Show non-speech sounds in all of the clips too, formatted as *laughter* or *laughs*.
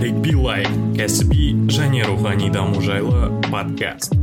нарик билай кәсіби және рухани даму жайлы подкаст.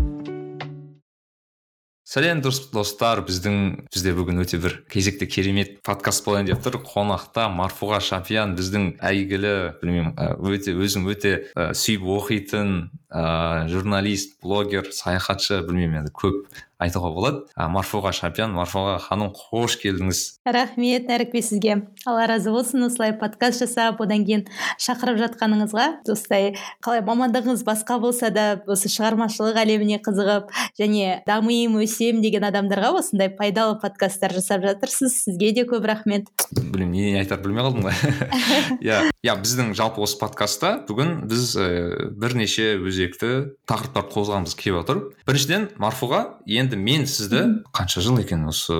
Сәлем достар біздің бізде бүгін өте бір кезекті керемет подкаст болайын деп тұр. Қонақта марфуға шапиян біздің әйгілі білмеймін өте өзім өте ә, сүйіп оқитын ә, журналист блогер саяхатшы білмеймін енді көп айтуға болады. Ә, марфуға шапиян марфуға ханым қош келдіңіз. Рахмет нәрікбек сізге. Алла разы болсын осылай подкаст жасап одан кейін шақырып жатқаныңызға. Осылай қалай мамандығыңыз басқа болса да осы шығармашылық әлеміне қызығып және дамиын өсем деген адамдарға осындай пайдалы подкасттар жасап жатырсыз. Сізге де көп рахмет. Білмеймін не айтарымды білмей қалдым ғой. *laughs* Иә иә біздің жалпы осы подкастта бүгін біз ә, бірнеше өзекті тақырыптар қозғағымыз келіп отыр. Біріншіден марфуға енді мен сізді қанша жыл екен осы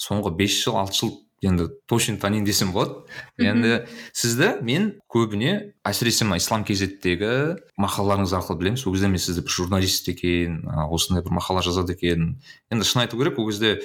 соңғы бес жыл алты жыл енді точно танимын десем болады. Енді сізді мен көбіне әсіресе мына ислам кезеттегі мақалаларыңыз арқылы білемін сол кезде мен сізді бір журналист екен осындай бір мақала жазады екен. Енді шын айту керек ол кезде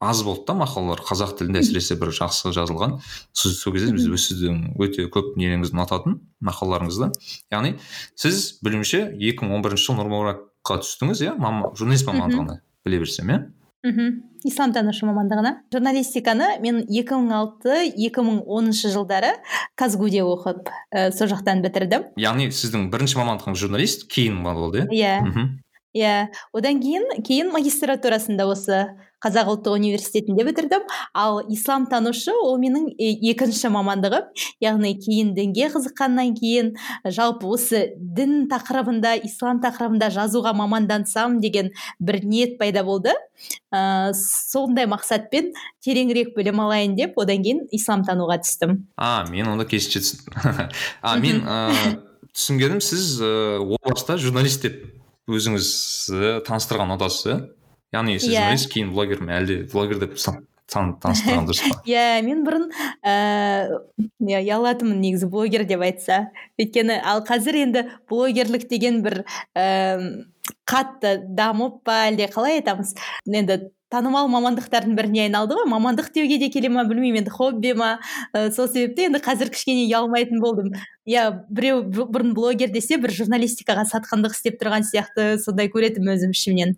аз болды да мақалалар. Қазақ тілінде әсіресе бір жақсы жазылған. Сіз сол кезде біз сіздің өте көп нелеріңізді ұнататын мақалаларыңызды. Яғни сіз білуімше екі мың он бірінші жылы нұрмұракқа түстіңіз иә? Журналист мамандығына біле берсем иә? Мхм исламтанушы мамандығына. Журналистиканы мен 2006-2010 жылдары казгуде оқып ә, сол жақтан бітірдім. Яғни сіздің бірінші мамандығыңыз журналист кейін болды иә? Иә. Иә. Одан кейін кейін магистратурасында осы қазақ ұлттық университетінде бітірдім. Ал исламтанушы ол менің екінші мамандығым. Яғни кейін дінге қызыққаннан кейін жалпы осы дін тақырыбында ислам тақырыбында жазуға мамандансам деген бір ниет пайда болды. Ә, сондай мақсатпен тереңірек білім алайын деп одан кейін исламтануға түстім. А мен онда керісінше түсіндім *laughs* а мен ә, түсінгенім сіз ә, о баста журналист деп өзіңізді таныстырған ұнатасыз иә яғни сіз yeah. журналист кейін блогер ма әлде блогер деп таныстырған дұрыс па? *laughs* Иә мен бұрын ііі иә ұялатынмын негізі блогер деп айтса. Өйткені ал қазір енді блогерлік деген бір ііі қатты дамып па әлде қалай айтамыз? Енді танымал мамандықтардың біріне айналды ғой. Мамандық деуге де келе ма білмеймін енді хобби ма? Ә, сол себепті енді қазір кішкене ұялмайтын болдым. Иә біреу бұрын блогер десе бір журналистикаға сатқындық істеп тұрған сияқты сондай көретінмін өзім ішімнен.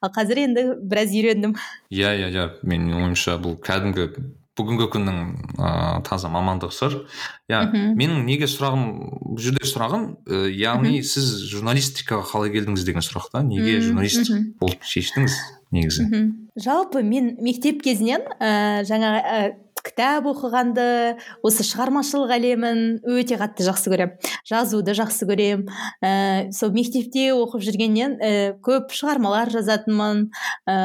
Ал қазір енді біраз үйрендім. Иә иә иә. Менің ойымша бұл кәдімгі бүгінгі күннің ыыы таза мамандық шығар иә менің неге сұрағым бұл жерде сұрағым ә, яғни сіз журналистикаға қалай келдіңіз деген сұрақ та. Неге журналист болып шештіңіз негізі? Жалпы мен мектеп кезінен ә, жаңа ә, кітап оқығанды осы шығармашылық әлемін өте қатты жақсы көремін. Жазуды жақсы көремін. Ә, сол мектепте оқып жүргеннен ә, көп шығармалар жазатынмын. Ә,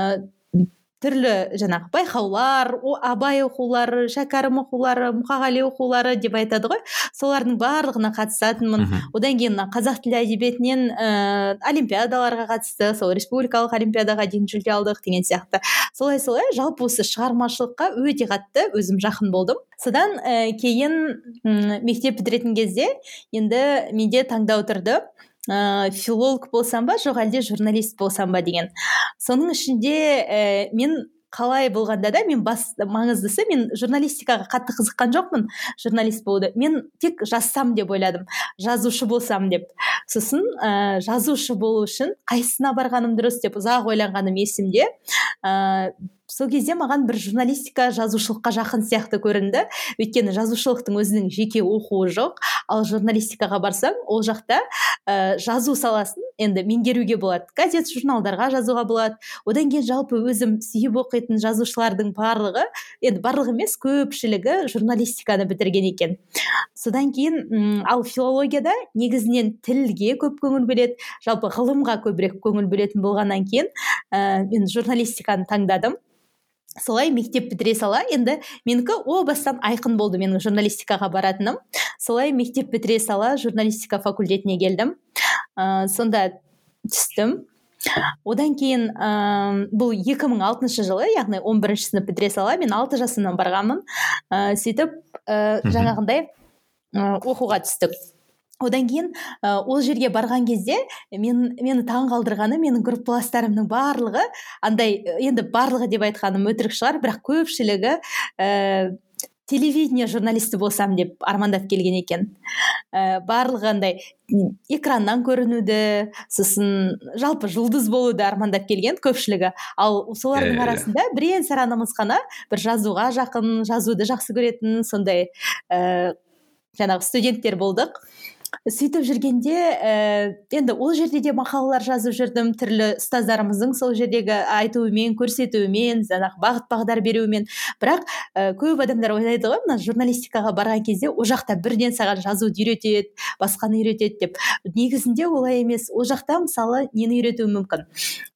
түрлі жаңағы байқаулар абай оқулары шәкәрім оқулары мұқағали оқулары деп айтады ғой. Солардың барлығына қатысатынмын. Одан кейін мына қазақ тілі әдебиетінен ә, олимпиадаларға қатысты сол республикалық олимпиадаға дейін жүлде алдық деген сияқты. Солай солай. Жалпы осы шығармашылыққа өте қатты өзім жақын болдым. Содан ә, кейін мектеп бітіретін кезде енді менде таңдау тұрды ә, филолог болсам ба жоқ әлде журналист болсам ба деген. Соның ішінде ә, мен қалай болғанда да мен бас маңыздысы мен журналистикаға қатты қызыққан жоқпын журналист болуды. Мен тек жазсам деп ойладым жазушы болсам деп. Сосын ә, жазушы болу үшін қайсысына барғаным дұрыс деп ұзақ ойланғаным есімде сол кезде маған бір журналистика жазушылыққа жақын сияқты көрінді. Өйткені жазушылықтың өзінің жеке оқуы жоқ. Ал журналистикаға барсаң ол жақта ә, жазу саласын енді меңгеруге болады. Газет журналдарға жазуға болады. Одан кейін жалпы өзім сүйіп оқитын жазушылардың барлығы енді барлығы емес көпшілігі журналистиканы бітірген екен. Содан кейін ұм, ал филологияда негізінен тілге көп көңіл бөледі жалпы ғылымға көбірек көңіл бөлетін болғаннан кейін ә, мен журналистиканы таңдадым. Солай мектеп бітіре сала. Енді менікі о бастан айқын болды менің журналистикаға баратыным. Солай мектеп бітіре сала журналистика факультетіне келдім. Ә, сонда түстім. Одан кейін ә, бұл 2006 жылы яғни 11 сынып бітіре сала мен алты жасымнан барғанмын. Ә, сөйтіп ә, жаңағындай ә, оқуға түстік. Одан кейін ә, ол жерге барған кезде мен мені таң қалдырғаны менің группаластарымның барлығы андай енді барлығы деп айтқаным өтірік шығар бірақ көпшілігі ә, телевидение журналисті болсам деп армандап келген екен. Ә, барлығы андай экраннан көрінуді сосын жалпы жұлдыз болуды армандап келген көпшілігі. Ал солардың иә, иә. арасында бірең саранымыз ғана бір жазуға жақын жазуды жақсы көретін сондай ә, жаңағы студенттер болдық. Сөйтіп жүргенде ііі енді ол жерде де мақалалар жазып жүрдім түрлі ұстаздарымыздың сол жердегі айтуымен көрсетуімен жаңағы бағыт бағдар беруімен. Бірақ і көп адамдар ойлайды ғой мына журналистикаға барған кезде ол жақта бірден саған жазуды үйретеді басқаны үйретеді деп. Негізінде олай емес. Ол жақта мысалы нені үйретуі мүмкін?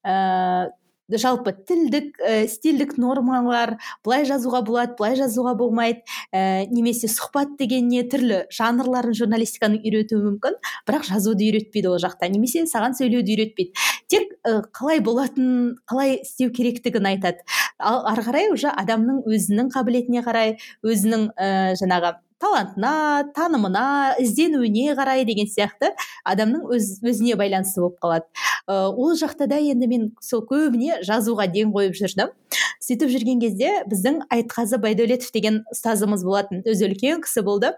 Ііі жалпы тілдік ә, стильдік нормалар былай жазуға болады былай жазуға болмайды. Ә, немесе сұхбат деген не түрлі жанрларын журналистиканың үйретуі мүмкін бірақ жазуды үйретпейді ол жақта немесе саған сөйлеуді үйретпейді. Тек ә, қалай болатын қалай істеу керектігін айтады. Ал ары қарай уже адамның өзінің қабілетіне қарай өзінің ә, жаңағы талантына танымына ізденуіне қарай деген сияқты адамның өз, өзіне байланысты болып қалады. Ә, ол жақта да енді мен сол көбіне жазуға ден қойып жүрдім. Сөйтіп жүрген кезде біздің айтқазы байдәулетов деген ұстазымыз болатын өзі үлкен кісі болды.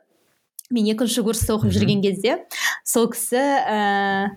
Мен екінші курста оқып жүрген кезде сол кісі ә,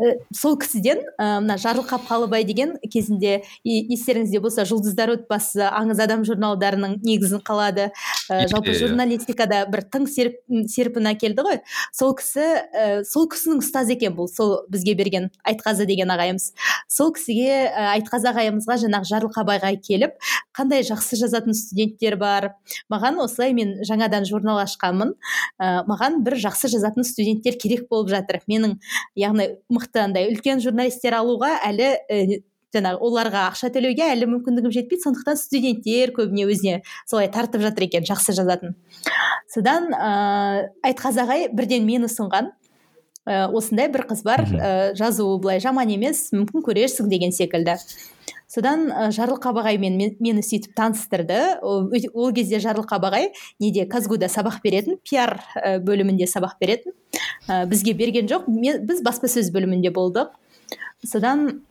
ә, сол кісіден ә, мына жарылқап қалыбай деген кезінде естеріңізде болса жұлдыздар отбасы аңыз адам журналдарының негізін қалады. Ә, жалпы журналистикада бір тың серп, серпін әкелді ғой. Сол кісі ә, сол кісінің ұстазы екен бұл сол бізге берген айтқазы деген ағайымыз. Сол кісіге ә, айтқазы ағайымызға жаңағы жарылқабайға келіп қандай жақсы жазатын студенттер бар маған осылай мен жаңадан журнал ашқанмын ә, маған бір жақсы жазатын студенттер керек болып жатыр. Менің яғни мықты андай үлкен журналистер алуға әлі ә, жаңағы оларға ақша төлеуге әлі мүмкіндігім жетпейді. Сондықтан студенттер көбіне өзіне солай тартып жатыр екен жақсы жазатын. Содан ыыы айтқазы ағай бірден мені ұсынған. Ә, осындай бір қыз бар. Ә, жазуы былай жаман емес мүмкін көрерсің деген секілді. Содан ә, жарылқап ағаймен мені сөйтіп таныстырды. Ол, кезде жарылқап ағай неде казгуда сабақ беретін пиар бөлімінде сабақ беретін. Ә, бізге берген жоқ мен, біз баспасөз бөлімінде болдық. Содан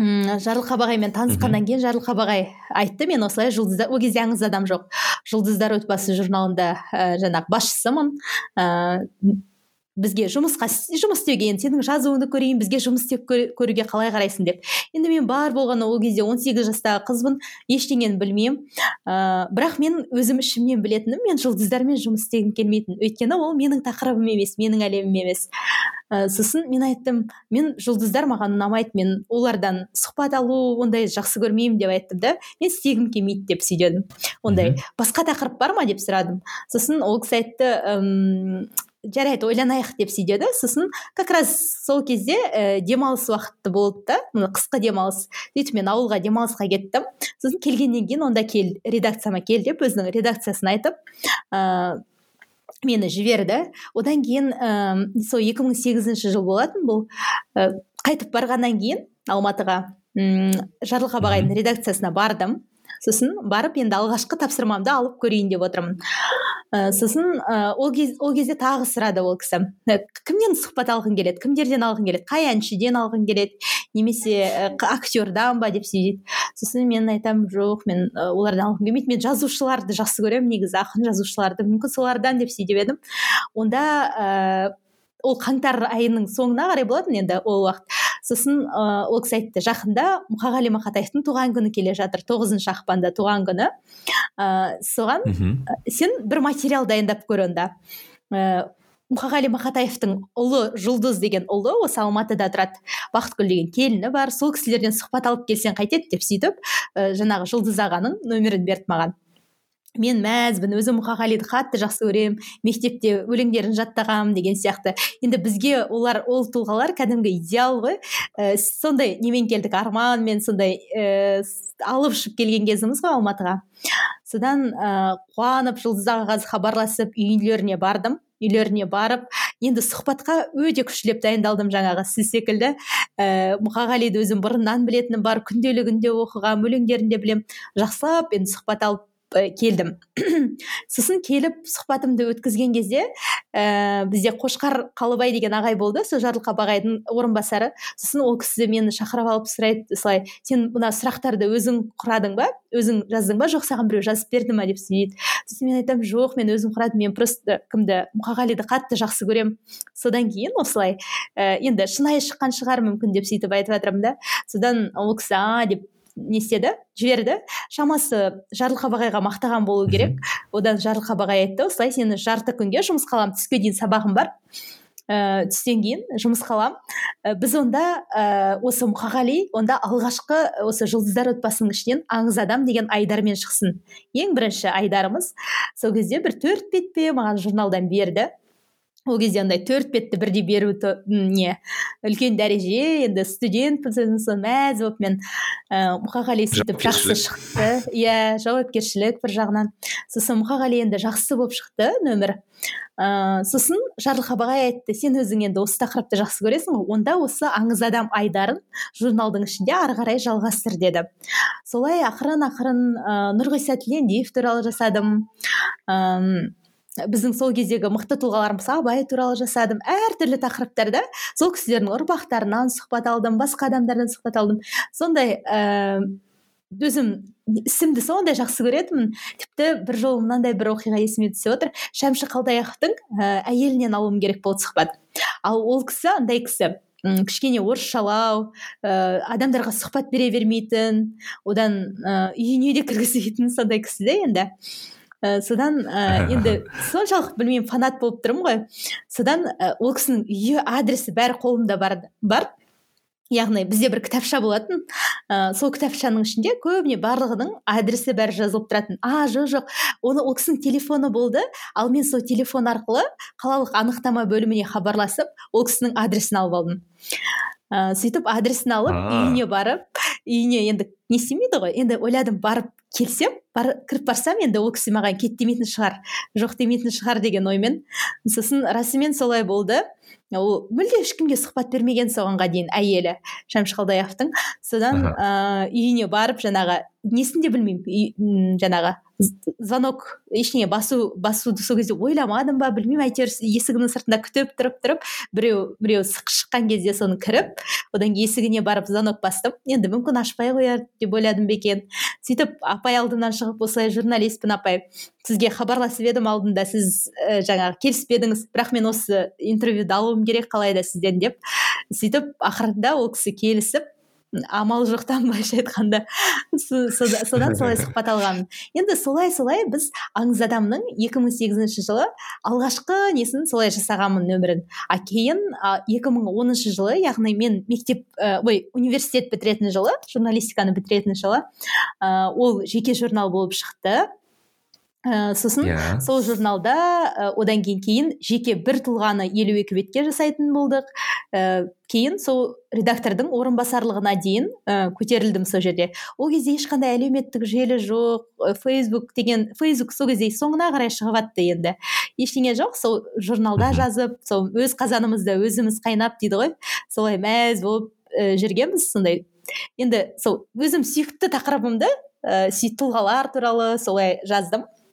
жарылқап ағаймен танысқаннан кейін жарылқап ағай айтты. Мен осылай жұлдыздар ол кезде аңыз адам жоқ. Жұлдыздар отбасы журналында ә, жаңағы басшысымын. Ә, бізге жұмысқа жұмыс істеуге енді сенің жазуыңды көрейін бізге жұмыс істеп көруге қалай қарайсың деп. Енді мен бар болғаны ол кезде 18 жастағы қызбын ештеңені білмеймін. Ә, бірақ мен өзім ішімнен білетінім мен жұлдыздармен жұмыс істегім келмейтін. Өйткені ол менің тақырыбым емес менің әлемім емес. Ә, сосын мен айттым мен жұлдыздар маған ұнамайды мен олардан сұхбат алу ондай жақсы көрмеймін деп айттым да мен істегім келмейді деп сөйдедім ондай. Басқа тақырып бар ма деп сөрадым сосын ол кісі айтты жарайды ойланайық деп сөйдеді сосын как раз сол кезде ә, демалыс уақыты болды да мына қысқы демалыс сөйтіп мен ауылға демалысқа кеттім. Сосын келгеннен кейін онда кел редакцияма кел деп өзінің редакциясын айтып ә, мені жіберді. Одан кейін ә, сол 2008 жыл болатын бұл ә, қайтып барғаннан кейін алматыға м жарылқап ағайдың редакциясына бардым. Сосын барып енді алғашқы тапсырмамды алып көрейін деп отырмын. Ә, сосын ә, ол, кез, ол кезде тағы сұрады ол кісі. Кімнен сұхбат алғың келеді? Кімдерден алғың келеді? Қай әншіден алғың келеді? Немесе ә, актердан ба деп сөйлейді сосын мен айтамын жоқ мен ә, олардан алғым келмейді. Мен жазушыларды жақсы көремін негізі ақын жазушыларды мүмкін солардан деп сөйтіп едім. Онда ә, ол қаңтар айының соңына қарай болатын енді ол уақыт. Сосын ыыы ол кісі айтты жақында мұқағали мақатаевтың туған күні келе жатыр тоғызыншы ақпанда туған күні ыыы соған сен бір материал дайындап көр онда. Ыыы мұқағали мақатаевтың ұлы жұлдыз деген ұлы осы алматыда тұрады. Бақытгүл деген келіні бар сол кісілерден сұхбат алып келсең қайтеді деп сөйтіп ә, жаңағы жұлдыз ағаның нөмірін берді маған. Мен мәзбін өзім мұқағалиды қатты жақсы көремін мектепте өлеңдерін жаттағанмын деген сияқты. Енді бізге олар ол тұлғалар кәдімгі идеал ғой. Ә, сондай немен келдік? Арманмен сондай ә, алып ұшып келген кезіміз ғой алматыға. Содан ә, қуанып жұлдыз ағаға хабарласып үйлеріне бардым. Үйлеріне барып енді сұхбатқа өте күштілеп дайындалдым жаңағы сіз секілді. Ііі мұқағалиды өзім бұрыннан білетінім бар күнделігінде оқығанмын өлеңдерін де білемін. Жақсылап енді сұхбат алып келдім. *clears throat* сосын келіп сұхбатымды өткізген кезде ә, бізде қошқар қалыбай деген ағай болды сол жарылқап ағайдың орынбасары. Сосын ол кісі мені шақырып алып сұрайды осылай сен мына сұрақтарды өзің құрадың ба? Өзің жаздың ба? Жоқ саған біреу жазып берді ма деп дейді сосын мен айтамын жоқ мен өзім құрадым мен просто кімді мұқағалиды қатты жақсы көремін содан кейін осылай ә, енді шынайы шыққан шығар мүмкін деп сөйтіп айтып жатырмын да. Содан ол кісі а деп не істеді жіберді. Шамасы жарылқабағайға мақтаған болу керек. Одан жарылқабағай айтты осылай. Сені жарты күнге жұмысқа аламын түске дейін сабағым бар. Ә, түстен кейін жұмысқа аламын ә, біз онда ә, осы мұқағали онда алғашқы осы жұлдыздар отбасының ішінен аңыз адам деген айдармен шықсын. Ең бірінші айдарымыз сол кезде бір төрт бетпе маған журналдан берді. Ол кезде андай төрт бетті бірдей беру не үлкен дәреже енді студентпін сосын мәз болып мен ә, мұқағали сөйтіп жақсы шықты. Иә жауапкершілік бір жағынан. Сосын мұқағали енді жақсы болып шықты нөмір. Ә, сосын жарылқабағай айтты сен өзің енді осы тақырыпты жақсы көресің ғой онда осы аңыз адам айдарын журналдың ішінде ары қарай жалғастыр деді. Солай ақырын ақырын ә, нұрғиса тілендиев туралы жасадым. Біздің сол кездегі мықты тұлғаларымыз абай туралы жасадым. Әртүрлі тақырыптарда сол кісілердің ұрпақтарынан сұхбат алдым басқа адамдардан сұхбат алдым. Сондай ә, өзім ісімді сондай жақсы көретінмін. Тіпті бір жолы мынандай бір оқиға есіме түсіп отыр. Шәмші қалдаяқовтың ә, әйелінен алуым керек болды сұхбат. Ал ол кісі андай кісі кішкене орысшалау ә, адамдарға сұхбат бере бермейтін одан ә, үйіне де кіргізбейтін сондай кісі де енді. Ә, содан ә, енді соншалық білмеймін фанат болып тұрмын ғой. Содан ә, ол кісінің үйі адресі бәрі қолымда бар бар. Яғни бізде бір кітапша болатын. Ә, сол кітапшаның ішінде көбіне барлығының адресі бәрі жазылып тұратын. А жоқ жоқ. Оны ол кісінің телефоны болды. Ал мен сол телефон арқылы қалалық анықтама бөліміне хабарласып ол кісінің адресін алып алдым. Ә, сөйтіп адресін алып үйіне барып үйіне енді не істемейді ғой енді ойладым барып келсем бар, кіріп барсам енді ол кісі маған кет демейтін шығар жоқ демейтін шығар деген оймен. Сосын расымен солай болды. Ол мүлде ешкімге сұхбат бермеген соғанға дейін әйелі шәмші қалдаяқовтың содан ә, үйіне барып жаңағы несін де білмеймін. Жаңағы звонок ештеңе басу басуды сол кезде ойламадым ба білмеймін. Әйтеуір есігінің сыртында күтіп тұрып тұрып біреу біреу шыққан кезде соны кіріп одан кейін есігіне барып звонок бастым. Енді мүмкін ашпай қояр деп ойладым ба екен. Сөйтіп апай алдымнан шығып осылай журналистпін апай. Сізге хабарласып едім алдында сіз ә, жаңағы келіспедіңіз бірақ мен осы интервьюді алуым керек қалай да сізден деп. Сөйтіп ақырында ол кісі келісіп амал жоқтан былайша айтқанда содан солай *laughs* сұхбат алғанмын енді солай солай біз аңыз адамның 2008 жылы алғашқы несін солай жасағанмын нөмірін. А кейін екі мың оныншы жылы яғни мен мектеп ой университет бітіретін жылы журналистиканы бітіретін жылы ол жеке журнал болып шықты. Ә, сосын yeah. Сол журналда ә, одан кейін кейін жеке бір тұлғаны елу екі бетке жасайтын болдық. Ә, кейін сол редактордың орынбасарлығына дейін ә, көтерілдім сол жерде. Ол кезде ешқандай әлеуметтік желі жоқ фейсбук деген фейсбук сол кезде соңына қарай шығып жатты енді. Ештеңе жоқ сол журналда жазып сол өз қазанымызда өзіміз қайнап дейді ғой. Солай мәз болып ә, жүргенбіз сондай. Енді сол өзім сүйікті тақырыбымды ә, тұлғалар туралы солай жаздым.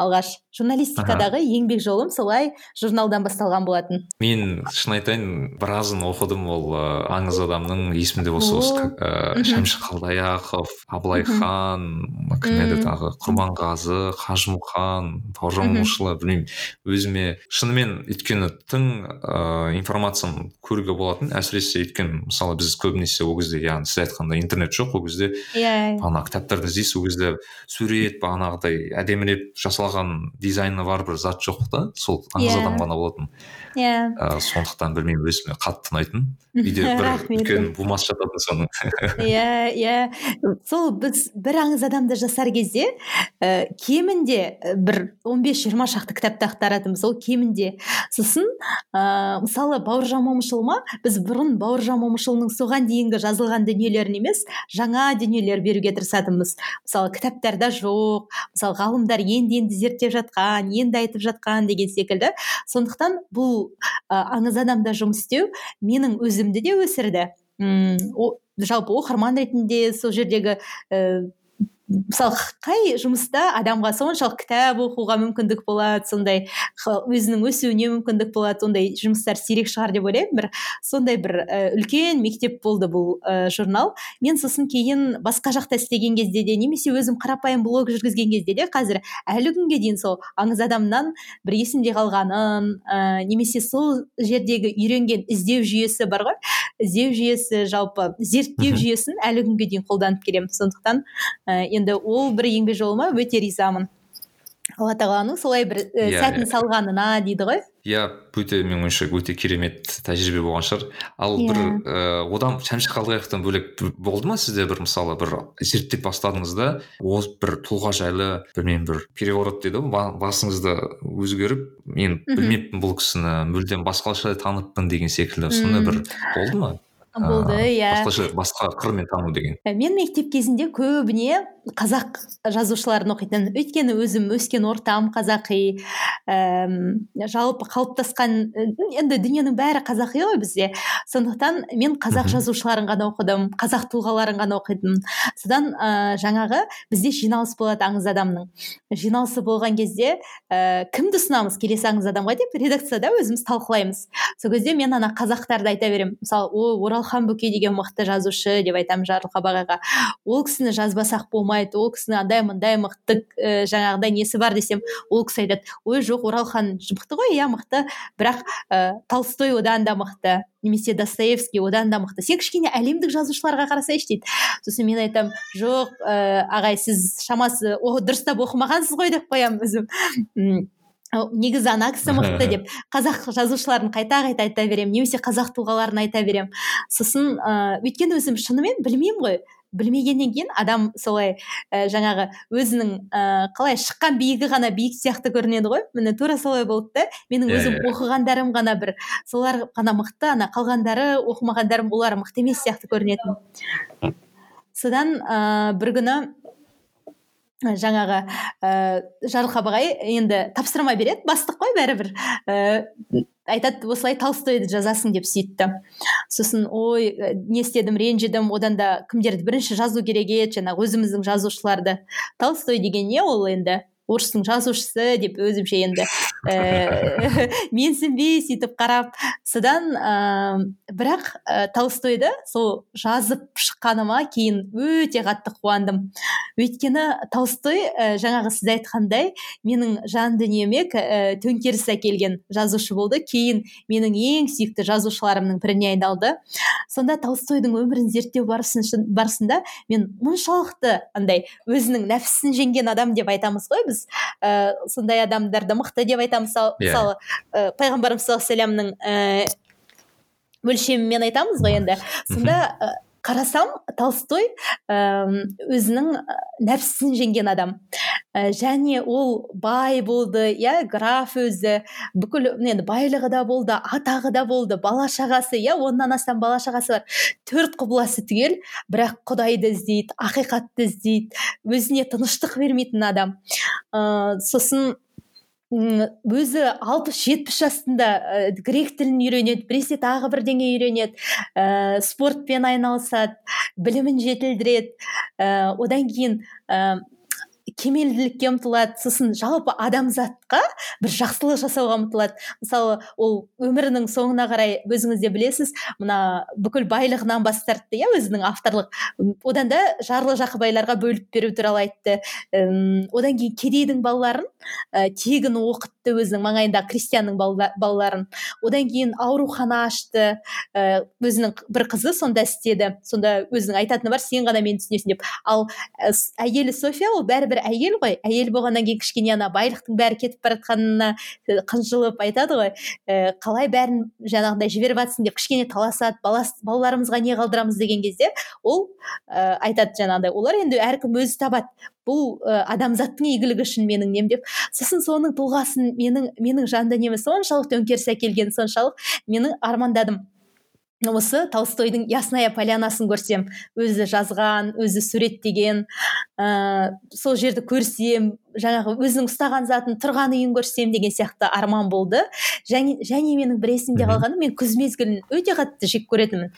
алғаш. Журналистикадағы еңбек жолым солай журналдан басталған болатын. Мен шын айтайын біразын оқыдым ол ә, аңыз адамның есімде болса осы ә, шәмші қалдаяқов абылай хан кім еді тағы? Құрманғазы қажымұқан бауыржан момышұлы білмеймін. Өзіме шынымен өйткені тың ә, информацияны көруге болатын. Әсіресе өйткені мысалы біз көбінесе ол кезде яғни сіз айтқандай интернет жоқ ол кезде иә. ана кітаптарды іздейсіз ол кезде сурет бағанағыдай әдемілеп жасалған дизайны бар бір зат жоқ та сол аңыз. Иә. адам ғана болатын иә. Yeah. ә, сондықтан білмеймін өзіме қатты ұнайтын *laughs* үйде бір үлкен бумас жататын соның. *laughs* Иә иә. Сол біз бір аңыз адамды жасар кезде ә, кемінде бір 15-20 шақты кітапты ақтаратынбыз. Ол кемінде. Сосын ә, мысалы бауыржан момышұлыма біз бұрын бауыржан момышұлының соған дейінгі жазылған дүниелерін емес жаңа дүниелер беруге тырысатынбыз. Мысалы кітаптарда жоқ мысалы ғалымдар енді енді зерттеп жатқан енді айтып жатқан деген секілді. Сондықтан бұл ә, аңыз адамда жұмыс істеу менің өзімді де өсірді. М жалпы оқырман ретінде сол жердегі мысалы қай жұмыста адамға соншалық кітап оқуға мүмкіндік болады сондай өзінің өсуіне мүмкіндік болады ондай жұмыстар сирек шығар деп ойлаймын. Бір сондай бір үлкен мектеп болды бұл ә, журнал. Мен сосын кейін басқа жақта істеген кезде де немесе өзім қарапайым блог жүргізген кезде де қазір әлі күнге дейін сол аңыз адамнан бір есімде қалғанын ә, немесе сол жердегі үйренген іздеу жүйесі бар ғой. Іздеу жүйесі жалпы зерттеу жүйесін әлі күнге дейін қолданып келемін. Сондықтан ә, енді ол бір еңбек жолыма өте ризамын. Алла тағаланың солай бір ә, сәтін салғанына дейді ғой. Иә өте менің ойымша өте керемет тәжірибе болған шығар. Ал бір ә, одан шәмші қалдаяқовтан бөлек болды ма сізде бір мысалы бір зерттеп бастадыңыз да осы бір тұлға жайлы білмеймін бір переворот дейді ғой басыңызда өзгеріп мен білмеппін бұл кісіні мүлдем басқаша таныппын деген секілді сондай бір болды ма? Болды иә. басқаша басқа қырмен тану деген. Мен мектеп кезінде көбіне қазақ жазушыларын оқитын өйткені өзім өскен ортам қазақи ііі жалпы қалыптасқан енді дүниенің бәрі қазақи ғой бізде. Сондықтан мен қазақ жазушыларын ғана оқыдым қазақ тұлғаларын ғана оқитынмын. Содан ә, жаңағы бізде жиналыс болады аңыз адамның. Жиналысы болған кезде ә, кімді ұсынамыз келесі аңыз адамға деп редакцияда өзіміз талқылаймыз. Сол кезде мен ана қазақтарды айта беремін. Мысалы о оралхан бөкей деген мықты жазушы деп айтамын жарылқабақ ағаға ол кісіні жазбасақ болмайды ол кісінің андай мындай мықты ә, жаңағыдай несі бар десем ол кісі айтады ой жоқ оралхан мықты ғой иә мықты бірақ ә, толстой одан да мықты немесе достоевский одан да мықты сен кішкене әлемдік жазушыларға қарасайшы дейді. Сосын мен айтамын жоқ ә, ағай сіз шамасы о, дұрыстап оқымағансыз ғой деп қоямын өзім. Негізі ана кісі мықты деп қазақ жазушыларын қайта қайта айта беремін немесе қазақ тұлғаларын айта беремін. Сосын ыыы өйткені өзім шынымен білмеймін ғой. Білмегеннен кейін адам солай ә, жаңағы өзінің ә, қалай шыққан биігі ғана биік сияқты көрінеді ғой. Міне тура солай болды да. Менің yeah, өзім yeah. оқығандарым ғана бір. Солар ғана мықты ана қалғандары оқымағандарым олар мықты емес сияқты көрінетін. Содан ә, бір күні жаңағы ә, жарылқап ағай енді тапсырма береді бастық қой бәрібір. Ә, айтады осылай толстойды жазасың деп сөйтті. Сосын ой не істедім ренжідім одан да кімдерді бірінші жазу керек еді жаңағы өзіміздің жазушыларды толстой деген не ол енді? Орыстың жазушысы деп өзімше енді ә, *laughs* *laughs* менсінбей сөйтіп қарап. Содан ә, бірақ ә, толстойды сол жазып шыққаныма кейін өте қатты қуандым. Өйткені толстой ә, жаңағы сіз айтқандай менің жан дүниеме ә, төңкеріс әкелген жазушы болды. Кейін менің ең сүйікті жазушыларымның біріне айналды. Сонда толстойдың өмірін зерттеу барысында мен мұншалықты андай өзінің нәпсісін жеңген адам деп айтамыз ғой біз. Ә, сондай адамдарды мықты деп айтамыз мысалы yeah. Иә. мысалы ә, пайғамбарымыз саллаллаху алейхи мөлшемімен айтамыз ғой енді сонда *laughs* қарасам толстой өзінің нәпсісін жеңген адам. Ә, және ол бай болды иә граф өзі. Бүкіл енді байлығы да болды атағы да болды бала шағасы иә оннан астам бала шағасы бар. Төрт құбыласы түгел бірақ құдайды іздейді ақиқатты іздейді өзіне тыныштық бермейтін адам. Ә, сосын өзі алпыс жетпіс жасында ә, грек тілін үйренеді біресе тағы бірдеңе үйренеді ә, спортпен айналысады білімін жетілдіреді. Ә, одан кейін ә, кемелділікке ұмтылады. Сосын жалпы бір жақсылық жасауға ұмтылады. Мысалы ол өмірінің соңына қарай өзіңіз де білесіз мына бүкіл байлығынан бас тартты иә өзінің авторлық. Одан да жарлы жақыбайларға бөліп беру туралы айтты. Одан кейін кедейдің балаларын ә, тегін оқытты өзінің маңайында крестьянның балаларын. Одан кейін аурухана ашты. Ә, өзінің бір қызы сонда істеді. Сонда өзінің айтатыны бар сен ғана мені түсінесің деп. Ал әйелі софия ол бәрібір әйел ғой. Әйел болғаннан кейін кішкене ана байлықтың бәрі кетіп бара жатқанына қынжылып айтады ғой ә, қалай бәрін жаңағыдай жіберіп жатсың деп кішкене таласады балаларымызға не қалдырамыз деген кезде ол ә, айтады жаңағыдай олар енді әркім өзі табады бұл ә, адамзаттың игілігі үшін менің нем деп. Сосын соның тұлғасын менің менің жан дүниеме соншалық төңкеріс әкелген соншалық менің армандадым. Осы толстойдың ясная полянасын көрсем өзі жазған өзі суреттеген ә, сол жерді көрсем жаңағы өзінің ұстаған затын тұрған үйін көрсем деген сияқты арман болды. Және, және менің бір есімде қалғаны мен күз мезгілін өте қатты жек көретінмін.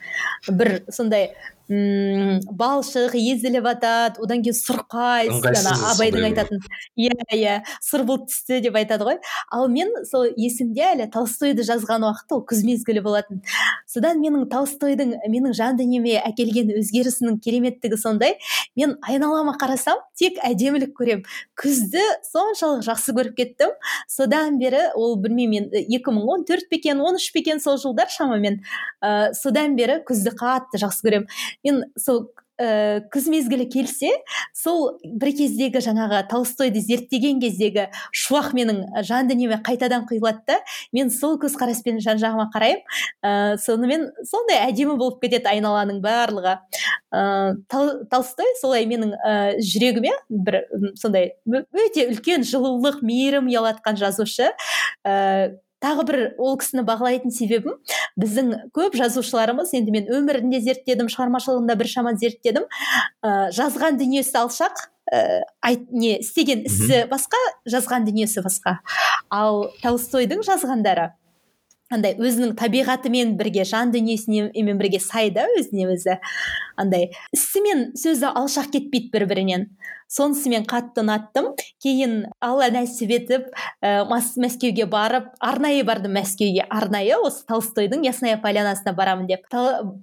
бір сондай мм балшық езіліп жатады одан кейін сұрқай абайдың айтатын. Иә иә сыр бұлт түсті деп айтады ғой. Ал мен сол есімде әлі толстойды жазған уақыт ол күз мезгілі болатын. Содан менің толстойдың менің жан дүниеме әкелген өзгерісінің кереметтігі сондай. Мен айналама қарасам тек әдемілік көрем күзді соншалық жақсы көріп кеттім. Содан бері ол білмеймін мен екі мың он төрт пе екен он үш пе екен сол жылдар шамамен. Ә, содан бері күзді қатты жақсы көремін. Мен сол ә, күз мезгілі келсе сол бір кездегі жаңағы толстойды зерттеген кездегі шуақ менің жан дүниеме қайтадан құйылады да мен сол көзқараспен жан жағыма қараймын. Ә, сонымен сондай әдемі болып кетеді айналаның барлығы. Ә, толстой солай менің ә, жүрегіме бір сондай өте үлкен жылулық мейірім ұялатқан жазушы. Ә, тағы бір ол кісіні бағалайтын себебім біздің көп жазушыларымыз енді мен өмірін де зерттедім шығармашылығын да біршама зерттедім ә, жазған дүниесі алшақ ә, айт, не істеген ісі басқа жазған дүниесі басқа. Ал толстойдың жазғандары андай өзінің табиғатымен бірге жан дүниесімен бірге сай да өзіне өзі. Андай ісі мен сөзі алшақ кетпейді бір бірінен сонысымен қатты ұнаттым. Кейін алла нәсіп етіп ә, мәскеуге барып арнайы бардым мәскеуге. Арнайы осы толстойдың ясная полянасына барамын деп.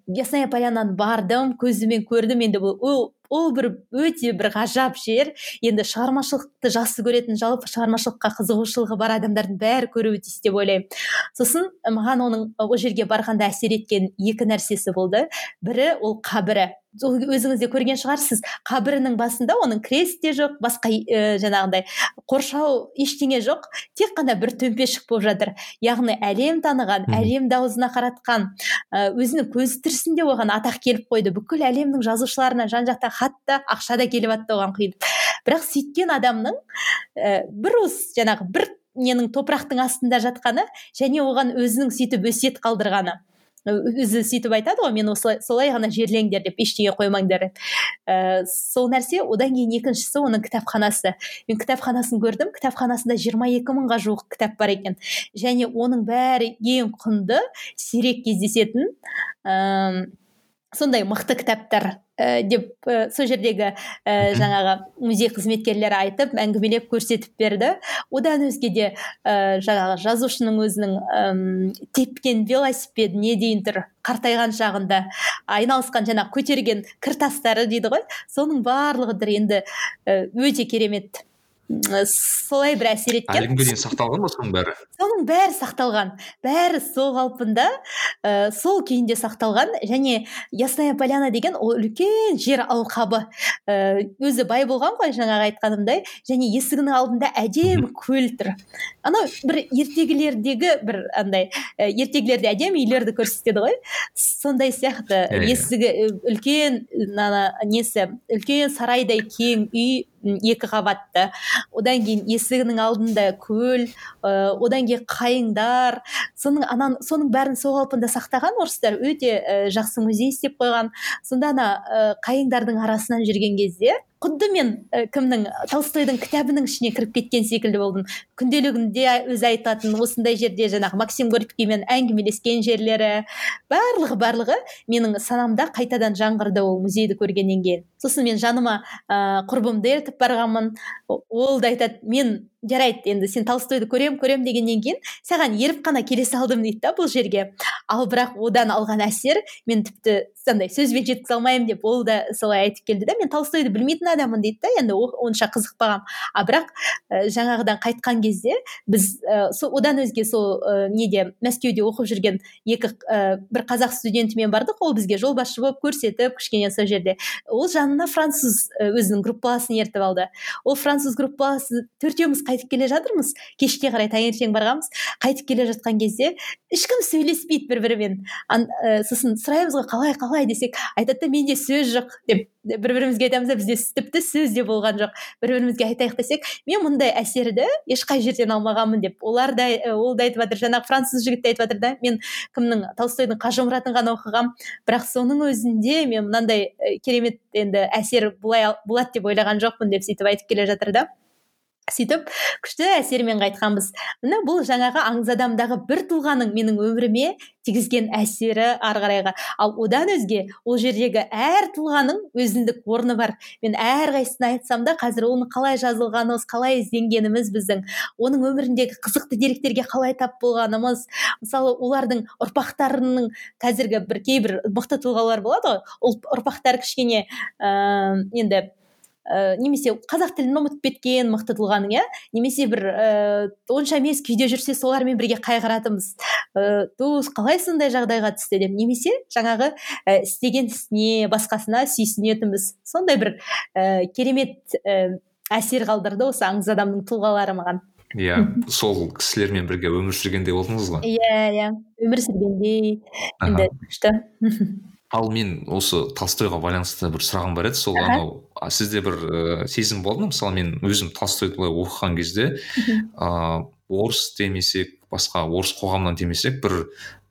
Ясная полянаны бардым көзімен көрдім. Енді бұл ол ол бір өте бір ғажап жер. Енді шығармашылықты жақсы көретін жалпы шығармашылыққа қызығушылығы бар адамдардың бәрі көруі тиіс деп ойлаймын. Сосын маған оның ол жерге барғанда әсер еткен екі нәрсесі болды. Бірі ол қабірі. Өзіңіз де көрген шығарсыз қабірінің басында оның крест те жоқ басқа ә, жаңағындай қоршау ештеңе жоқ тек қана бір төмпешік болып жатыр. Яғни әлем таныған әлемді аузына қаратқан ә, өзінің көзі тірісінде оған атақ келіп қойды. Бүкіл әлемнің жазушыларына жан жақта хат та ақша да келіп жатты оған құйылып. Бірақ сөйткен адамның ә, бір уыс жаңағы бір ненің топырақтың астында жатқаны және оған өзінің сөйтіп өсиет қалдырғаны. Өзі сөйтіп айтады ғой мен осылай солай ғана жерлеңдер деп ештеңе қоймаңдар. Деп ә, сол нәрсе одан кейін екіншісі оның кітапханасы. Мен кітапханасын көрдім. Кітапханасында 22 мыңға жуық кітап бар екен. Және оның бәрі ең құнды сирек кездесетін сондай мықты кітаптар ә, деп ә, сол жердегі ә, жаңағы музей қызметкерлері айтып әңгімелеп көрсетіп берді. Одан өзге де ә, жаңағы жазушының өзінің ә, тепкен велосипедіне дейін тұр қартайған шағында айналысқан жаңағы көтерген кір тастары дейді ғой. Соның барлығы енді өте керемет. Солай бір әсер еткен. Әлі дейін сақталған ба соның бәрі? Соның бәрі сақталған. Бәрі сол қалпында ә, сол күйінде сақталған. Және ясная поляна деген ол үлкен жер алқабы. Ә, өзі бай болған ғой жаңағы айтқанымдай. Және есігінің алдында әдемі көл тұр. Анау бір ертегілердегі бір андай ә, ертегілерде әдемі үйлерді көрсетеді ғой. Сондай сияқты. Есігі үлкен ана несі үлкен сарайдай кең үй екі қабатты. Одан кейін есігінің алдында көл ә, одан кейін қайыңдар. Соның анан соның бәрін сол қалпында сақтаған орыстар өте ә, жақсы музей істеп қойған. Сонда ана ә, қайыңдардың арасынан жүрген кезде құдды мен кімнің толстойдың кітабының ішіне кіріп кеткен секілді болдым. Күнделігінде өзі айтатын осындай жерде жаңағы максим горькиймен әңгімелескен жерлері. Барлығы барлығы менің санамда қайтадан жаңғырды ол музейді көргеннен кейін. Сосын мен жаныма ә, құрбымды ертіп барғанмын. Ол да айтады мен жарайды енді сен толстойды көрем көрем дегеннен кейін саған еріп қана келе салдым дейді да бұл жерге. Ал бірақ одан алған әсер мен тіпті андай сөзбен жеткізе алмаймын деп ол да солай айтып келді да мен толстойды білмейтін адаммын дейді да енді онша қызықпағанмын а бірақ ә, жаңағыдан қайтқан кезде біз ә, со, одан өзге сол ә, неде мәскеуде оқып жүрген екі ә, бір қазақ студентімен бардық ол бізге жолбасшы болып көрсетіп кішкене сол жерде. Ол жанына француз өзінің группаласын ертіп алды. Ол француз группаласы төртеуміз қайтып келе жатырмыз. Кешке қарай таңертең барғанбыз қайтып келе жатқан кезде ешкім сөйлеспейді бір бірімен ә, сосын сұраймыз ғой қалай қалай десек айтады да менде сөз жоқ деп бір бірімізге айтамыз да бізде тіпті сөз де болған жоқ бір бірімізге айтайық десек мен мұндай әсерді ешқай жерден алмағанмын деп. Олар да ол да айтып жатыр жаңағы француз жігіт те айтып жатыр да мен кімнің толстойдың қажымұратын ғана оқығанмын бірақ соның өзінде мен мынандай керемет енді әсер болады деп ойлаған жоқпын деп сөйтіп айтып келе жатыр да. Сөйтіп күшті әсермен қайтқанбыз. Міне бұл жаңағы аңыз адамдағы бір тұлғаның менің өміріме тигізген әсері ары қарайға ал одан өзге ол жердегі әр тұлғаның өзіндік орны бар. Мен әрқайсысын айтсам да қазір оның қалай жазылғанымыз қалай ізденгеніміз біздің оның өміріндегі қызықты деректерге қалай тап болғанымыз. Мысалы олардың ұрпақтарының қазіргі бір кейбір мықты тұлғалар болады ғой. Ұрпақтары кішкене ә, енді ә, немесе қазақ тілін ұмытып кеткен мықты тұлғаның иә? Немесе бір ә, онша емес күйде жүрсе солармен бірге қайғыратынбыз. Ә, дос қалай сондай жағдайға түсті деп? Немесе жаңағы ә, істеген ісіне басқасына сүйсінетінбіз. Сондай бір ә, керемет ә, әсер қалдырды осы аңыз адамның тұлғалары маған. Иә сол кісілермен бірге өмір сүргендей болдыңыз ғой? Иә иә. Өмір сүргендей. Енді күшті. Ал мен осы толстойға байланысты бір сұрағым бар еді. Сол анау сізде бір ә, сезім болды ма? Мысалы мен өзім толстойды былай оқыған кезде ыыы орыс демесек басқа орыс қоғамынан демесек бір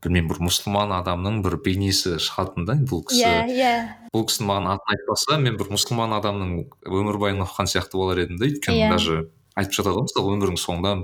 білмеймін бір мұсылман адамның бір бейнесі шығатын да бұл кісі. Иә иә. Бұл кісінің маған атын айтпаса мен бір мұсылман адамның өмірбаянын оқыған сияқты болар едім да өйткені иә. даже айтып жатады ғой мысалы өмірінің соңында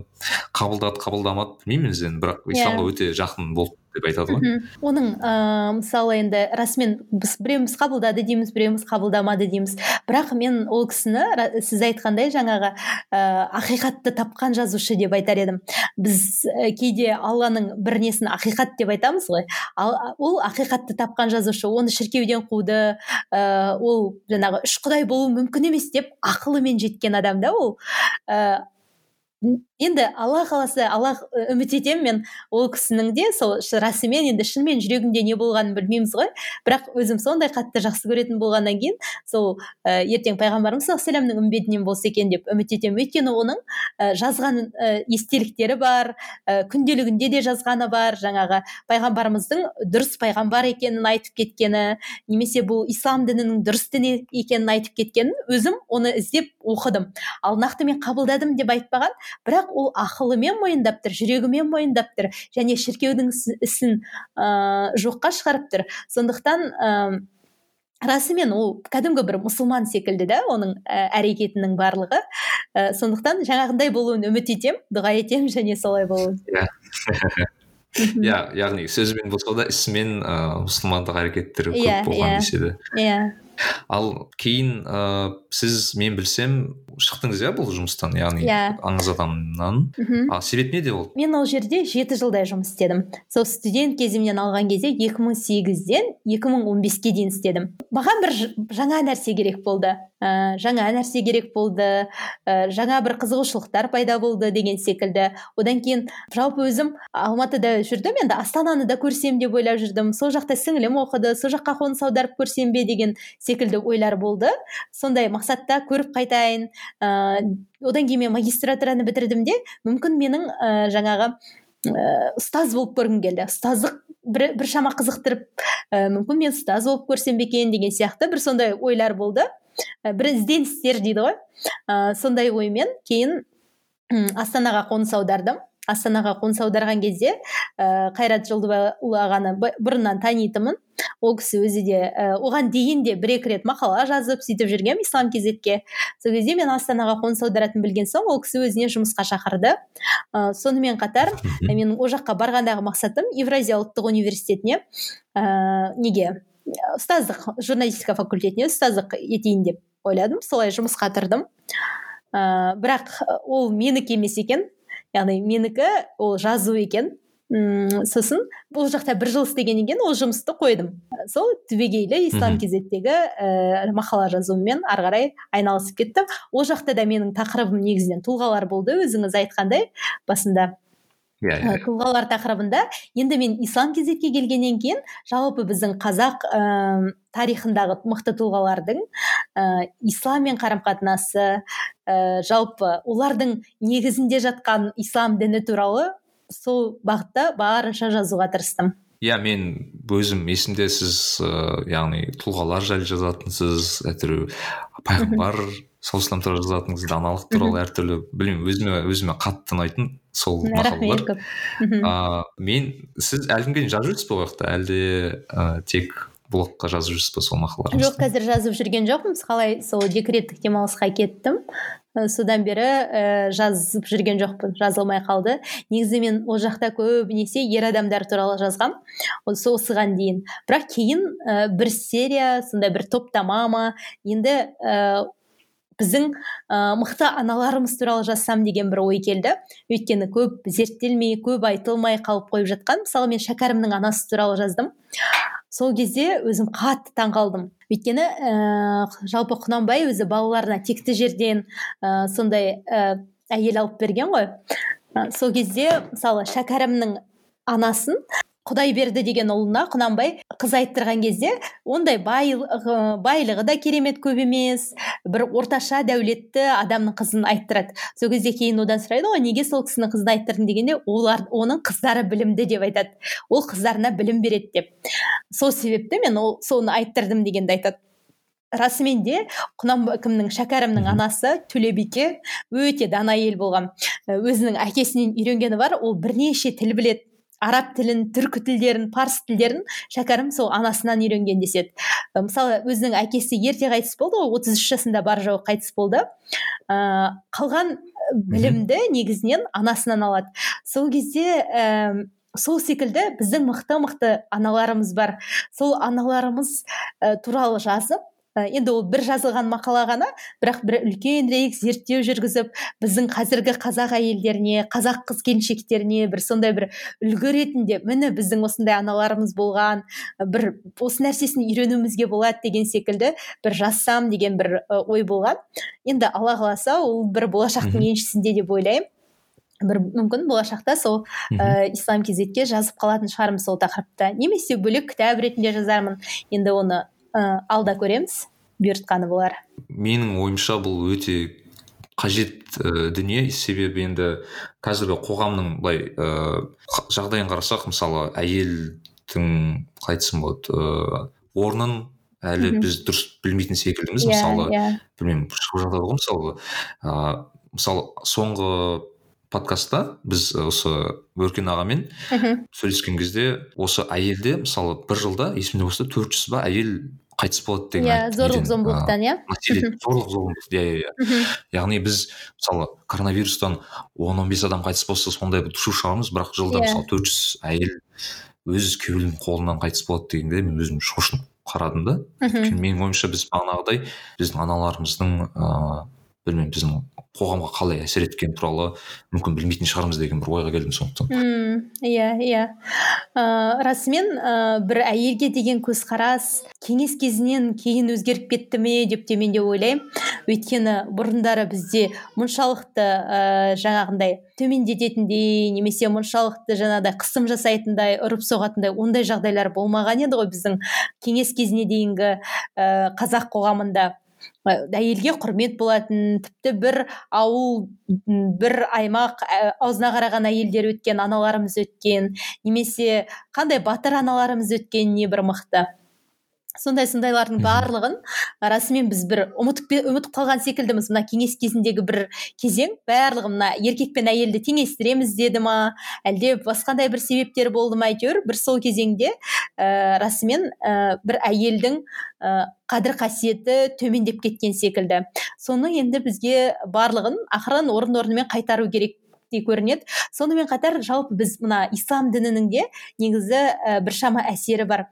қабылдады қабылдамады білмеймін енді. Бірақ исламға өте жақын болды. Деп айтады ғой. Оның ыыы мысалы енді расымен біз біреуміз қабылдады дейміз біреуміз қабылдамады дейміз. Бірақ мен ол кісіні сіз айтқандай жаңағы ыыы ақиқатты тапқан жазушы деп айтар едім. Біз кейде алланың бір несін ақиқат деп айтамыз ғой. Ал ол ақиқатты тапқан жазушы оны шіркеуден қуды ыыы ол жаңағы үш құдай болуы мүмкін емес деп ақылымен жеткен адам да ол. Ыыы енді алла қаласа алла үміт етемін мен ол кісінің де сол расымен енді шынымен жүрегінде не болғанын білмейміз ғой. Бірақ өзім сондай қатты жақсы көретін болғаннан кейін сол ә, ертең пайғамбарымыз саллаллаху үмбетінен болса екен деп үміт етемін. Өйткені оның ә, жазған ә, естеліктері бар ә, күнделігінде де жазғаны бар. Жаңағы пайғамбарымыздың дұрыс пайғамбар екенін айтып кеткені немесе бұл ислам дінінің дұрыс дін екенін айтып кеткенін өзім оны іздеп оқыдым. Ал нақты мен қабылдадым деп айтпаған. Бірақ ол ақылымен мойындап тұр жүрегімен мойындап тұр және шіркеудің ісін ә, жоққа шығарып тұр. Сондықтан ә, расымен ол кәдімгі бір мұсылман секілді да оның ә, әрекетінің барлығы. Ә, сондықтан жаңағындай болуын үміт етемін дұға етемін және солай болуын. Иә. Иә яғни сөзбен болса да ісімен ыыы мұсылмандық әрекеттері көп Иә, болған иә. деседі иә. Ал кейін ыыы сіз мен білсем шықтыңыз иә бұл жұмыстан яғни Иә. аңыз адамнан? Мхм а себеп неде болды мен ол жерде жеті жылдай жұмыс істедім. Сол студент кезімнен алған кезде 2008-ден 2015-ке дейін істедім. Маған бір жаңа нәрсе керек болды. Ә, жаңа нәрсе керек болды. Ә, жаңа бір қызығушылықтар пайда болды деген секілді. Одан кейін жалпы өзім алматыда жүрдім. Енді астананы да көрсем деп ойлап жүрдім. Сол жақта сіңілім оқыды сол жаққа қоныс аударып көрсем бе деген секілді ойлар болды. Сондай мақсатта көріп қайтайын. Ыыы одан кейін мен магистратураны бітірдім де мүмкін менің ә, жаңағы ә, ұстаз болып көргім келді. Ұстаздық бір, біршама қызықтырып ә, мүмкін мен ұстаз болып көрсем екен деген сияқты бір сондай ойлар болды. Ә, бір ізденістер дейді ғой. Ә, сондай оймен кейін астанаға қоныс аудардым. Астанаға қоныс аударған кезде ә, қайрат жолдыбайұлы ағаны бұрыннан танитынмын. Ол кісі өзі де ә, оған дейін де бір екі рет мақала жазып сөйтіп жүргенмін ислам кезетке сол кезде мен астанаға қоныс аударатынын білген соң ол кісі өзіне жұмысқа шақырды. Ә, сонымен қатар ә, менің ол жаққа барғандағы мақсатым евразия ұлттық университетіне ә, неге? Ұстаздық журналистика факультетіне ұстаздық етейін деп ойладым. Солай жұмысқа тұрдым. Ә, бірақ ол менікі емес екен. Яғни менікі ол жазу екен м сосын ол жақта бір жыл істегеннен кейін ол жұмысты қойдым. Сол түбегейлі ислам кезеттегі ііі мақала жазумен ары қарай айналысып кеттім. Ол жақта да менің тақырыбым негізінен тұлғалар болды. Өзіңіз айтқандай басында. Иә ә, иә. тұлғалар тақырыбында. Енді мен ислам кезетке келгеннен кейін жалпы біздің қазақ ә, тарихындағы мықты тұлғалардың ә, исламмен қарым қатынасы ә, жалпы олардың негізінде жатқан ислам діні туралы сол бағытта барынша жазуға тырыстым. Иә мен өзім есімде сіз ыыы яғни тұлғалар жайлы жазатынсыз әйтеуір пайғамбар саллаллаху туралы жазатынсыз даналық туралы әртүрлі білмеймін өзіме өзіме қатты ұнайтын сол мақалалар а мен сіз әлі күнге дейін жазып жүрсіз ба ол жақта әлде ә, тек блогқа жазып жүрсіз ба сол мақалаларыңызды жоқ қазір жазып жүрген жоқпын. Қалай сол декреттік демалысқа кеттім. Содан бері ә, жазып жүрген жоқпын. Жазылмай қалды. Негізі мен ол жақта көбінесе ер адамдар туралы жазғам. Осы осыған дейін. Бірақ кейін ә, бір серия сондай бір топтама ма. Енді ә, біздің ә, мықты аналарымыз туралы жазсам деген бір ой келді. Өйткені көп зерттелмей көп айтылмай қалып қойып жатқан. Мысалы мен шәкәрімнің анасы туралы жаздым. Сол кезде өзім қатты таңқалдым өйткені ә, жалпы құнанбай өзі балаларына текті жерден ә, сондай ә, әйел алып берген ғой. Ә, сол кезде мысалы шәкәрімнің анасын құдай берді деген ұлына құнанбай қыз айттырған кезде ондай байлығы да керемет көп емес. бір орташа дәулетті адамның қызын айттырады. Сол кезде кейін одан сұрайды ғой неге сол кісінің қызын айттырдың? дегенде олар оның қыздары білімді деп айтады. Ол қыздарына білім береді деп. Сол себепті мен ол соны айттырдым дегенді айтады. Расымен де құнанбай кімнің шәкәрімнің анасы төлебике өте дана әйел болған. Өзінің әкесінен үйренгені бар ол бірнеше тіл біледі. Араб тілін түркі тілдерін парсы тілдерін шәкәрім сол анасынан үйренген деседі. Мысалы өзінің әкесі ерте қайтыс болды ғой отыз үш жасында бар жоғы қайтыс болды. Ә, қалған білімді негізінен анасынан алады. Сол кезде ә, сол секілді біздің мықты мықты аналарымыз бар. Сол аналарымыз ә, туралы жазып енді ол бір жазылған мақала ғана бірақ бір үлкенірек зерттеу жүргізіп біздің қазіргі қазақ әйелдеріне қазақ қыз келіншектеріне бір сондай бір үлгі ретінде міне біздің осындай аналарымыз болған бір осы нәрсесін үйренуімізге болады деген секілді бір жазсам деген бір ой болған. Енді алла қаласа ол бір болашақтың еншісінде деп ойлаймын. Бір мүмкін болашақта сол ә, ислам кезетке жазып қалатын шығармын сол тақырыпта. Немесе бөлек кітап ретінде жазармын. Енді оны ә, алда көреміз. Бұйыртқаны болар. Менің ойымша бұл өте қажет ә, дүние. Себебі енді қазіргі қоғамның былай ә, жағдайын қарасақ мысалы әйелдің қалай айтсам болады ә, орнын әлі біз дұрыс білмейтін секілдіміз. Yeah, иә, мысалы yeah. Иә. білмеймін жағдай ғой мысалы ә, мысалы соңғы подкастта біз осы өркен ағамен сөйлескен кезде осы әйелде мысалы бір жылда есімде болса төрт жүз ба әйел қайтыс болады деген иә зорлық зомбылықтан иә зорлық зомбылық иә иә иә. Яғни біз мысалы коронавирустан он он бес адам қайтыс болса сондай бір шу шығармыз бірақ жылда yeah. Иә. мысалы төрт жүз әйел өз күйеуінің қолынан қайтыс болады дегенде мен өзім шошынып қарадым да. Менің ойымша біз бағанағыдай біздің аналарымыздың ыыы білмеймін біздің қоғамға қалай әсер еткені туралы мүмкін білмейтін шығармыз деген бір ойға келдім сондықтан. Иә иә. Расымен ә, бір әйелге деген көзқарас кеңес кезінен кейін өзгеріп кетті ме деп те мен де ойлаймын. Өйткені бұрындары бізде мұншалықты ә, жаңағындай төмендететіндей немесе мұншалықты жаңағыдай қысым жасайтындай ұрып соғатындай ондай жағдайлар болмаған еді ғой біздің кеңес кезіне дейінгі ә, қазақ қоғамында. Әйелге құрмет болатын тіпті бір ауыл бір аймақ аузына қараған әйелдер өткен аналарымыз өткен немесе қандай батыр аналарымыз өткен не бір мықты. Сондай сондайлардың барлығын расымен біз бір ұмытып ұмытып қалған секілдіміз. Мына кеңес кезіндегі бір кезең барлығы мына еркек пен әйелді теңестіреміз деді ма? Әлде басқандай бір себептер болды ма әйтеуір? Бір сол кезеңде ә, расымен ә, бір әйелдің ә, қадір қасиеті төмендеп кеткен секілді. Соны енді бізге барлығын ақырын орын орнымен қайтару керек көрінеді. Сонымен қатар жалпы біз мына ислам дінінің де негізі ә, біршама әсері бар.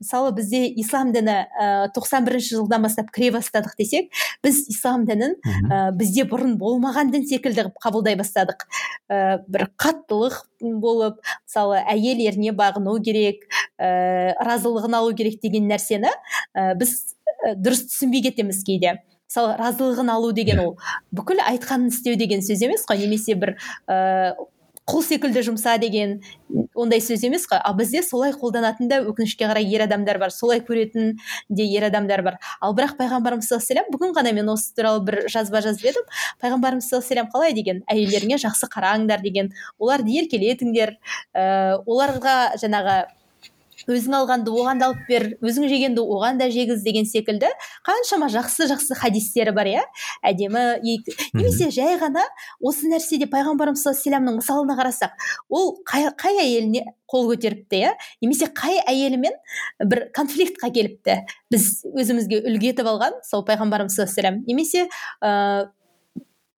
Мысалы бізде ислам діні ә, 91 жылдан бастап кіре бастадық десек біз ислам дінін ә, бізде бұрын болмаған дін секілді қабылдай бастадық. Ә, бір қаттылық болып мысалы әйел еріне бағыну керек ә, разылығын алу керек деген нәрсені ә, біз дұрыс түсінбей кетеміз кейде. Мысалы разылығын алу деген иә. ол бүкіл айтқанын істеу деген сөз емес қой немесе бір ыыы құл секілді жұмса деген ондай сөз емес қой. Ал бізде солай қолданатын да өкінішке қарай ер адамдар бар солай көретін де ер адамдар бар. Ал бірақ пайғамбарымыз саллаллаху бүгін ғана мен осы туралы бір жазба жазып едім. Пайғамбарымыз саллаллаху қалай деген? Әйелдеріңе жақсы қараңдар деген. Оларды еркелетіңдер. Ыыы оларға жаңағы өзің алғанды оған да алып бер өзің жегенді оған да жегіз деген секілді қаншама жақсы жақсы хадистері бар иә? Әдемі немесе жай ғана осы нәрседе пайғамбарымыз саллаллаху мысалына қарасақ ол қай, қай әйеліне қол көтеріпті иә? Немесе қай әйелімен бір конфликтқа келіпті? Біз өзімізге үлгі етіп алған сол пайғамбарымыз саллаллаху немесе ыыы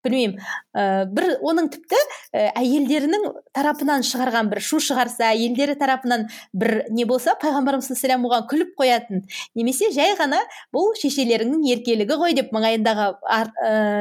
білмеймін. Ә, бір оның тіпті ә, әйелдерінің тарапынан шығарған бір шу шығарса әйелдері тарапынан бір не болса пайғамбарымыз саллаллаху оған күліп қоятын. Немесе жай ғана бұл шешелеріңнің еркелігі ғой деп маңайындағы ә,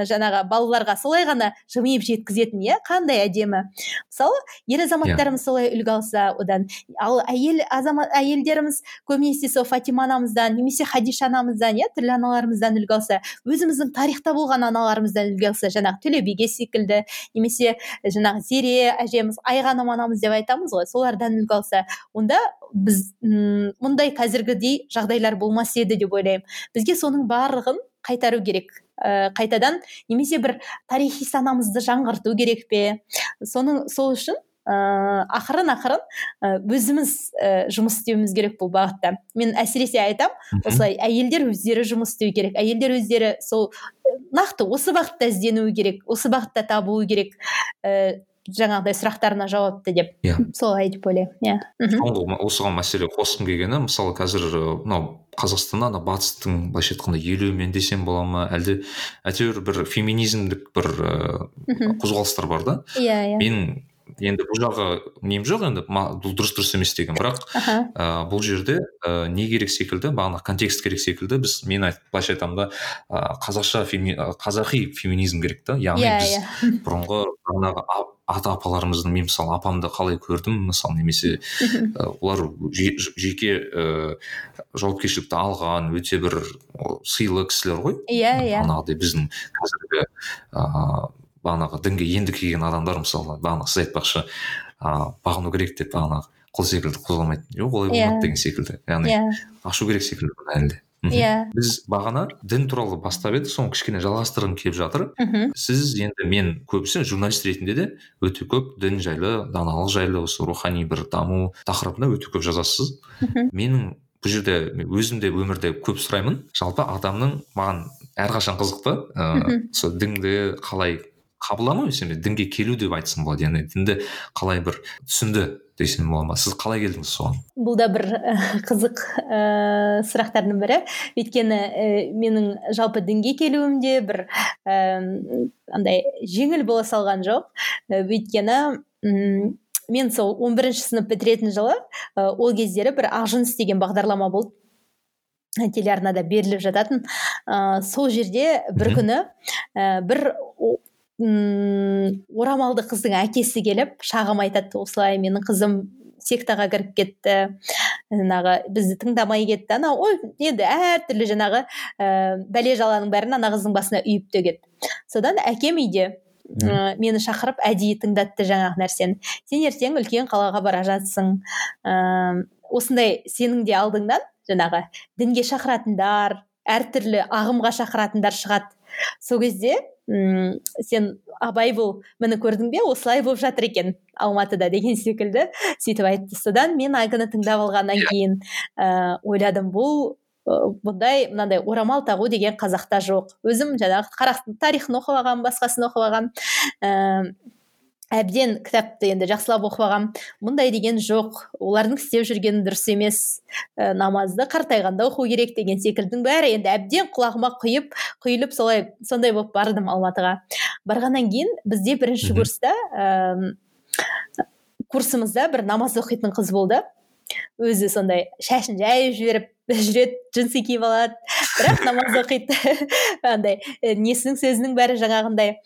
жаңағы балаларға солай ғана жымиып жеткізетін иә? Қандай әдемі. Мысалы ер азаматтарымыз солай үлгі алса одан. Ал әйел азамат әйелдеріміз көбінесе сол фатима анамыздан немесе хадиша анамыздан иә? Түрлі аналарымыздан үлгі алса өзіміздің тарихта болған аналарымыздан үлгі алса жаңағы төле секілді немесе жаңағы зере әжеміз айғаным анамыз деп айтамыз ғой солардан үлгі алса онда біз мұндай қазіргідей жағдайлар болмас еді деп ойлаймын. Бізге соның барлығын қайтару керек. Ә, қайтадан немесе бір тарихи санамызды жаңғырту керек пе? Соның сол үшін ә, ақырын ақырын өзіміз ә, жұмыс істеуіміз керек бұл бағытта. Мен әсіресе айтам осылай әйелдер өздері жұмыс істеу керек. Әйелдер өздері сол нақты осы бағытта ізденуі керек осы бағытта табуы керек ә, жаңағыдай сұрақтарына жауапты деп. Иә. Yeah. солай деп ойлаймын иә. Соңғы осыған мәселе қосқым келгені мысалы қазір мынау қазақстанда ана батыстың былайша айтқанда елеуімен десем бола ма? Әлде әйтеуір бір феминизмдік бір ыыы қозғалыстар бар да? Иә иә. Менің енді бұл жағы нем жоқ енді бұл дұрыс дұрыс емес деген. Бірақ ә, бұл жерде ә, не керек секілді бағана контекст керек секілді біз мен айт, былайша айтамын да ә, қазақша феми, қазақи феминизм керек та. Яғни yeah, иә, біз yeah. Иә. *laughs* бұрынғы жаңағы ата апаларымыздың мен мысалы апамды қалай көрдім мысалы немесе ә, олар жеке ә, жауапкершілікті алған өте бір сыйлы кісілер ғой. Иә иә. Біздің қазіргі ыыы бағанағы дінге енді келген адамдар мысалы бағана сіз айтпақшы ыыы бағыну керек деп бағанағы құл секілді қозғалмайды жоқ олай болмайды yeah. деген секілді. Яғни yeah. Иә. ашу керек секілді әлі де. Иә. Біз бағана дін туралы бастап едік соны кішкене жалғастырғым келіп жатыр. Мхм. Сіз енді мен көбісі журналист ретінде де өте көп дін жайлы даналық жайлы осы рухани бір даму тақырыбында өте көп жазасыз. Мхм. Менің бұл жерде өзім де өмірде көп сұраймын. Жалпы адамның маған әрқашан қызықты ыыы сол дінді қалай қабылдамау емес дінге келу деп айтсам болады яғни дінді қалай бір түсінді десем бола ма? сіз қалай келдіңіз соған? Бұл да бір қызық ә, сұрақтардың бірі. Өйткені ә, менің жалпы дінге келуім де бір ә, андай жеңіл бола салған жоқ. Өйткені м мен сол 11 бірінші сынып бітіретін жылы ә, ол кездері бір ақжүніс деген бағдарлама болды. Телеарнада беріліп жататын. Ә, сол жерде бір күні ә, бір м орамалды қыздың әкесі келіп шағым айтады осылай менің қызым сектаға кіріп кетті. Жаңағы бізді тыңдамай кетті. Ана ой енді әртүрлі жаңағы ә, бәле жаланың бәрін ана қыздың басына үйіп төгеді. Содан әкем үйде ә, мені шақырып әдейі тыңдатты жаңағы нәрсені. Сен ертең үлкен қалаға бара жатсың. Ә, осындай сенің де алдыңнан жаңағы дінге шақыратындар әртүрлі ағымға шақыратындар шығады сол кезде м сен абай бол міне көрдің бе осылай болып жатыр екен алматыда деген секілді сөйтіп айтты. Содан мен әңгіні тыңдап алғаннан иә. кейін ә, ойладым бұл бұндай мынандай орамал тағу деген қазақта жоқ. Өзім жаңағы тарихын оқып алғанмын басқасын оқып алғанмын. Әбден кітапты енді жақсылап оқып алғанмын мұндай деген жоқ. Олардың істеп жүргені дұрыс емес. Ә, намазды қартайғанда оқу керек деген секілдің бәрі енді әбден құлағыма құйып құйылып солай сондай болып бардым алматыға. Барғаннан кейін бізде бірінші курста ә, курсымызда бір намаз оқитын қыз болды. Өзі сондай шашын жайып жіберіп *laughs* жүреді джинсы киіп алады. Бірақ намаз оқиды. *laughs* Андай несінің сөзінің бәрі жаңағындай.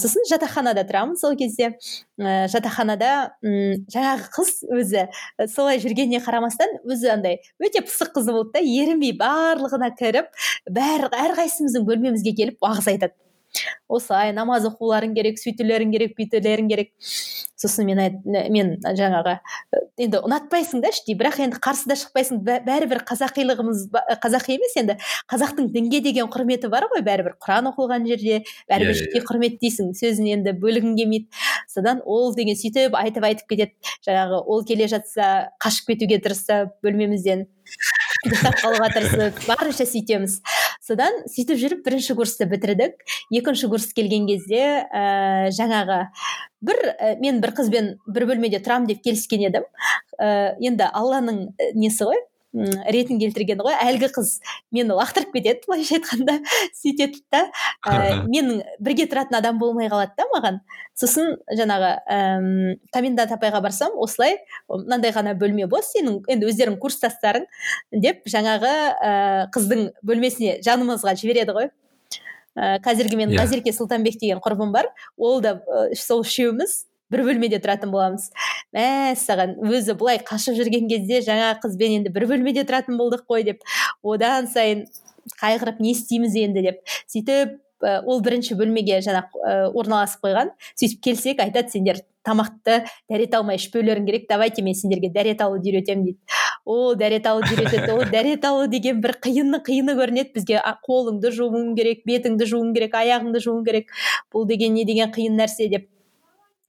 Сосын жатақханада тұрамын сол кезде. Ә, жатақханада м жаңағы қыз өзі солай жүргеніне қарамастан өзі андай өте пысық қыз болды да ерінбей барлығына кіріп бәрі әрқайсымыздың бөлмемізге келіп уағыз айтады. Осылай намаз оқуларың керек сөйтулерің керек бүйтулерің керек. Сосын мен айт, мен жаңағы енді ұнатпайсың да іштей бірақ енді қарсы да шықпайсың. Бәрібір қазақилығымыз қазақи емес енді қазақтың дінге деген құрметі бар ғой бәрібір құран оқылған жерде бәрібір yeah, жеке құрметтейсің сөзін енді бөлгің келмейді. Содан ол деген сөйтіп айтып айтып кетеді. Жаңағы ол келе жатса қашып кетуге тырысса бөлмемізден ұйықтап қалуға тырысып барынша сөйтеміз. Содан сөйтіп жүріп бірінші курсты бітірдік. Екінші курс келген кезде ә, жаңағы бір ә, мен бір қызбен бір бөлмеде тұрамын деп келіскен едім. Ә, енді алланың несі ғой? Ретін келтірген ғой. Әлгі қыз мені лақтырып кетеді былайша айтқанда сөйтеді да ә, менің бірге тұратын адам болмай қалады да маған. Сосын жаңағы ііі комендант апайға барсам осылай мынандай ғана бөлме бос сенің енді өздерің курстастарың деп жаңағы ә, қыздың бөлмесіне жанымызға жібереді ғой. Ә, қазіргі мен yeah. Иә. назерке сұлтанбек деген құрбым бар. Ол да ә, сол үшеуміз бір бөлмеде тұратын боламыз. Мәссаған өзі былай қашып жүрген кезде жаңа қызбен енді бір бөлмеде тұратын болдық қой деп. Одан сайын қайғырып не істейміз енді деп. Сөйтіп ол бірінші бөлмеге жаңа орналасып қойған. Сөйтіп келсек айтады сендер тамақты дәрет алмай ішпеулерің керек давайте мен сендерге дәрет алуды үйретемін дейді. О дәрет алуды үйретеді. Ол дәрет алу деген бір қиыны қиыны көрінеді. Бізге қолыңды жууың керек бетіңді жууың керек аяғыңды жууың керек. Бұл деген не деген қиын нәрсе деп.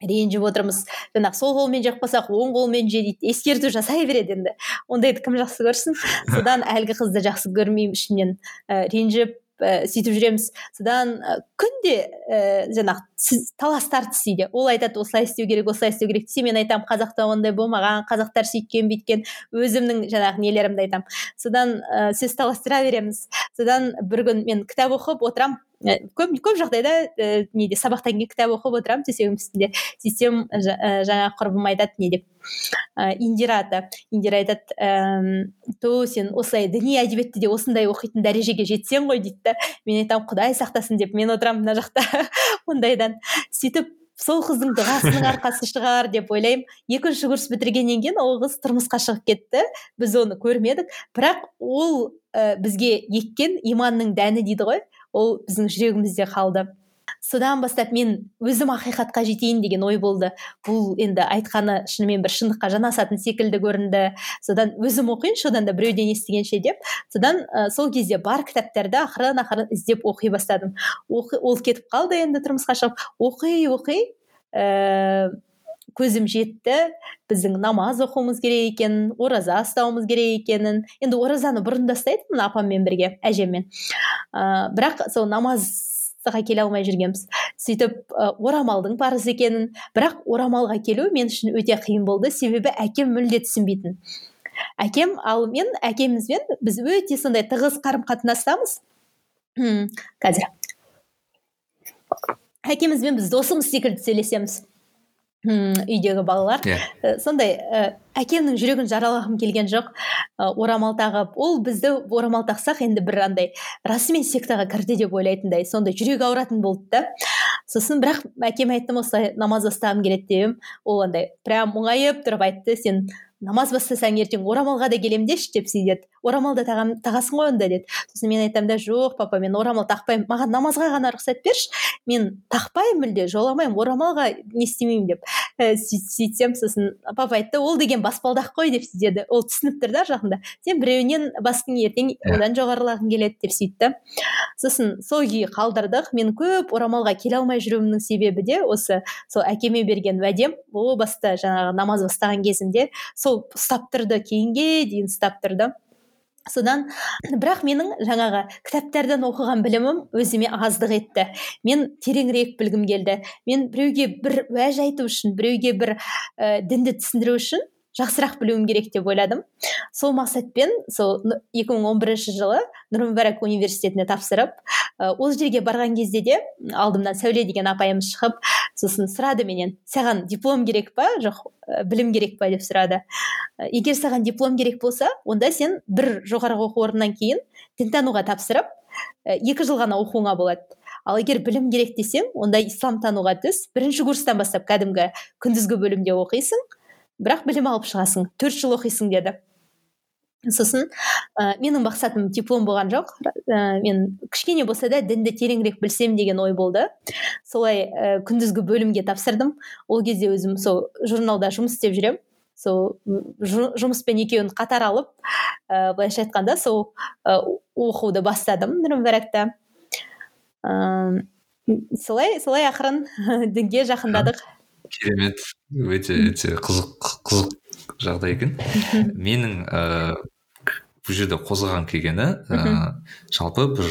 Ренжіп отырмыз. Жаңағы сол қолмен жақпасақ оң қолмен же дейді. Ескерту жасай береді енді. Ондайды кім жақсы көрсін? *laughs* Содан әлгі қызды жақсы көрмеймін ішімнен. Ә, ренжіп ә, сөйтіп жүреміз. Содан ә, күнде ә, жаңағы талас тартыс үйде ол айтады осылай істеу керек осылай істеу керек десе мен айтамын қазақта ондай болмаған қазақтар сөйткен бүйткен өзімнің жаңағы нелерімді айтамын. Содан ә, сөз таластыра береміз. Содан бір күн мен кітап оқып отырамын. Э, көп көп жағдайда ә, неде сабақтан кейін кітап оқып отырамын төсегімнің үстінде сөйтсем ә, жаңа құрбым айтады не деп ә, индира ата индира айтады ііі то сен осылай діни әдебиетті де осындай оқитын дәрежеге жетсең ғой дейді да. Мен айтамын құдай сақтасын деп мен отырамын мына жақта *laughs* ондайдан. Сөйтіп сол қыздың дұғасының арқасы шығар деп ойлаймын. Екінші курс бітіргеннен кейін ол қыз тұрмысқа шығып кетті. Біз оны көрмедік. Бірақ ол ә, бізге еккен иманның дәні дейді ғой. Ол біздің жүрегімізде қалды. Содан бастап мен өзім ақиқатқа жетейін деген ой болды. Бұл енді айтқаны шынымен бір шындыққа жанасатын секілді көрінді. Содан өзім оқиыншы одан да біреуден естігенше деп. Содан ә, сол кезде бар кітаптарды ақырын ақырын іздеп оқи бастадым. Оқи, ол кетіп қалды енді тұрмысқа шығып. Оқи оқи ә, көзім жетті біздің намаз оқуымыз керек екенін ораза ұстауымыз керек екенін. Енді оразаны бұрын да ұстайтынмын апаммен бірге әжеммен. Ә, бірақ сол намазға келе алмай жүргенбіз. Сөйтіп орамалдың парыз екенін. Бірақ орамалға келу мен үшін өте қиын болды. Себебі әкем мүлде түсінбейтін. Әкем ал мен әкемізбен біз өте сондай тығыз қарым қатынастамыз қазір әкемізбен біз досымыз секілді сөйлесеміз. Үйдегі балалар yeah. Иә. сондай ә, әкемнің жүрегін жаралағым келген жоқ ә, орамал тағып ол бізді орамал тақсақ енді бір андай расымен сектаға кірді деп ойлайтындай сондай жүрегі ауыратын болды да сосын бірақ әкеме айттым осылай намаз бастағым келеді деп ол андай прям мұңайып тұрып айтты сен намаз бастасаң ертең орамалға да келемін деші деп сөйтеді орамал да тағам, тағасың ғой онда деді. Сосын мен айтамын да жоқ папа мен орамал тақпаймын. Маған намазға ғана рұқсат берші. Мен тақпаймын мүлде жоламаймын орамалға не істемеймін деп. Ә, сөйтсем сосын папа айтты ол деген баспалдақ қой деп деді. Ол түсініп тұр да жақында. Сен біреуінен бастың ертең иә. одан жоғарылағың келеді деп сөйтті. Сосын сол күйі қалдырдық. Мен көп орамалға келе алмай жүруімнің себебі де осы сол әкеме берген уәдем. О баста жаңағы намаз бастаған кезімде сол ұстап тұрды кейінге дейін ұстап тұрды содан бірақ менің жаңағы кітаптардан оқыған білімім өзіме аздық етті. Мен тереңірек білгім келді. Мен біреуге бір уәж айту үшін біреуге бір ә, дінді түсіндіру үшін жақсырақ білуім керек деп ойладым. Сол мақсатпен сол 2011 жылы нұр мүбарак университетіне тапсырып ол жерге барған кезде де алдымнан сәуле деген апайымыз шығып сосын сұрады менен саған диплом керек па? Жоқ білім керек па? деп сұрады. Егер саған диплом керек болса онда сен бір жоғарғы оқу орнынан кейін дінтануға тапсырып екі жыл ғана оқуыңа болады. Ал егер білім керек десең онда исламтануға түс бірінші курстан бастап кәдімгі күндізгі бөлімде оқисың бірақ білім алып шығасың төрт жыл оқисың деді. Сосын ә, менің мақсатым диплом болған жоқ. Ә, мен кішкене болса да дінді тереңірек білсем деген ой болды. Солай ә, күндізгі бөлімге тапсырдым. Ол кезде өзім сол журналда жұмыс істеп жүремін сол жұмыспен екеуін қатар алып ә, былайша айтқанда сол ә, оқуды бастадым нұр мүбаракта ә, солай солай ақырын *laughs* дінге жақындадық. Керемет өте өте қызық қызық жағдай екен. Менің ыыы бұл жерде қозғаған келгені ыыы жалпы бір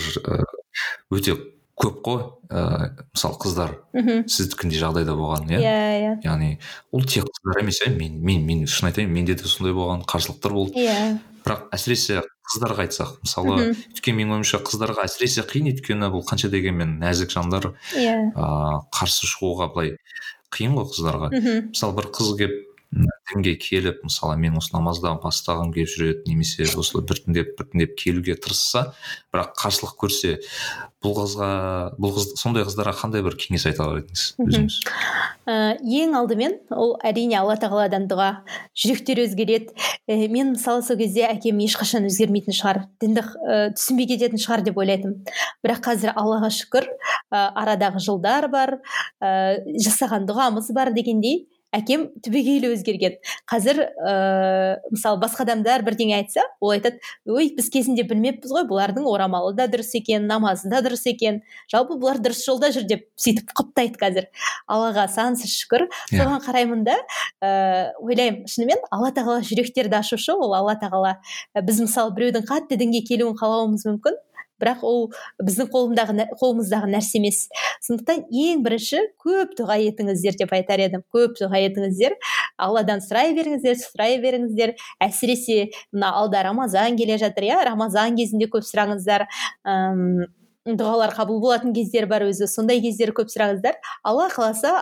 өте көп қой ыыы мысалы қыздар мхм сіздікіндей жағдайда болған иә? Иә иә. Яғни ол тек қыздар емес иә? Мен мен мен шын айтайын менде де сондай болған қарсылықтар болды. Иә. Бірақ әсіресе қыздарға айтсақ мысалы өйткені менің ойымша қыздарға әсіресе қиын өйткені бұл қанша дегенмен нәзік жандар иә. ыыы қарсы шығуға былай қиын ғой қыздарға. Мхм мысалы бір қыз келіп дінге келіп мысалы мен осы намазды бастағым келіп жүреді немесе осылай біртіндеп біртіндеп келуге тырысса бірақ қарсылық көрсе бұл қызға бұл қыз сондай қыздарға қандай бір кеңес айта алар едіңіз өзіңіз? Ә, ең алдымен ол әрине алла тағаладан дұға жүректер өзгереді. Ә, мен мысалы сол кезде әкем ешқашан өзгермейтін шығар дінді ә, түсінбей кететін шығар деп ойлайтынмын. Бірақ қазір аллаға шүкір ә, арадағы жылдар бар ә, жасаған дұғамыз бар дегендей әкем түбегейлі өзгерген. Қазір ыыы мысалы басқа адамдар бірдеңе айтса ол айтады ой біз кезінде білмеппіз ғой бұлардың орамалы да дұрыс екен намазы да дұрыс екен. Жалпы бұлар дұрыс жолда жүр деп сөйтіп құптайды қазір. Аллаға сансыз шүкір. Соған қараймын да ыыы ойлаймын шынымен алла тағала жүректерді ашушы ол алла тағала. Біз мысалы біреудің қатты дінге келуін қалауымыз мүмкін. Бірақ ол біздің қолымдағы қолымыздағы нәрсе емес. сондықтан ең бірінші көп дұға етіңіздер деп айтар едім. көп дұға етіңіздер алладан сұрай беріңіздер сұрай беріңіздер. әсіресе мына алда рамазан келе жатыр иә рамазан кезінде көп сұраңыздар. Дұғалар қабыл болатын кездер бар өзі сондай кездер көп сұраңыздар алла қаласа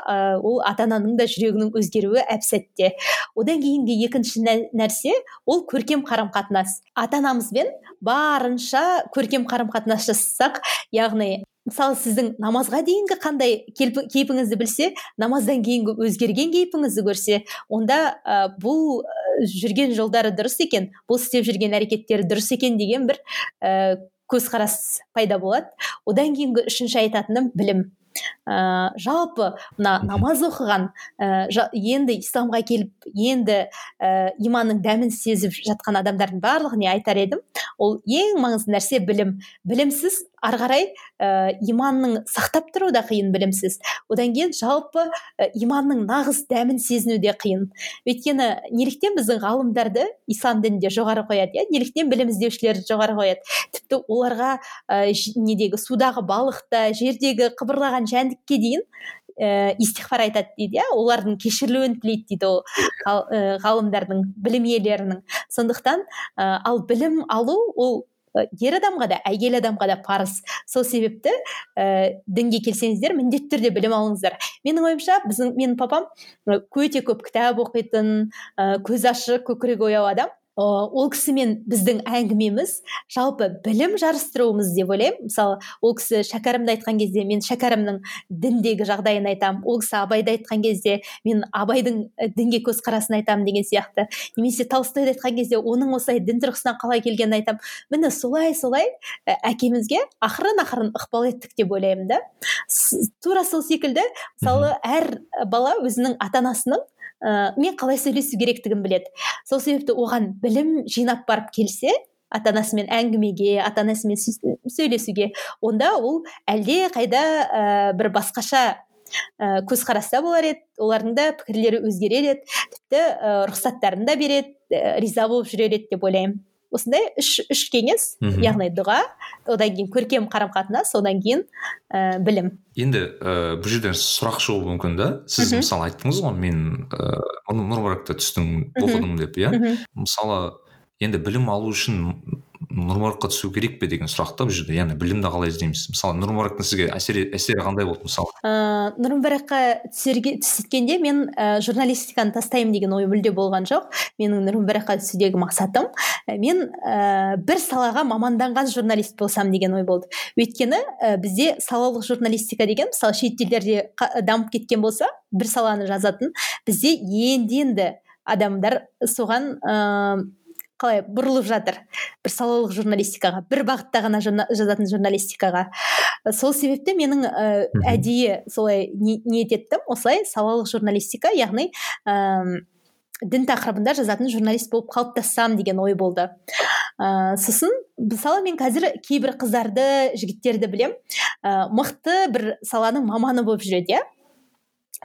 ол ата ананың да жүрегінің өзгеруі әп сәтте одан кейінгі екінші нәрсе ол көркем қарым қатынас ата анамызбен барынша көркем қарым қатынас жасасақ яғни мысалы сіздің намазға дейінгі қандай кейпіңізді білсе намаздан кейінгі өзгерген кейпіңізді көрсе онда ә, бұл жүрген жолдары дұрыс екен бұл істеп жүрген әрекеттері дұрыс екен деген бір көзқарас пайда болады. Одан кейінгі үшінші айтатыным білім. Ә, жалпы мына намаз оқыған ә, енді исламға келіп енді ә, иманның дәмін сезіп жатқан адамдардың барлығына айтар едім? Ол ең маңызды нәрсе білім. Білімсіз ары қарай ә, иманның сақтап тұру да қиын білімсіз. Одан кейін жалпы ә, иманның нағыз дәмін сезіну де қиын. Өйткені неліктен біздің ғалымдарды ислам дінінде жоғары қояды иә? Неліктен білім іздеушілерді жоғары қояды? Тіпті оларға ә, недегі судағы балықта жердегі қыбырлаған жәндікке дейін ә, истихфар айтады дейді иә? Олардың кешірілуін тілейді дейді ол ғалымдардың білім иелерінің. Сондықтан ә, ал білім алу ол ер адамға да әйел адамға да парыз. Сол себепті ә, дінге келсеңіздер міндетті түрде білім алыңыздар. Менің ойымша біздің менің папам өте көп кітап оқитын ә, көзі ашық көкірегі ояу адам. Ол кісімен біздің әңгімеміз жалпы білім жарыстыруымыз деп ойлаймын. Мысалы ол кісі шәкәрімді айтқан кезде мен шәкәрімнің діндегі жағдайын айтамын ол кісі абайды айтқан кезде мен абайдың дінге көзқарасын айтамын деген сияқты. Немесе толстойды айтқан кезде оның осылай дін тұрғысынан қалай келгенін айтамын міне солай солай әкемізге ақырын ақырын ықпал еттік деп ойлаймын да. Тура сол секілді. Мысалы әр бала өзінің ата анасының ә, мен қалай сөйлесу керектігін біледі. Сол себепті оған білім жинап барып келсе ата анасымен әңгімеге ата анасымен сөйлесуге онда ол әлде қайда ә, бір басқаша ә, көзқараста болар еді олардың да пікірлері өзгерер еді тіпті ә, рұқсаттарын да береді ә, риза болып жүрер еді деп ойлаймын. Осындай үш үш кеңес яғни дұға одан кейін көркем қарым қатынас одан кейін ә, білім. Енді ә, бұл жерден сұрақ шығуы мүмкін да. Сіз мысалы айттыңыз ғой мен ыыы ә, нұрмаракта түстім оқыдым деп иә? Мысалы енді білім алу үшін нұрмараққа түсу керек пе деген сұрақ та бұл жерде. Яғни білімді қалай іздейміз? Мысалы нұрмарактың сізге әсері әсері қандай болды мысалы? Ыыы нұрмараққа түскенде мен ә, журналистиканы тастаймын деген ой мүлде болған жоқ. Менің нұрмараққа түсудегі мақсатым мен ә, бір салаға маманданған журналист болсам деген ой болды. Өйткені ә, бізде салалық журналистика деген мысалы шет елдерде дамып кеткен болса бір саланы жазатын бізде енді енді адамдар соған қалай бұрылып жатыр. Бір салалық журналистикаға бір бағытта ғана жазатын журналистикаға. Сол себепті менің ә, әдейі солай ниет еттім осылай салалық журналистика яғни ә, дін тақырыбында жазатын журналист болып қалыптассам деген ой болды. Ә, сосын мысалы мен қазір кейбір қыздарды жігіттерді білем ә, мықты бір саланың маманы болып жүреді иә.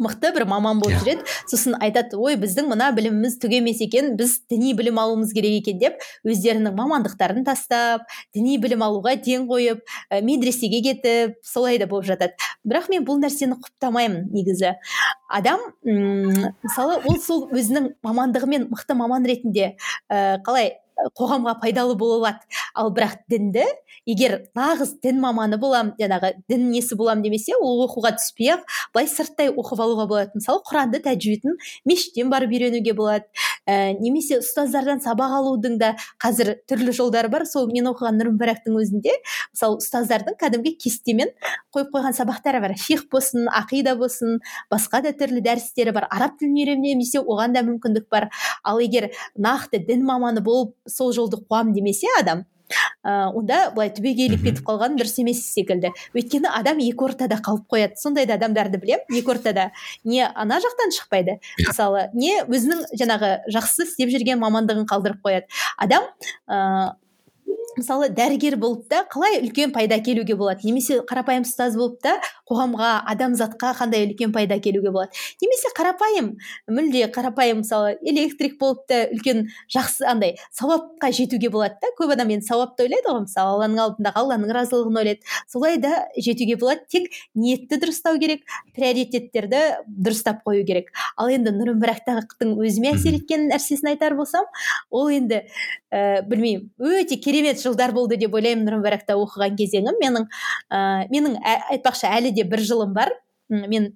Мықты бір маман болып yeah. Иә. жүреді сосын айтады ой біздің мына біліміміз түк емес екен біз діни білім алуымыз керек екен деп өздерінің мамандықтарын тастап діни білім алуға ден қойып ә, медресеге кетіп солай да болып жатады бірақ мен бұл нәрсені құптамаймын негізі адам ұм, мысалы ол сол өзінің мамандығымен мықты маман ретінде ә, қалай қоғамға пайдалы бола алады ал бірақ дінді егер нағыз дін маманы болам жаңағы дін несі болам демесе ол оқуға түспей ақ былай сырттай оқып алуға болады. Мысалы құранды тәжвидін мешіттен барып үйренуге болады. Ә, немесе ұстаздардан сабақ алудың да қазір түрлі жолдары бар. Сол мен оқыған нұрмүбәрактың өзінде мысалы ұстаздардың кәдімгі кестемен қойып қойған сабақтары бар. Фих болсын ақида болсын басқа да түрлі дәрістері бар. Араб тілін үйренемін десе оған да мүмкіндік бар. Ал егер нақты дін маманы болып сол жолды қуамын демесе адам ә, онда былай түбегейлі кетіп қалған дұрыс емес секілді. Өйткені адам екі ортада қалып қояды. Сондай да адамдарды білемін. Екі ортада не ана жақтан шықпайды мысалы не өзінің жаңағы жақсы істеп жүрген мамандығын қалдырып қояды. Адам ә, мысалы дәрігер болып та қалай үлкен пайда әкелуге болады? немесе қарапайым ұстаз болып та қоғамға адамзатқа қандай үлкен пайда әкелуге болады? немесе қарапайым мүлде қарапайым мысалы электрик болып та үлкен жақсы андай сауапқа жетуге болады да көп адам енді сауапты ойлайды ғой мысалы алланың алдындағы алланың разылығын ойлайды. Солай да жетуге болады. Тек ниетті дұрыстау керек приоритеттерді дұрыстап қою керек. Ал енді нұрымбірақтың өзіме әсер еткен нәрсесін айтар болсам ол енді ә, білмеймін өте керемет жылдар болды деп ойлаймын нұрмүбаракта оқыған кезеңім. Менің ә, менің айтпақшы әлі де бір жылым бар. Мен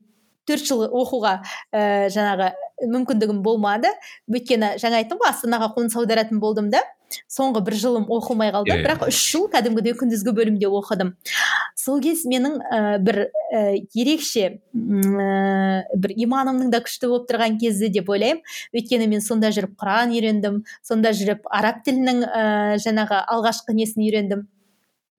төрт жыл оқуға ә, жаңағы мүмкіндігім болмады. Өйткені жаңа айттым ғой астанаға қоныс аударатын болдым да. Соңғы бір жылым оқылмай қалды. Yeah, бірақ үш жыл кәдімгідей күндізгі бөлімде оқыдым. Сол кез менің ә, бір ә, ерекше ә, бір иманымның да күшті болып тұрған кезі деп ойлаймын. Өйткені мен сонда жүріп құран үйрендім сонда жүріп араб тілінің ә, жаңағы алғашқы несін үйрендім.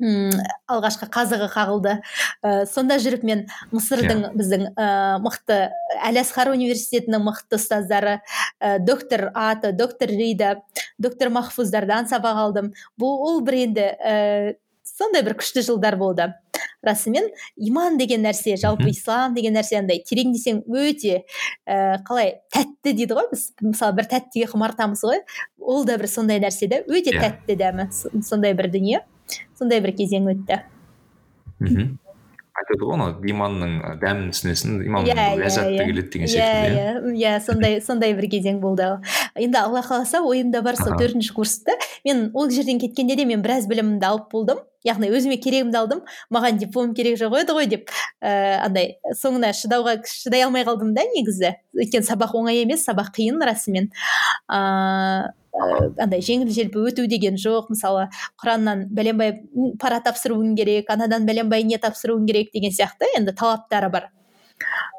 М алғашқы қазығы қағылды. Ә, сонда жүріп мен мысырдың yeah. біздің ә, мықты әл асқар университетінің мықты ұстаздары ә, доктор аты доктор рида доктор махфуздардан сабақ алдым. Бұл ол бір енді ә, сондай бір күшті жылдар болды. Расымен иман деген нәрсе жалпы ислам деген нәрсе андай тереңдесең өте ә, қалай тәтті дейді ғой біз. Мысалы бір тәттіге құмартамыз ғой. Ол да бір сондай нәрсе да өте yeah. тәтті дәмі сондай бір дүние. Сондай бір кезең өтті. Мхм. Айтады ғой анау лиманның дәмін түсінесің иманның yeah, иә, ләззаты yeah, келеді деген секілді иә иә? иә сондай сондай бір кезең болды. Енді алла қаласа ойымда бар сол төртінші курста мен ол жерден кеткенде де мен біраз білімімді алып болдым. Яғни өзіме керегімді алдым. Маған диплом керек жоқ еді ғой деп ә, андай соңына шыдауға шыдай алмай қалдым да негізі. Өйткені сабақ оңай емес сабақ қиын расымен. Ыыы андай жеңіл желпі өту деген жоқ. Мысалы құраннан бәленбай пара тапсыруың керек анадан бәленбай не тапсыруың керек деген сияқты. Енді талаптары бар.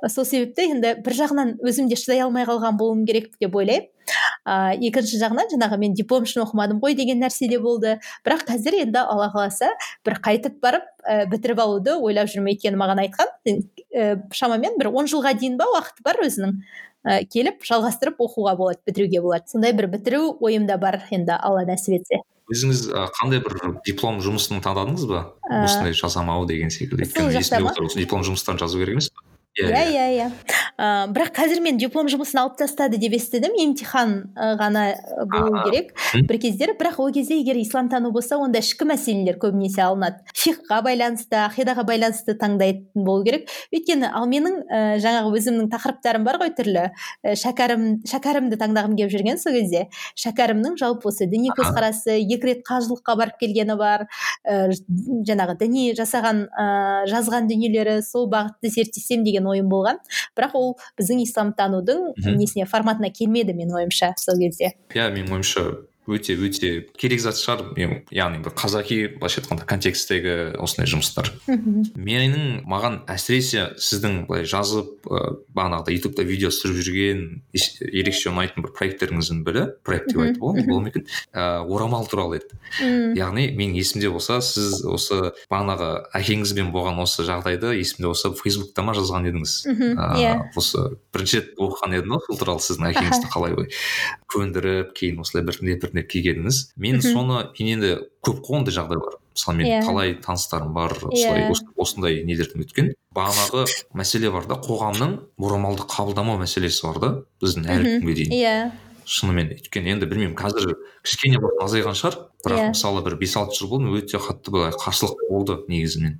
Сол себепті енді бір жағынан өзім де шыдай алмай қалған болуым керек деп ойлаймын. А екінші жағынан жаңағы мен диплом үшін оқымадым ғой деген нәрсе де болды. Бірақ қазір енді алла қаласа бір қайтып барып ә, бітіріп алуды ойлап жүрмін. Өйткені маған айтқан ә, шамамен бір он жылға дейін ба уақыты бар өзінің. Ә, келіп жалғастырып оқуға болады бітіруге болады. Сондай бір бітіру ойымда бар енді алла нәсіп етсе өзіңіз қандай бір диплом жұмысын таңдадыңыз ба? Осындай жасамау деген секілді. өйткені диплом жұмыстарын жазу керек емес па иә иә иә. бірақ қазір мен диплом жұмысын алып тастады деп естідім. Емтихан ғана болу керек бір кездері. Бірақ ол кезде егер исламтану болса онда ішкі мәселелер көбінесе алынады. Фихқа байланысты ақидаға байланысты таңдайтын болу керек. Өйткені ал менің ә, жаңағы өзімнің тақырыптарым бар ғой түрлі. Ә, шәкәрім шәкәрімді таңдағым келіп жүрген сол кезде шәкәрімнің жалпы осы діни көзқарасы екі рет қажылыққа барып келгені бар. Ә, жаңағы діни жасаған ә, жазған дүниелері сол бағытты зерттесем деген ойым болған. Бірақ ол біздің исламтанудың несіне форматына келмеді менің ойымша сол кезде. Иә менің ойымша өте өте керек зат шығар. Яғни бір қазақи былайша айтқанда контексттегі осындай жұмыстар. Менің маған әсіресе сіздің былай жазып ә, бағанағыдай ютубта видео түсіріп жүрген ерекше ұнайтын бір проекттеріңіздің бірі проект деп айтуға болады ма екен ә, орамал туралы еді. Яғни менің есімде болса сіз осы бағанағы әкеңізбен болған осы жағдайды есімде болса фейсбукта ма жазған едіңіз? Иә. осы бірінші рет оқыған едім ғой сол туралы сіздің *laughs* әкеңізді қалай көндіріп кейін осылай біртіндеп біртіндеп кигеніңіз мен соны мен енді көп қой ондай жағдайлар мысалы мен yeah. Иә. талай таныстарым бар осылай yeah. Иә. осындай нелерден өткен бағанағы мәселе бар да қоғамның орамалды қабылдамау мәселесі бар да біздің әлі күнге дейін иә шынымен өйткені енді білмеймін қазір кішкене азайған шығар бірақ yeah. Иә. мысалы бір бес алты жыл бұрын өте қатты былай қарсылық болды негізінен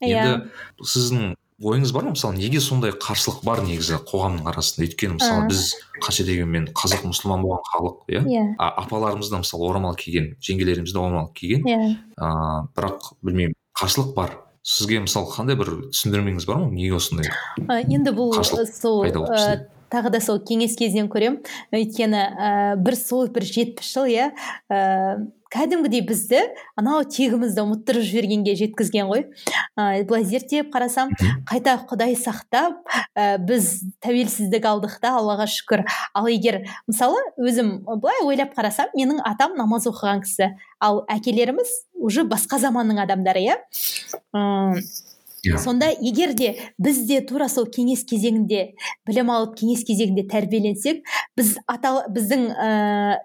yeah. енді сіздің ойыңыз бар ма? мысалы неге сондай қарсылық бар негізі қоғамның арасында? Өйткені мысалы біз қанша дегенмен қазақ мұсылман болған халық иә? Иә. Апаларымыз да мысалы орамал киген жеңгелеріміз де орамал киген. Иә. Ыыы бірақ білмеймін қарсылық бар. Сізге мысалы қандай бір түсіндірмеңіз бар ма? Неге осындай енді бұл Қарсылық сол ә, тағы да сол кеңес кезінен көремін өйткені ә, бір сол бір жетпіс жыл иә? Кәдімгідей бізді анау тегімізді ұмыттырып жібергенге жеткізген ғой. Ә, былай зерттеп қарасам қайта құдай сақтап ә, біз тәуелсіздік алдық та аллаға шүкір. Ал егер мысалы өзім былай ойлап қарасам менің атам намаз оқыған кісі. Ал әкелеріміз уже басқа заманның адамдары иә? М, Иә. сонда егер де біз де тура сол кеңес кезеңінде білім алып кеңес кезеңінде тәрбиеленсек біз ата біздің ә,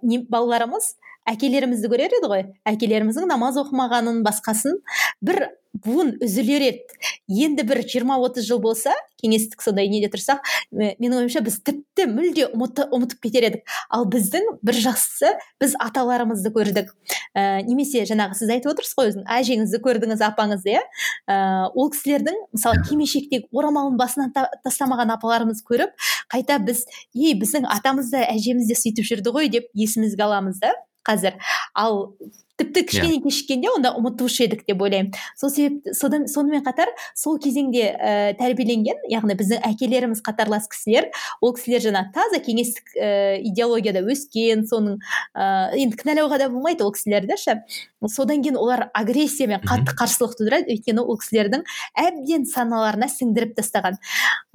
не, балаларымыз әкелерімізді көрер еді ғой. Әкелеріміздің намаз оқымағанын басқасын бір буын үзілер еді. Енді бір 20-30 жыл болса кеңестік сондай неде тұрсақ ме- менің ойымша біз тіпті мүлде ұмыты, ұмытып кетер едік. Ал біздің бір жақсысы біз аталарымызды көрдік. Ә, немесе жаңағы сіз айтып отырсыз ғой өзің әжеңізді көрдіңіз апаңызды иә? Ә, ол кісілердің мысалы кимешектегі орамалын басынан та- тастамаған апаларымыз көріп қайта біз ей біздің атамыз да әжеміз де сөйтіп жүрді ғой деп есімізге аламыз да. Қазір. Ал тіпті кішкене кешіккенде онда ұмытушы едік деп ойлаймын. Сол себепті содан сонымен қатар сол кезеңде ә, тәрбиеленген яғни біздің әкелеріміз қатарлас кісілер ол кісілер жаңағы таза кеңестік ә, идеологияда өскен соның ә, енді кінәлауға да болмайды ол кісілерді ше содан кейін олар агрессия мен қатты қарсылық тудырады. Өйткені ол кісілердің әбден саналарына сіңдіріп тастаған.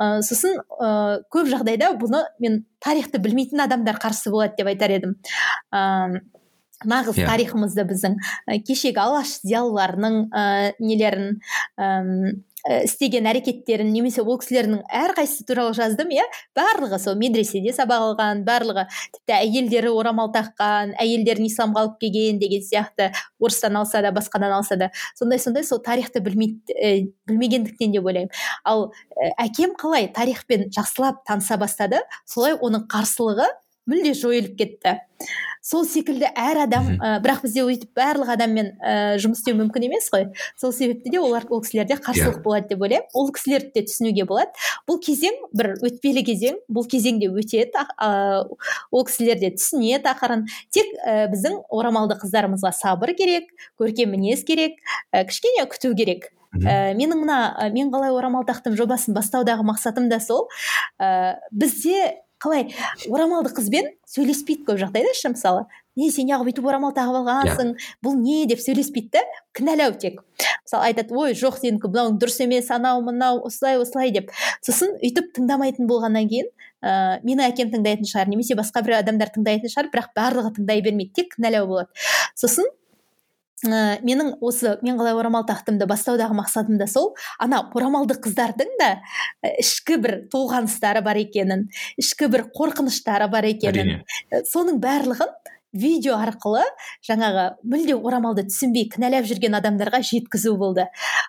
Ә, сосын ә, көп жағдайда бұны мен тарихты білмейтін адамдар қарсы болады деп айтар едім. Ә, нағыз Иә. тарихымызды біздің кешегі алаш зиялыларының ә, нелерін ә, істеген әрекеттерін немесе ол кісілердің әрқайсысы туралы жаздым иә. Барлығы сол медреседе сабақ алған барлығы тіпті әйелдері орамал таққан әйелдерін исламға алып келген деген сияқты орыстан алса да басқадан алса да. Сондай сондай сол тарихты білмейді ә, білмегендіктен деп ойлаймын. Ал әкем қалай тарихпен жақсылап таныса бастады солай оның қарсылығы мүлде жойылып кетті. Сол секілді әр адам ә, бірақ бізде өйтіп барлық адаммен ә, жұмыс істеу мүмкін емес қой. Сол себепті де олар ол кісілерде қарсылық болады деп ойлаймын. Ол кісілерді де түсінуге болады. Бұл кезең бір өтпелі кезең. Бұл кезеңде өтеді а- а, ол кісілер де түсінеді ақырын. Тек ә, біздің орамалды қыздарымызға сабыр керек көркем мінез керек ә, кішкене күту керек. Ә, менің мына ә, мен қалай орамал тақтым жобасын бастаудағы мақсатым да сол. Ә, бізде қалай орамалды қызбен сөйлеспейді көп жағдайда ше мысалы. Не сен неғып бүйтіп орамал тағып алғансың бұл не деп сөйлеспейді да кінәлау тек. Мысалы айтады ой жоқ сенікі мынау дұрыс емес анау мынау осылай осылай деп. Сосын өйтіп тыңдамайтын болғаннан кейін ә, менің әкем тыңдайтын шығар немесе басқа бір адамдар тыңдайтын шығар бірақ барлығы тыңдай бермейді тек кінәлау болады. Сосын ә, менің осы мен қалай орамал тақтымды бастаудағы мақсатым да сол ана орамалды қыздардың да ішкі бір толғаныстары бар екенін ішкі бір қорқыныштары бар екенін. әрине. Соның барлығын видео арқылы жаңағы мүлде орамалды түсінбей кінәлап жүрген адамдарға жеткізу болды.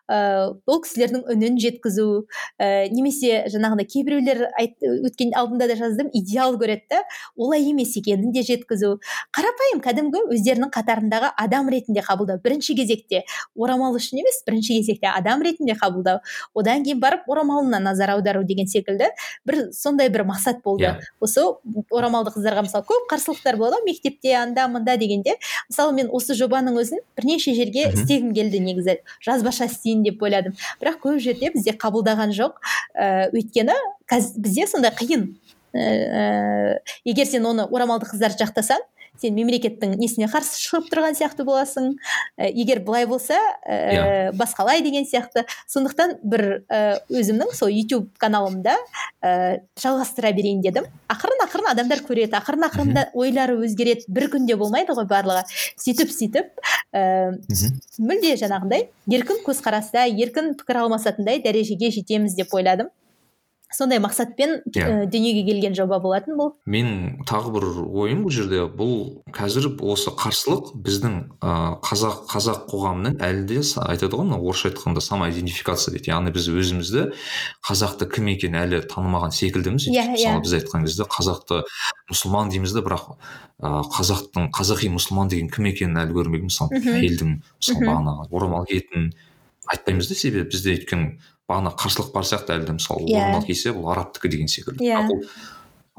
Ыыы ол кісілердің үнін жеткізу ә, немесе жаңағыдай кейбіреулер айт, өткен алдында да жаздым идеал көреді да олай емес екенін де жеткізу. Қарапайым кәдімгі өздерінің қатарындағы адам ретінде қабылдау. Бірінші кезекте орамал үшін емес бірінші кезекте адам ретінде қабылдау. Одан кейін барып орамалына назар аудару деген секілді бір сондай бір мақсат болды. Иә. осы орамалды қыздарға мысалы көп қарсылықтар болады ғой мектепте анда мында дегенде мысалы мен осы жобаның өзін бірнеше жерге істегім келді негізі жазбаша істейін деп ойладым бірақ көп жерде бізде қабылдаған жоқ ә, өйткені бізде сондай қиын ә, егер сен оны орамалды қыздарды жақтасаң сен мемлекеттің несіне қарсы шығып тұрған сияқты боласың. Ә, егер былай болса ә, басқалай деген сияқты. Сондықтан бір ә, өзімнің сол YouTube каналымда ә, жалғастыра берейін дедім. Ақырын ақырын адамдар көреді ақырын ақырын да ойлары өзгереді. Бір күнде болмайды ғой барлығы. Сөйтіп сөйтіп ә, мүлде жаңағындай еркін көзқараста еркін пікір алмасатындай дәрежеге жетеміз деп ойладым. Сондай мақсатпен Иә. ә, дүниеге келген жоба болатын бұл. Менің тағы бір ойым бұл жерде бұл қазір осы қарсылық біздің ә, қазақ қазақ қоғамының әлі де айтады ғой мына орысша айтқанда самоидентификация дейді. Яғни біз өзімізді қазақты кім екенін әлі танымаған секілдіміз. Иә, Өйтіп, иә. мысалы біз айтқан кезде қазақты мұсылман дейміз де бірақ ә, қазақтың қазақи мұсылман деген кім екенін әлі көрмеген мысалы әйелдің мысалы бағанағы орамал киетін айтпаймыз да себебі бізде өйткені бағана қарсылық бар сияқты әлі де мысалы Иә. орамал кисе бұл арабтікі деген секілді Иә.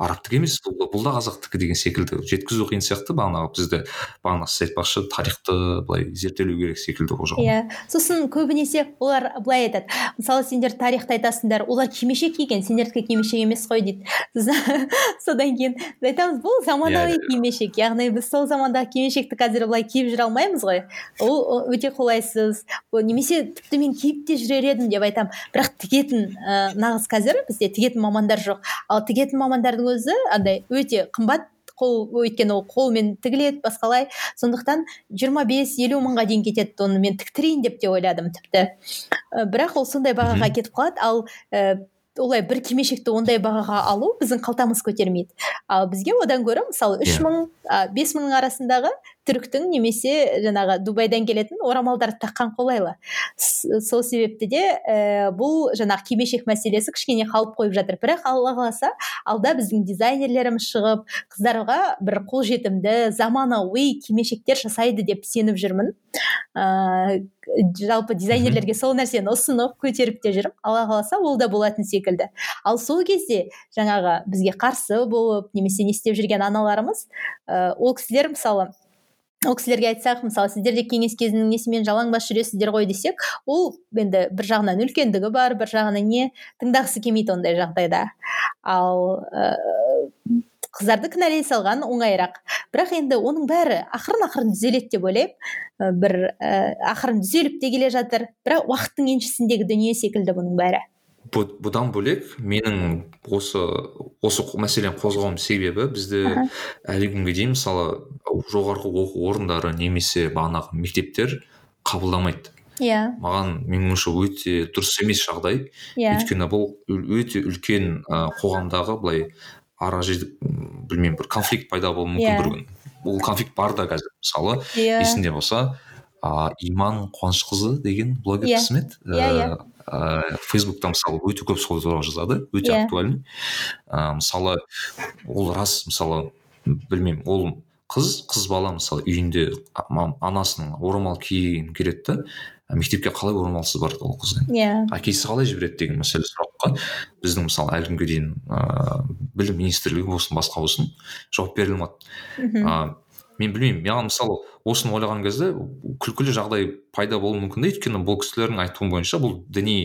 Арабтікі емес бұл, бұл да қазақтікі деген секілді. Жеткізу қиын сияқты бағанағы бізді бағана сіз айтпақшы тарихты былай зерттелу керек секілді ол жағын иә сосын көбінесе олар былай айтады. Мысалы сендер тарихты айтасыңдар олар кимешек киген сендердікі кимешек емес қой дейді. Содан кейін біз айтамыз бұл заманауи Иә. кимешек яғни біз сол замандағы кимешекті қазір былай киіп жүре алмаймыз ғой. Ол өте қолайсыз. Ол немесе тіпті мен киіп те жүрер едім деп айтамын. Бірақ тігетін ә, нағыз қазір бізде тігетін мамандар жоқ. Ал тігетін мамандардың өзі андай өте қымбат қол өйткені ол қолмен тігіледі басқалай. Сондықтан 25-50 мыңға дейін кетеді оны мен тіктірейін деп те ойладым тіпті. Бірақ ол сондай бағаға кетіп қалады. Ал ә, олай бір кимешекті ондай бағаға алу біздің қалтамыз көтермейді. Ал бізге одан гөрі мысалы үш Иә. мың бес мыңның арасындағы түріктің немесе жаңағы дубайдан келетін орамалдарды таққан қолайлы. Сол себепті де ә, бұл жаңағы кимешек мәселесі кішкене қалып қойып жатыр. Бірақ алла қаласа алда біздің дизайнерлеріміз шығып қыздарға бір қолжетімді заманауи кимешектер жасайды деп сеніп жүрмін. Ыыы жалпы дизайнерлерге сол нәрсені ұсынып көтеріп те жүрмін. Алла қаласа ол да болатын секілді. Ал сол кезде жаңағы бізге қарсы болып немесе не істеп жүрген аналарымыз ә, ол кісілер мысалы ол кісілерге айтсақ мысалы сіздер де кеңес кезінің несімен жалаңбас жүресіздер ғой десек ол енді бір жағынан үлкендігі бар бір жағынан не тыңдағысы келмейді ондай жағдайда. Ал ыыы қыздарды кінәлай салған оңайырақ. Бірақ енді оның бәрі ақырын ақырын түзеледі деп ойлаймын. Ә, бір ә, ақырын түзеліп те келе жатыр. Бірақ уақыттың еншісіндегі дүние секілді бұның бәрі. Бұдан бөлек менің осы осы мәселені қозғауым себебі бізде әлі күнге дейін мысалы жоғарғы оқу орындары немесе бағанағы мектептер қабылдамайды. Иә. Маған менің ойымша өте дұрыс емес жағдай. Иә. Өйткені бұл өте үлкен қоғамдағы былай ара білмеймін бір конфликт пайда болуы мүмкін Иә. бір күн. Ол конфликт бар да қазір мысалы иә. есіңде болса а, иман қуанышқызы деген блогер Иә. кісі еді Иә, Ә, фейсбукта мысалы өте көп сол туралы жазады өте Иә. актуальный. Ә, мысалы ол рас мысалы білмеймін ол қыз қыз бала мысалы үйінде анасының орамал киген келеді да мектепке қалай орамалсыз барады ол қыз иә. Әкесі қалай жібереді деген мәселе сұраққа біздің мысалы әлі күнге дейін ыыы білім министрлігі болсын басқа болсын жауап бере алмады мхм. Мен білмеймін маған мысалы осыны ойлаған кезде күлкілі жағдай пайда болуы мүмкін да өйткені бұл кісілердің айтуы бойынша бұл діни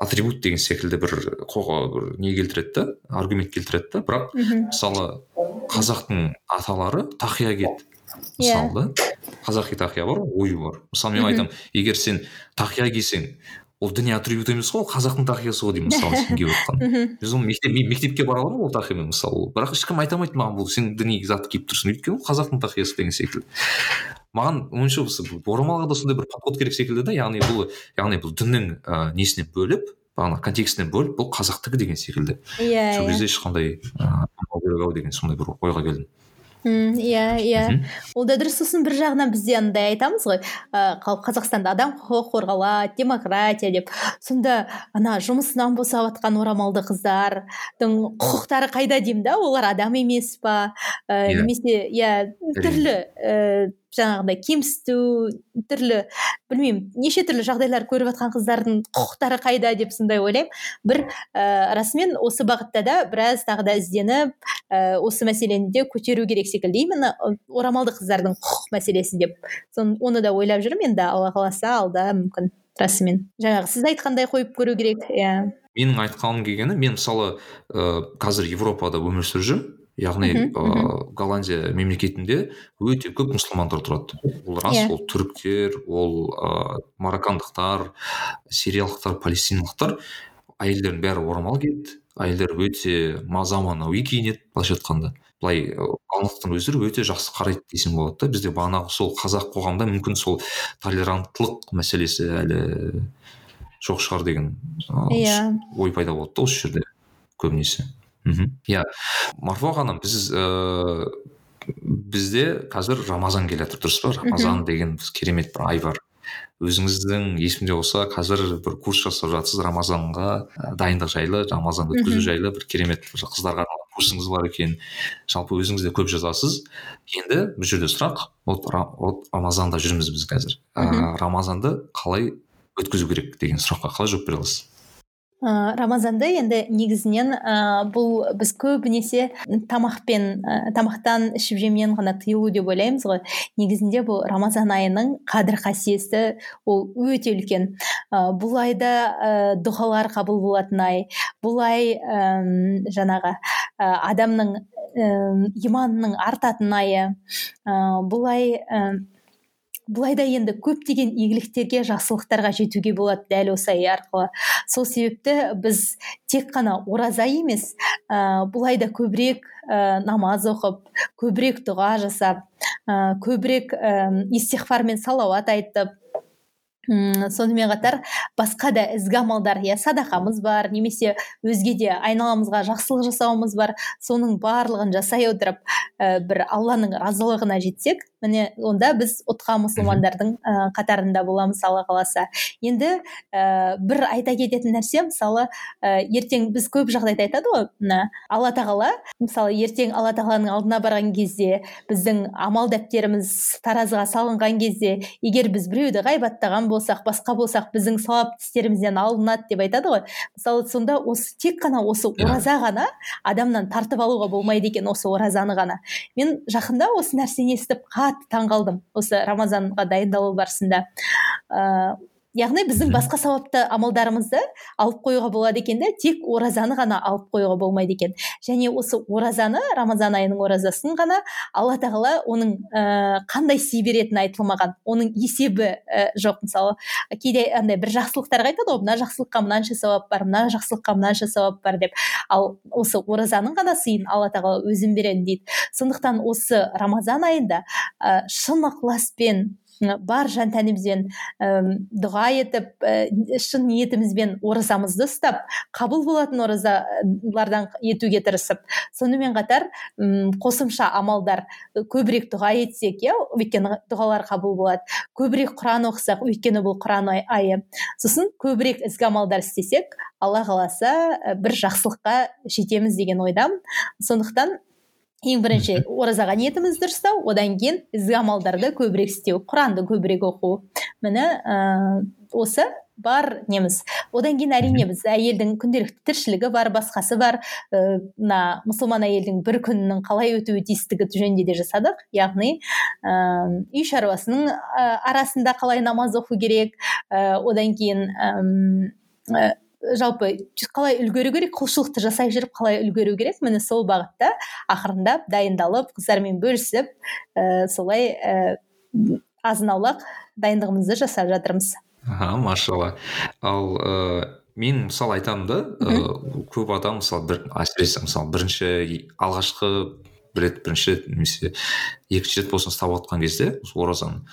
атрибут деген секілді бір қоға бір не келтіреді да аргумент келтіреді да бірақ мысалы қазақтың аталары тақия киеді Иә. мысалы да. Қазақи тақия бар ғой ою бар. Мысалы мен айтамын егер сен тақия кисең ол діни атрибут емес қой ол қазақтың тақиясы ғой деймін мысалы сен киіп мхм. біз оны мектеп, ме- мектепке бара аламын ол тақиямен мысалы бірақ ешкім айта алмайды маған бұл сен діни зат киіп тұрсың. Өйткені ол қазақтың тақиясы деген секілді. Маған ойымша осы орамалға да сондай бір подход керек секілді да яғни бұл яғни бұл діннің ә, несінен бөліп бағана контекстінен бөліп бұл қазақтікі деген секілді. Иә сол иә. кезде ешқандай ыыы ау деген сондай бір ойға келдім. Иә иә. Ол да дұрыс сосын бір жағынан бізде андай айтамыз ғой. Ә, қал- қазақстанда адам құқығы қорғалады демократия деп. Сонда ана жұмысынан босап жатқан орамалды қыздардың құқықтары қайда деймін да? Олар адам емес па? Ә, Иә. немесе иә түрлі ә, жаңағыдай кемсіту түрлі білмеймін неше түрлі жағдайлар көріп жатқан қыздардың құқықтары қайда деп сондай ойлаймын. Бір ә, расымен осы бағытта да біраз тағы да ізденіп ә, осы мәселені де көтеру керек секілді. Именно орамалды қыздардың құқық мәселесі деп. Сон оны да ойлап жүрмін енді алла қаласа алда мүмкін расымен. Жаңағы сіз айтқандай қойып көру керек иә. Менің айтқаным келгені мен мысалы ә, қазір европада өмір сүріп жүрмін. Яғни ә, голландия мемлекетінде өте көп мұсылмандар тұрады. Ол рас Иә. ол түріктер ол ә, мароккандықтар сириялықтар палестиналықтар. Әйелдердің бәрі орамал киеді. Әйелдер өте ма- заманауи киінеді былайша айтқанда. Былай голландықтың өздері өте жақсы қарайды десем болады да. Бізде бағанағы сол қазақ қоғамында мүмкін сол толеранттылық мәселесі әлі жоқ шығар деген Иә. ой пайда болды да осы жерде көбінесе. Мхм иә. Марфуға ханым біз ыыы бізде қазір рамазан келе жатыр дұрыс па? Рамазан деген біз керемет бір ай бар. Өзіңіздің есімде болса қазір бір курс жасап жатсыз рамазанға дайындық жайлы рамазан өткізу жайлы бір керемет бір қыздарға арналған курсыңыз бар екен. Жалпы өзіңіз де көп жазасыз. Енді бұл жерде сұрақ вот, ра- вот рамазанда жүрміз біз қазір. Ә, рамазанды қалай өткізу керек деген сұраққа қалай жауап бере аласыз? Ә, рамазанды енді негізінен ә, бұл біз көбінесе тамақпен ә, тамақтан ішіп жемнен ғана тыйылу деп ойлаймыз ғой. Негізінде бұл рамазан айының қадір қасиеті ол өте үлкен. Ә, бұл айда ә, дұғалар қабыл болатын ай. Бұл ай ә, жаңағы ә, адамның ә, иманының артатын айы. Ә, бұл ай былайда енді көптеген игіліктерге жақсылықтарға жетуге болады дәл осы ай арқылы. Сол себепті біз тек қана ораза емес ә, бұл айда көбірек ә, намаз оқып көбірек дұға жасап ә, көбірек ә, истихфар мен салауат айтып сонымен қатар басқа да ізгі амалдар иә садақамыз бар немесе өзге де айналамызға жақсылық жасауымыз бар. Соның барлығын жасай отырып ә, бір алланың разылығына жетсек міне онда біз ұтқа мұсылмандардың ә, қатарында боламыз алла қаласа. Енді ә, бір айта кететін нәрсе мысалы ә, ертең біз көп жағдайда айтады ғой мына алла тағала мысалы ертең алла тағаланың алдына барған кезде біздің амал дәптеріміз таразыға салынған кезде егер біз біреуді ғайбаттаған болсақ басқа болсақ біздің сауапты істерімізден алынады деп айтады ғой. Мысалы сонда осы тек қана осы ораза ғана адамнан тартып алуға болмайды екен осы оразаны ғана. Мен жақында осы нәрсені естіп қатты таңғалдым осы рамазанға дайындалу барысында. Яғни біздің басқа сауапты амалдарымызды алып қоюға болады екен да тек оразаны ғана алып қоюға болмайды екен. Және осы оразаны рамазан айының оразасын ғана алла тағала оның ә, қандай сый беретіні айтылмаған оның есебі ә, жоқ. Мысалы кейде андай бір жақсылықтарға айтады ғой мына жақсылыққа мынанша сауап бар мына жақсылыққа мынанша сауап бар деп. Ал осы оразаның ғана сыйын алла тағала өзім беремін дейді. Сондықтан осы рамазан айында ә, шын ықыласпен бар жан тәнімізбен дұға етіп шын ниетімізбен оразамызды ұстап қабыл болатын оразалардан етуге тырысып. Сонымен қатар қосымша амалдар көбірек дұға етсек иә өйткені дұғалар қабыл болады. Көбірек құран оқысақ өйткені бұл құран айы. Сосын көбірек ізгі амалдар істесек алла қаласа бір жақсылыққа жетеміз деген ойдамын. Сондықтан ең бірінші оразаға ниетімізді дұрыстау одан кейін ізгі амалдарды көбірек істеу құранды көбірек оқу. Міне ә, осы бар неміз. Одан кейін әрине біз әйелдің күнделікті тіршілігі бар басқасы бар. Мына ә, мұсылман әйелдің бір күнінің қалай өтуі тиістігі жөнінде де жасадық. Яғни ә, үй шаруасының ә, арасында қалай намаз оқу керек. Ә, одан кейін ә, жалпы қалай үлгеру керек құлшылықты жасай жүріп қалай үлгеру керек міне сол бағытта ақырындап дайындалып қыздармен бөлісіп ә, солай ә, азын аулақ дайындығымызды жасап жатырмыз. Аха машалла. Ал ә, мен мысалы айтамын да ә, көп адам мысалы бір әсіресе мысалы бірінші алғашқы бір рет бірінші рет немесе екінші рет болсын ұстап отқан кезде оразаны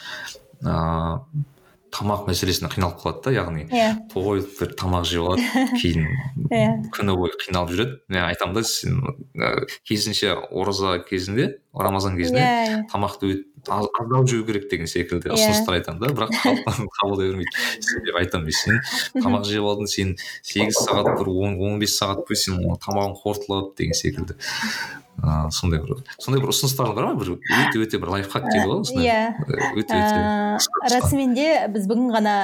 ыыы тамақ мәселесіне қиналып қалады да яғни иә. тойып бір тамақ жеп алады *laughs* кейін иә. күні бойы қиналып жүреді. Мен айтамын да сен керісінше ораза кезінде рамазан кезінде иә тамақты аздау жеу керек деген секілді ұсыныстар айтамын да бірақ *laughs* қабылдай бермейді деп айтамын сен тамақ жеп алдың сен сегіз сағат бір он он бес сағат бойы сен тамағың қорытылады деген секілді. Ыыы сондай бір сондай бір ұсыныстарың бар ма бір өте өте бір лайфхак дейді ғой осындай иә өте өте расымен де біз бүгін ғана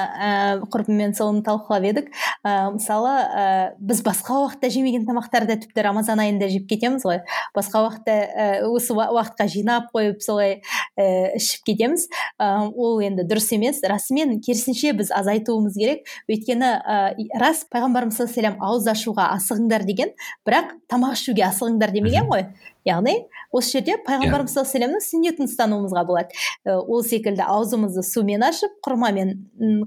ііі құрбыммен соны талқылап едік ыыы мысалы ііі біз басқа уақытта жемеген тамақтарды тіпті рамазан айында жеп кетеміз ғой басқа уақытта ііі осы уақытқа жинап қойып солай ііі ішіп кетеміз ыыы ол енді дұрыс емес расымен керісінше біз азайтуымыз керек өйткені ііі рас пайғамбарымыз саллаллаху ауыз ашуға асығыңдар деген бірақ тамақ ішуге асығыңдар демеген ғой яғни осы жерде пайғамбарымыз саллаллаху алейhi сүннетін ұстануымызға болады. Ол секілді аузымызды сумен ашып құрмамен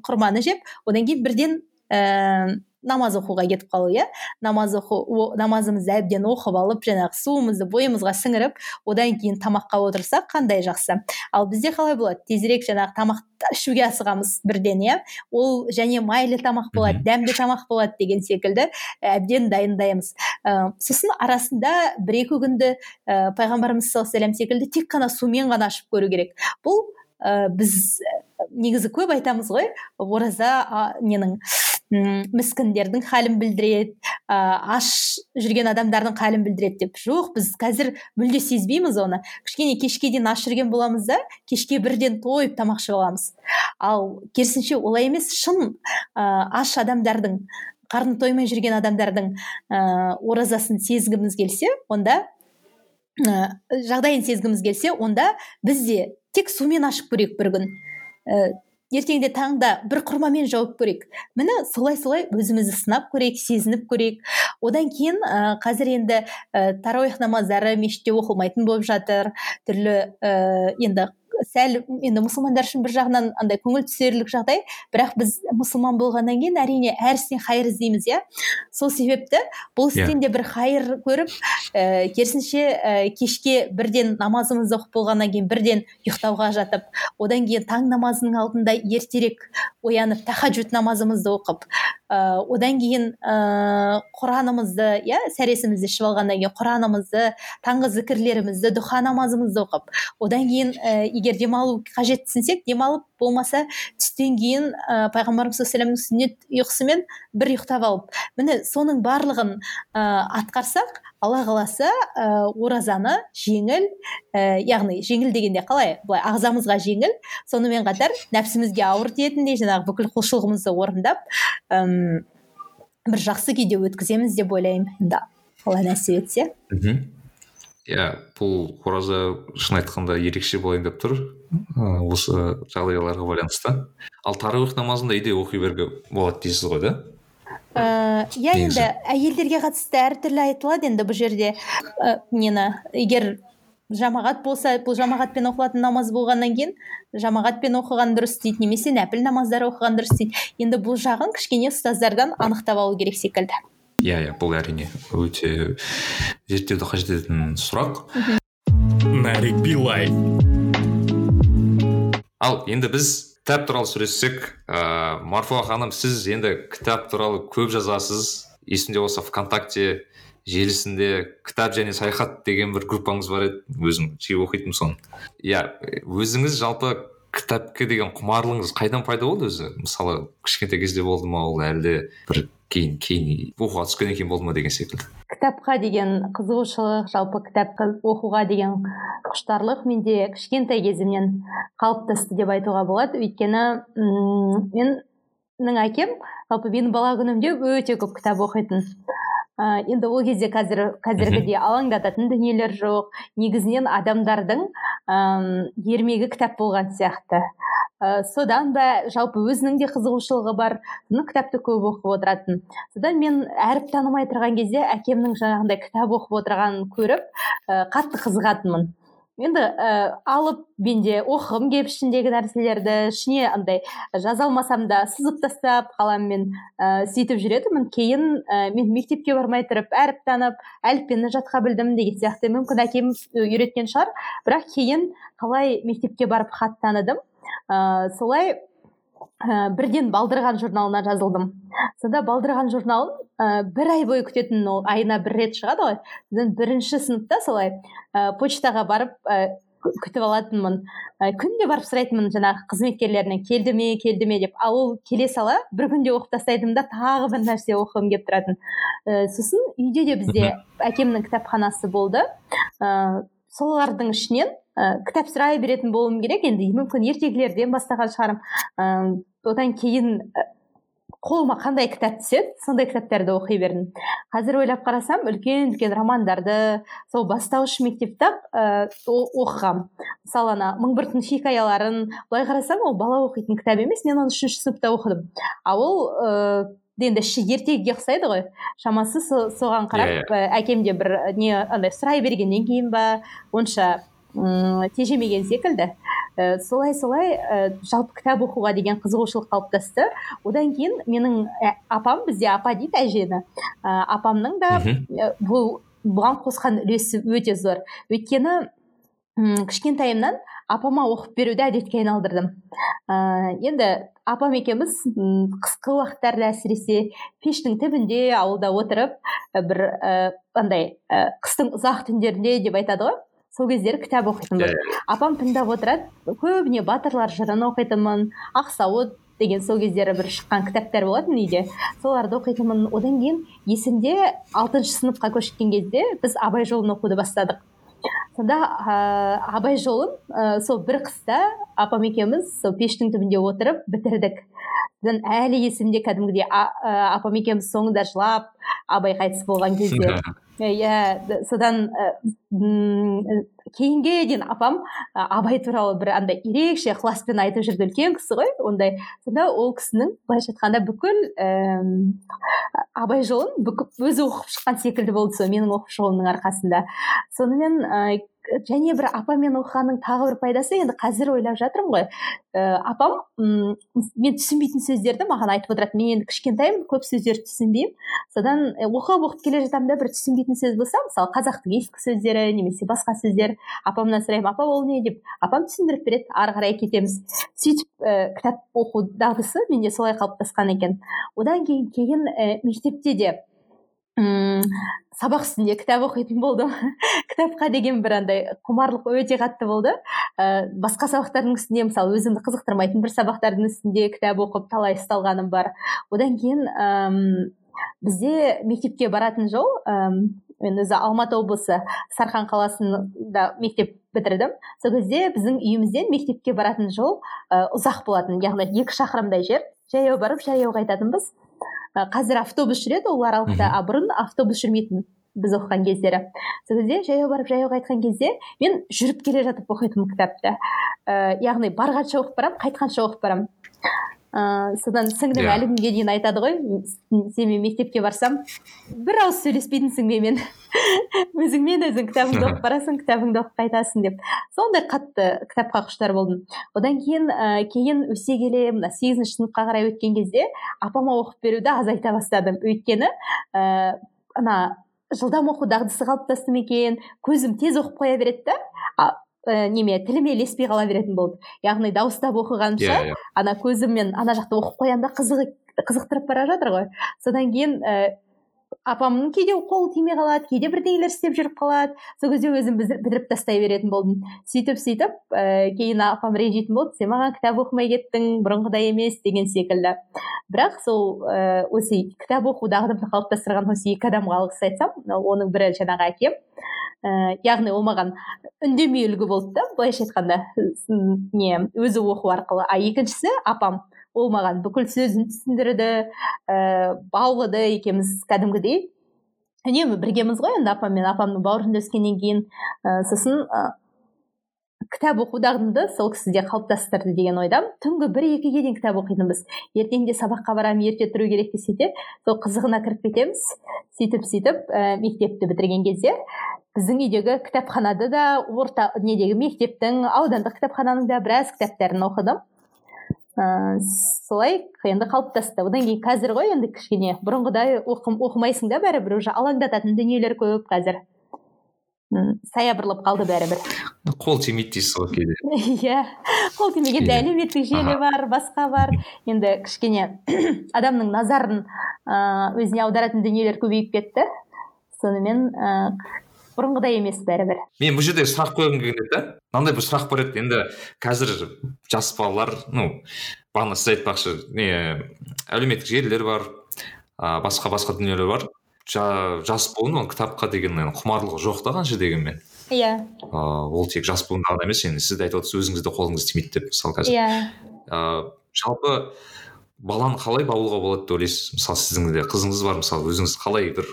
құрманы жеп одан кейін бірден ііі намаз оқуға кетіп қалу иә? Намаз оқу намазымызды әбден оқып алып жаңағы суымызды бойымызға сіңіріп одан кейін тамаққа отырсақ қандай жақсы. Ал бізде қалай болады? Тезірек жаңағы тамақ ішуге асығамыз бірден иә? Ол және майлы тамақ болады дәмді тамақ болады деген секілді әбден дайындаймыз. Ә, сосын арасында бір екі күнді ә, пайғамбарымыз саллаллаху секілді тек қана сумен ғана ашып көру керек. Бұл ә, біз негізі көп айтамыз ғой ораза а, ненің? Міскіндердің халін білдіреді ә, аш жүрген адамдардың халін білдіреді деп. Жоқ біз қазір мүлде сезбейміз оны. Кішкене кешке дейін аш жүрген боламыз да кешке бірден тойып тамақ ішіп аламыз ал керісінше олай емес шын ә, аш адамдардың қарны тоймай жүрген адамдардың ә, оразасын сезгіміз келсе онда ә, жағдайын сезгіміз келсе онда біз де тек сумен ашып көрейік бір күн. Ә, ертеңде таңда бір құрмамен жауып көрейік. Міне солай солай өзімізді сынап көрейік сезініп көрейік. Одан кейін ә, қазір енді ә, тарауих намаздары мешітте оқылмайтын болып жатыр. Түрлі ә, енді сәл енді мұсылмандар үшін бір жағынан андай көңіл түсерлік жағдай бірақ біз мұсылман болғаннан кейін әрине әр істен хайыр іздейміз иә сол себепті бұл иә. істен де бір хайыр көріп ә, керісінше ә, кешке бірден намазымызды оқып болғаннан кейін бірден ұйықтауға жатып одан кейін таң намазының алдында ертерек оянып тахаджуд намазымызды оқып ә, одан кейін ә, құранымызды иә сәресімізді ішіп алғаннан кейін құранымызды таңғы зікірлерімізді дұха намазымызды оқып одан кейін ә, егер демалу қажет түсінсек демалып болмаса түстен кейін ә, пайғамбарымыз саллаллаху сүннет ұйқысымен бір ұйықтап алып міне соның барлығын ә, атқарсақ алла қаласа ә, оразаны жеңіл ә, яғни жеңіл дегенде қалай? Былай ағзамызға жеңіл сонымен қатар нәпсімізге ауыр тиетіндей жаңағы бүкіл құлшылығымызды орындап әм, бір жақсы күйде өткіземіз деп ойлаймын да. Алла нәсіп етсе. Мхм. Иә бұл ораза шын айтқанда ерекше болайын деп тұр. Осы жағдайларға байланысты. Ал тарауих намазын да үйде оқи беруге болады дейсіз ғой да? Иә енді әйелдерге қатысты әртүрлі айтылады енді бұл жерде. Ә, нені егер жамағат болса бұл жамағатпен оқылатын намаз болғаннан кейін жамағатпен оқыған дұрыс дейді немесе нәпіл намаздар оқыған дұрыс дейді. Енді бұл жағын кішкене ұстаздардан анықтап алу керек секілді. Иә иә бұл әрине өте зерттеуді қажет ететін сұрақ нарик билай ал енді біз кітап туралы сөйлессек ә, марфуға ханым сіз енді кітап туралы көп жазасыз. Есімде болса вконтакте желісінде кітап және саяхат деген бір группаңыз бар еді. Өзім жиі оқитынмын соны. Иә өзіңіз жалпы кітапқа деген құмарлығыңыз қайдан пайда болды өзі? мысалы кішкентай кезде болды ма ол әлде бір кейін кейін оқуға түскеннен кейін болды ма деген секілді? Кітапқа деген қызығушылық жалпы кітап оқуға деген құштарлық менде кішкентай кезімнен қалыптасты деп айтуға болады. Өйткені менің әкем жалпы менің бала күнімде өте көп кітап оқитын. Ә, енді ол кезде қазір қазіргідей алаңдататын дүниелер жоқ. Негізінен адамдардың ә, ермегі кітап болған сияқты. Ә, содан ба жалпы өзінің де қызығушылығы бар. Кітапты көп оқып отыратын. Содан мен әріп танымай тұрған кезде әкемнің жаңағындай кітап оқып отырғанын көріп ә, қатты қызығатынмын. Енді ә, алып мен де оқығым келіп ішіндегі нәрселерді ішіне андай жаза алмасам да сызып тастап қаламмен ә, сөйтіп жүретінмін. Кейін ә, мен мектепке бармай тұрып әріп танып әліппені жатқа білдім деген сияқты мүмкін әкем үйреткен шығар. Бірақ кейін қалай мектепке барып хат таныдым? Ә, солай ә, бірден балдырған журналына жазылдым. Сонда балдырған журналын ә, бір ай бойы күтетін ол айына бір рет шығады ғой. Содан бірінші сыныпта солай ә, почтаға барып ә, күтіп алатынмын. Ә, күнде барып сұрайтынмын жаңағы қызметкерлерінен келді ме келді ме? деп. Ал ол келе сала бір күнде оқып тастайтынмын да тағы бір нәрсе оқығым келіп тұратын. Ә, сосын үйде де бізде *laughs* әкемнің кітапханасы болды. Ә, солардың ішінен ә, кітап сұрай беретін болуым керек. Енді мүмкін ертегілерден бастаған шығармын ә, одан кейін қолыма қандай кітап түседі сондай кітаптарды оқи бердім. Қазір ойлап қарасам үлкен үлкен романдарды сол бастауыш мектепте ә, оқығам. Мысалы ана мың бір түн хикаяларын былай қарасам ол бала оқитын кітап емес мен оны үшінші сыныпта оқыдым. Ал ол ә, енді іші ертегіге ұқсайды ғой. Шамасы соған қарап yeah, иә, yeah. Иә. әкем де бір не андай сұрай бергеннен кейін ба онша м тежемеген секілді. Ә, солай солай ә, жалпы кітап оқуға деген қызығушылық қалыптасты. Одан кейін менің ә, апам бізде апа дейді әжені. Ә, апамның да ә, бұл бұған қосқан үлесі өте зор. Өйткені м кішкентайымнан апама оқып беруді әдетке айналдырдым. Ә, енді апам екеуміз қысқы уақыттарда әсіресе пештің түбінде ауылда отырып бір ә, андай ә, қыстың ұзақ түндерінде деп айтады ғой. Сол кездері кітап оқитынбыз yeah. апам тыңдап отырады көбіне батырлар жырын оқитынмын ақсауыт деген сол кездері бір шыққан кітаптар болатын үйде. Соларды оқитынмын. Одан кейін есімде алтыншы сыныпқа көшкен кезде біз абай жолын оқуды бастадық. Сонда ә, абай жолын ә, сол бір қыста апам екеуміз сол пештің түбінде отырып бітірдік. Біздің әлі есімде кәдімгідей апам екеуміз соңында жылап абай қайтыс болған кезде. *laughs* иә содан кейінге дейін апам абай туралы бір андай ерекше ықыласпен айтып жүрді. Үлкен кісі ғой ондай. Сонда ол кісінің былайша айтқанда бүкіл абай жолын өзі оқып шыққан секілді болды сол менің оқып шығуымның арқасында. Сонымен және бір апамен оқығанның тағы бір пайдасы енді қазір ойлап жатырмын ғой. Ә, апам м мен түсінбейтін сөздерді маған айтып отырады. Мен енді кішкентаймын көп сөздерді түсінбеймін. Содан оқып оқып келе жатамын да бір түсінбейтін сөз болса мысалы қазақтың ескі сөздері немесе басқа сөздер апамнан сұраймын апа ол не? деп апам түсіндіріп береді ары қарай кетеміз. Сөйтіп ә, кітап оқу дағдысы менде солай қалыптасқан екен. Одан кейін кейін ә, мектепте де мм сабақ үстінде кітап оқитын болдым. *laughs* Кітапқа деген бір андай құмарлық өте қатты болды. Ә, басқа сабақтардың үстінде мысалы өзімді қызықтырмайтын бір сабақтардың үстінде кітап оқып талай ұсталғаным бар. Одан кейін әм, бізде мектепке баратын жол мен өзі алматы облысы сарқан қаласында мектеп бітірдім. Сол кезде біздің үйімізден мектепке баратын жол ә, ұзақ болатын. Яғни екі шақырымдай жер. Жаяу барып жаяу қайтатынбыз қазір автобус жүреді ол аралықта а бұрын автобус жүрмейтін біз оқыған кездері. Сол кезде жаяу барып жаяу қайтқан кезде мен жүріп келе жатып оқитынмын кітапты. Ә, яғни барғанша оқып барамын қайтқанша оқып барамын. Ыыы содан сіңлім. Иә. әлі күнге дейін айтады ғой сенімен мектепке барсам бір ауыз сөйлеспейтінсің менімен *laughs* өзіңмен өзің кітабыңды *laughs* оқып барасың кітабыңды оқып қайтасың деп сондай қатты кітапқа құштар болдым одан кейін ә, кейін өсе келе мына сегізінші сыныпқа қарай өткен кезде апама оқып беруді азайта бастадым өйткені ә, ана жылдам оқу дағдысы қалыптасты ма екен көзім тез оқып қоя береді да ә, неме тіліме ілеспей қала беретін болды яғни дауыстап оқығанша yeah, иә, yeah. Иә. ана көзіммен ана жақта оқып қоямын да қызық қызықтырып бара жатыр ғой содан кейін ә, апамның кейде қолы тимей қалады кейде бірдеңелер істеп жүріп қалады. Сол кезде өзім бітіріп тастай беретін болдым. Сөйтіп сөйтіп ә, кейін апам ренжитін болды. Сен маған кітап оқымай кеттің бұрынғыдай емес деген секілді. Бірақ сол ә, осы кітап оқу дағдымды қалыптастырған осы екі адамға алғыс айтсам оның бірі жаңағы әкем ә, яғни ол маған үндемей үлгі болды да былайша айтқанда не өзі оқу арқылы. А екіншісі апам. Ол маған бүкіл сөзін түсіндірді ә, баулыды екеуміз кәдімгідей. Үнемі біргеміз ғой енді апам мен апамның бауырында өскеннен кейін. Ә, сосын ә, кітап оқу дағдымды сол кісіде қалыптастырды деген ойдамын түнгі бір екіге дейін кітап оқитынбыз. Ертеңде сабаққа барамын ерте тұру керек десе де сол қызығына кіріп кетеміз. Сөйтіп сөйтіп ә, мектепті бітірген кезде біздің үйдегі кітапханада да орта недегі мектептің аудандық кітапхананың да біраз кітаптарын оқыдым. Ыыы солай енді қалыптасты. Одан кейін қазір ғой енді кішкене. Бұрынғыдай оқым, оқымайсың да бәрібір уже. Алаңдататын дүниелер көп қазір. Саябырлап қалды бәрібір. Қол тимейді дейсіз ғой кейде. *laughs* Иә. Қол тимеген де әлеуметтік желі бар басқа бар. Енді кішкене *clears throat* адамның назарын ыыы өзіне аударатын дүниелер көбейіп кетті. Сонымен ыыы бұрынғыдай емес бәрібір. Мен бұл жерде сұрақ қойғым келеді да. Мынандай бір сұрақ бар еді енді қазір жас балалар ну бағана сіз айтпақшы не әлеуметтік желілер бар а, басқа басқа дүниелер бар. Жа, жас буын ол кітапқа деген құмарлығы жоқ та қанша дегенмен иә. Ол тек жас буында ғана емес енді сіз де айтып отырсыз өзіңізде қолыңыз тимейді деп мысалы қазір. Иә. Жалпы баланы қалай баулуға болады деп ойлайсыз? Мысалы сіздің де қызыңыз бар мысалы өзіңіз қалай бір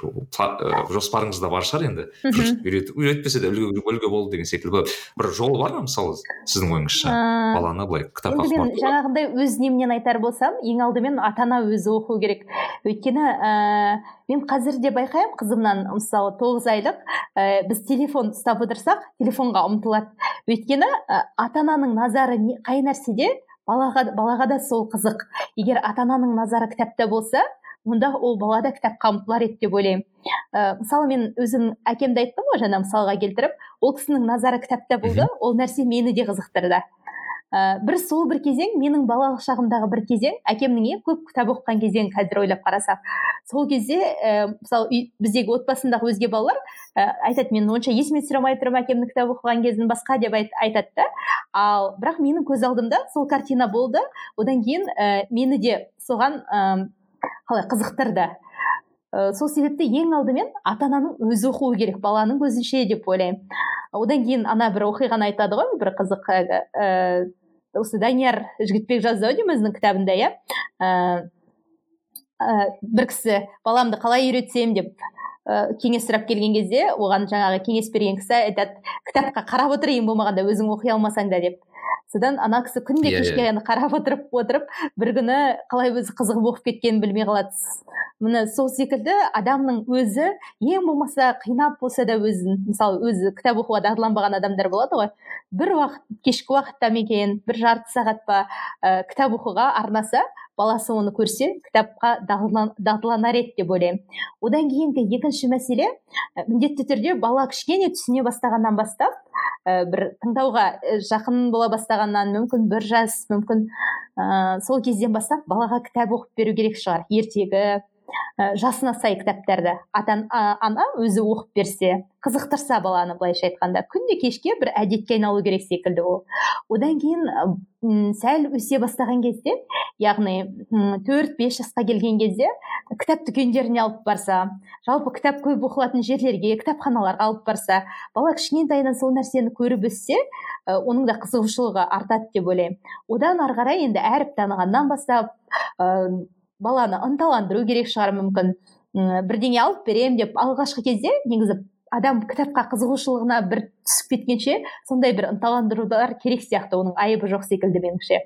жоспарыңызда бар шығар енді. Үйретпесе де үлгі, үлгі болу деген секілді. Бір жолы бар ма мысалы сіздің ойыңызша? Баланы былай кітапқа енді мен жаңағындай өз немнен айтар болсам ең алдымен ата ана өзі оқу керек. Өйткені ә, мен қазір де байқаймын қызымнан мысалы тоғыз айлық ә, біз телефон ұстап отырсақ телефонға ұмтылады. Өйткені ә, ата ананың назары не, қай нәрседе балаға, балаға да сол қызық. Егер ата ананың назары кітапта болса онда ол бала да кітапқа ұмтылар еді деп ойлаймын. Ә, мысалы мен өзім әкемді айттым ғой жаңа мысалға келтіріп. Ол кісінің назары кітапта болды ол нәрсе мені де қызықтырды. Ә, бір сол бір кезең менің балалық шағымдағы бір кезең. Әкемнің ең көп кітап оқыған кезеңі қазір ойлап қарасақ. Сол кезде ә, мысалы біздегі отбасындағы өзге балалар ә, айтады мен онша есіме түсіре алмай тұрмын әкемнің кітап оқыған кезін басқа деп айт, айтады да. Ал бірақ менің көз алдымда сол картина болды. Одан кейін ә, мені де соған ә, қалай қызықтырды. Ә, сол себепті ең алдымен ата ананың өзі оқуы керек баланың көзінше деп ойлаймын. Одан кейін ана бір оқиғаны айтады ғой бір қызық ә, осы данияр жігітбек өзінің кітабында иә бір кісі баламды қалай үйретсем? деп ә, кеңес сұрап келген кезде оған жаңағы кеңес берген кісі айтады кітапқа қарап отыр ең болмағанда өзің оқи алмасаң да деп. Содан ана кісі күнде yeah, кешке yeah. қарап отырып отырып бір күні қалай өзі қызығып оқып кеткенін білмей қалады. Міне сол секілді адамның өзі ең болмаса қинап болса да өзін мысалы өзі кітап оқуға дағдыланбаған адамдар болады ғой. Бір уақыт кешкі уақытта ма екен бір жарты сағат па ә, кітап оқуға арнаса баласы оны көрсе кітапқа дағдыланар еді деп ойлаймын. Одан кейінгі екінші мәселе міндетті түрде бала кішкене түсіне бастағаннан бастап ә, бір тыңдауға жақын бола бастағаннан мүмкін бір жас мүмкін ә, сол кезден бастап балаға кітап оқып беру керек шығар. Ертегі жасына сай кітаптарды атан ана өзі оқып берсе қызықтырса баланы былайша айтқанда. Күнде кешке бір әдетке айналу керек секілді ол. Одан кейін ұм, сәл өсе бастаған кезде яғни төрт бес жасқа келген кезде кітап дүкендеріне алып барса жалпы кітап көп оқылатын жерлерге кітапханаларға алып барса бала кішкентайынан сол нәрсені көріп өссе оның да қызығушылығы артады деп ойлаймын. Одан ары қарай енді әріп танығаннан бастап баланы ынталандыру керек шығар мүмкін. Бірдеңе алып беремін деп алғашқы кезде негізі адам кітапқа қызығушылығына бір түсіп кеткенше сондай бір ынталандырулар керек сияқты оның айыбы жоқ секілді меніңше.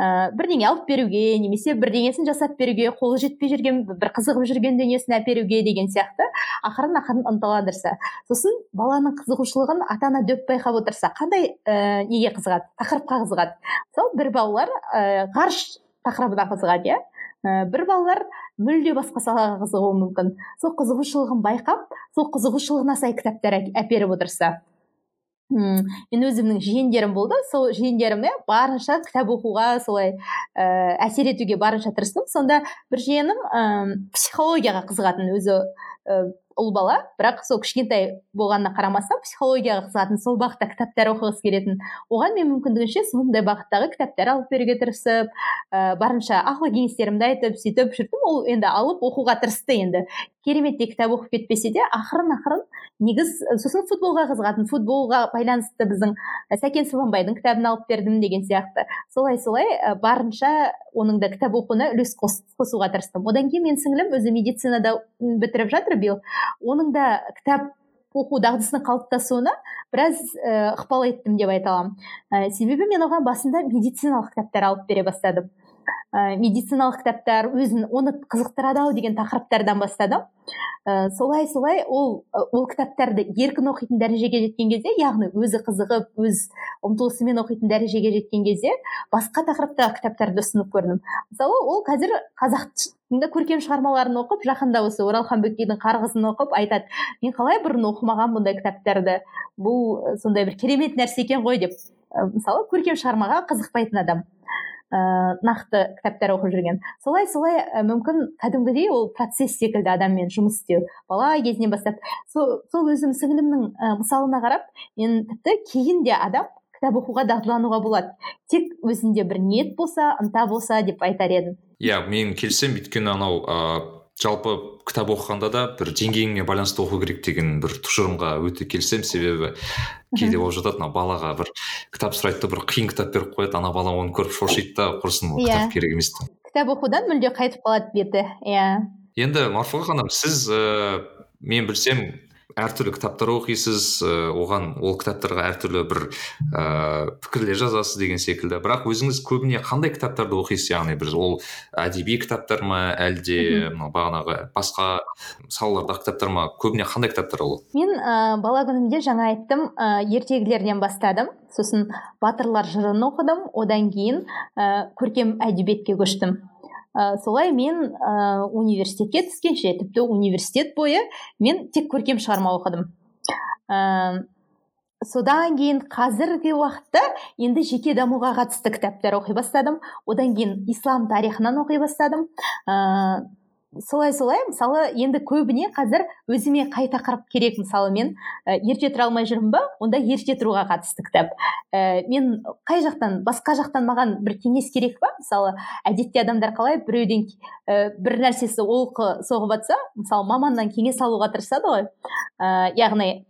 Ә, бірдеңе алып беруге немесе бірдеңесін жасап беруге қолы жетпей жүрген бір қызығып жүрген дүниесін әперуге деген сияқты ақырын ақырын ынталандырса сосын баланың қызығушылығын ата ана дөп байқап отырса қандай ә, неге қызығады? тақырыпқа қызығады. Мысалы бір балалар ә, ғарыш тақырыбына қызығады иә? Ә, бір балалар мүлде басқа салаға қызығуы мүмкін. Сол қызығушылығын байқап сол қызығушылығына сай кітаптар әперіп отырса. Мм мен өзімнің жиендерім болды. Сол жиендеріме барынша кітап оқуға солай ә, әсер етуге барынша тырыстым. Сонда бір жиенім ә, психологияға қызығатын өзі ә, ұл бала бірақ сол кішкентай болғанына қарамастан психологияға қызығатын сол бағытта кітаптар оқығысы келетін. Оған мен мүмкіндігінше сондай бағыттағы кітаптар алып беруге тырысып ә, барынша ақыл кеңестерімді айтып сөйтіп жүрдім. Ол енді алып оқуға тырысты енді. Кереметтей кітап оқып кетпесе де ақырын ақырын негіз сосын футболға қызығатын футболға байланысты біздің сәкен сыбанбайдың кітабын алып бердім деген сияқты. Солай солай барынша оның да кітап оқуына үлес қосуға тырыстым. Одан кейін менің сіңілім өзі медицинада бітіріп жатыр биыл. Оның да кітап оқу дағдысының қалыптасуына біраз ә, ықпал еттім деп айта аламын. Ә, себебі мен оған басында медициналық кітаптар алып бере бастадым. Ә, медициналық кітаптар өзін оны қызықтырады ау деген тақырыптардан бастадым. Ә, солай солай ол ол кітаптарды еркін оқитын дәрежеге жеткен кезде яғни өзі қызығып өз ұмтылысымен оқитын дәрежеге жеткен кезде басқа тақырыптағы кітаптарды ұсынып көрдім. Мысалы ол қазір қазақ көркем шығармаларын оқып жақында осы оралхан бөкейдің қарғысын оқып айтады мен қалай бұрын оқымаған бұндай кітаптарды? Бұл сондай бір керемет нәрсе екен ғой деп. Мысалы көркем шығармаға қызықпайтын адам. Ә, нақты кітаптар оқып жүрген. Солай солай ә, мүмкін кәдімгідей ол процесс секілді адаммен жұмыс істеу. Бала кезінен бастап. Сол, сол өзім сіңілімнің ә, мысалына қарап мен тіпті кейін де адам кітап оқуға дағдылануға болады. Тек өзінде бір ниет болса ынта болса деп айтар едім. Иә мен келісемін. Өйткені анау ыыы жалпы кітап оқығанда да бір деңгейіңе байланысты оқу керек деген бір тұжырымға өте келісемін. Себебі кейде болып жатады мына балаға бір кітап сұрайды да бір қиын кітап беріп қояды ана бала оны көріп шошиды да құрысын ол кітап иә. керек емес кітап оқудан мүлде қайтып қалады беті иә. Енді марфуға ханым сіз ә, мен білсем әртүрлі кітаптар оқисыз оған ол кітаптарға әртүрлі бір ә, пікірлер жазасыз деген секілді. Бірақ өзіңіз көбіне қандай кітаптарды оқисыз? Яғни бір ол әдеби кітаптар ма әлде бағанағы басқа салалардағы кітаптар ма? Көбіне қандай кітаптар ол? Мен ә, бала күнімде жаңа айттым ә, ертегілерден бастадым. Сосын батырлар жырын оқыдым. Одан кейін ә, көркем әдебиетке көштім. Ә, солай мен ә, университетке түскенше тіпті университет бойы мен тек көркем шығарма оқыдым. Ә, содан кейін қазіргі уақытта енді жеке дамуға қатысты кітаптар оқи бастадым. Одан кейін ислам тарихынан оқи бастадым. Солай солай. Мысалы енді көбіне қазір өзіме қай тақырып керек мысалы мен ә, ерте тұра алмай жүрмін ба? Онда ерте тұруға қатысты кітап. Ә, мен қай жақтан басқа жақтан маған бір кеңес керек па? Мысалы әдетте адамдар қалай біреуден ә, бір нәрсесі олқы соғып жатса мысалы маманнан кеңес алуға тырысады ғой. Ә, яғни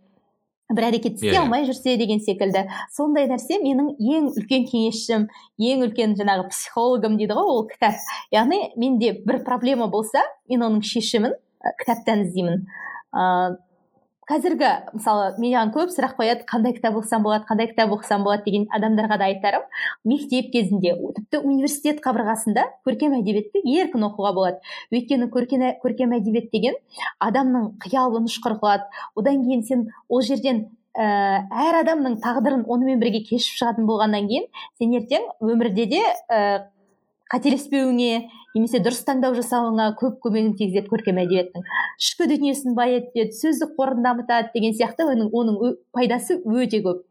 бір әрекет істей Иә. алмай жүрсе деген секілді. Сондай нәрсе менің ең үлкен кеңесшім ең үлкен жаңағы психологым дейді ғой ол кітап. Яғни менде бір проблема болса мен оның шешімін кітаптан іздеймін. Ыыы қазіргі мысалы маған көп сұрақ қояды қандай кітап оқысам болады қандай кітап оқысам болады? деген адамдарға да айтарым. Мектеп кезінде тіпті университет қабырғасында көркем әдебиетті еркін оқуға болады. Өйткені көркем, көркем әдебиет деген адамның қиялын ұшқыр қылады одан кейін сен ол жерден ә, әр адамның тағдырын онымен бірге кешіп шығатын болғаннан кейін сен ертең өмірде де ә, қателеспеуіңе немесе дұрыс таңдау жасауыңа көп көмегін тигізеді көркем әдебиеттің. Ішкі дүниесін байытады сөздік қорын дамытады деген сияқты оның, оның пайдасы өте көп.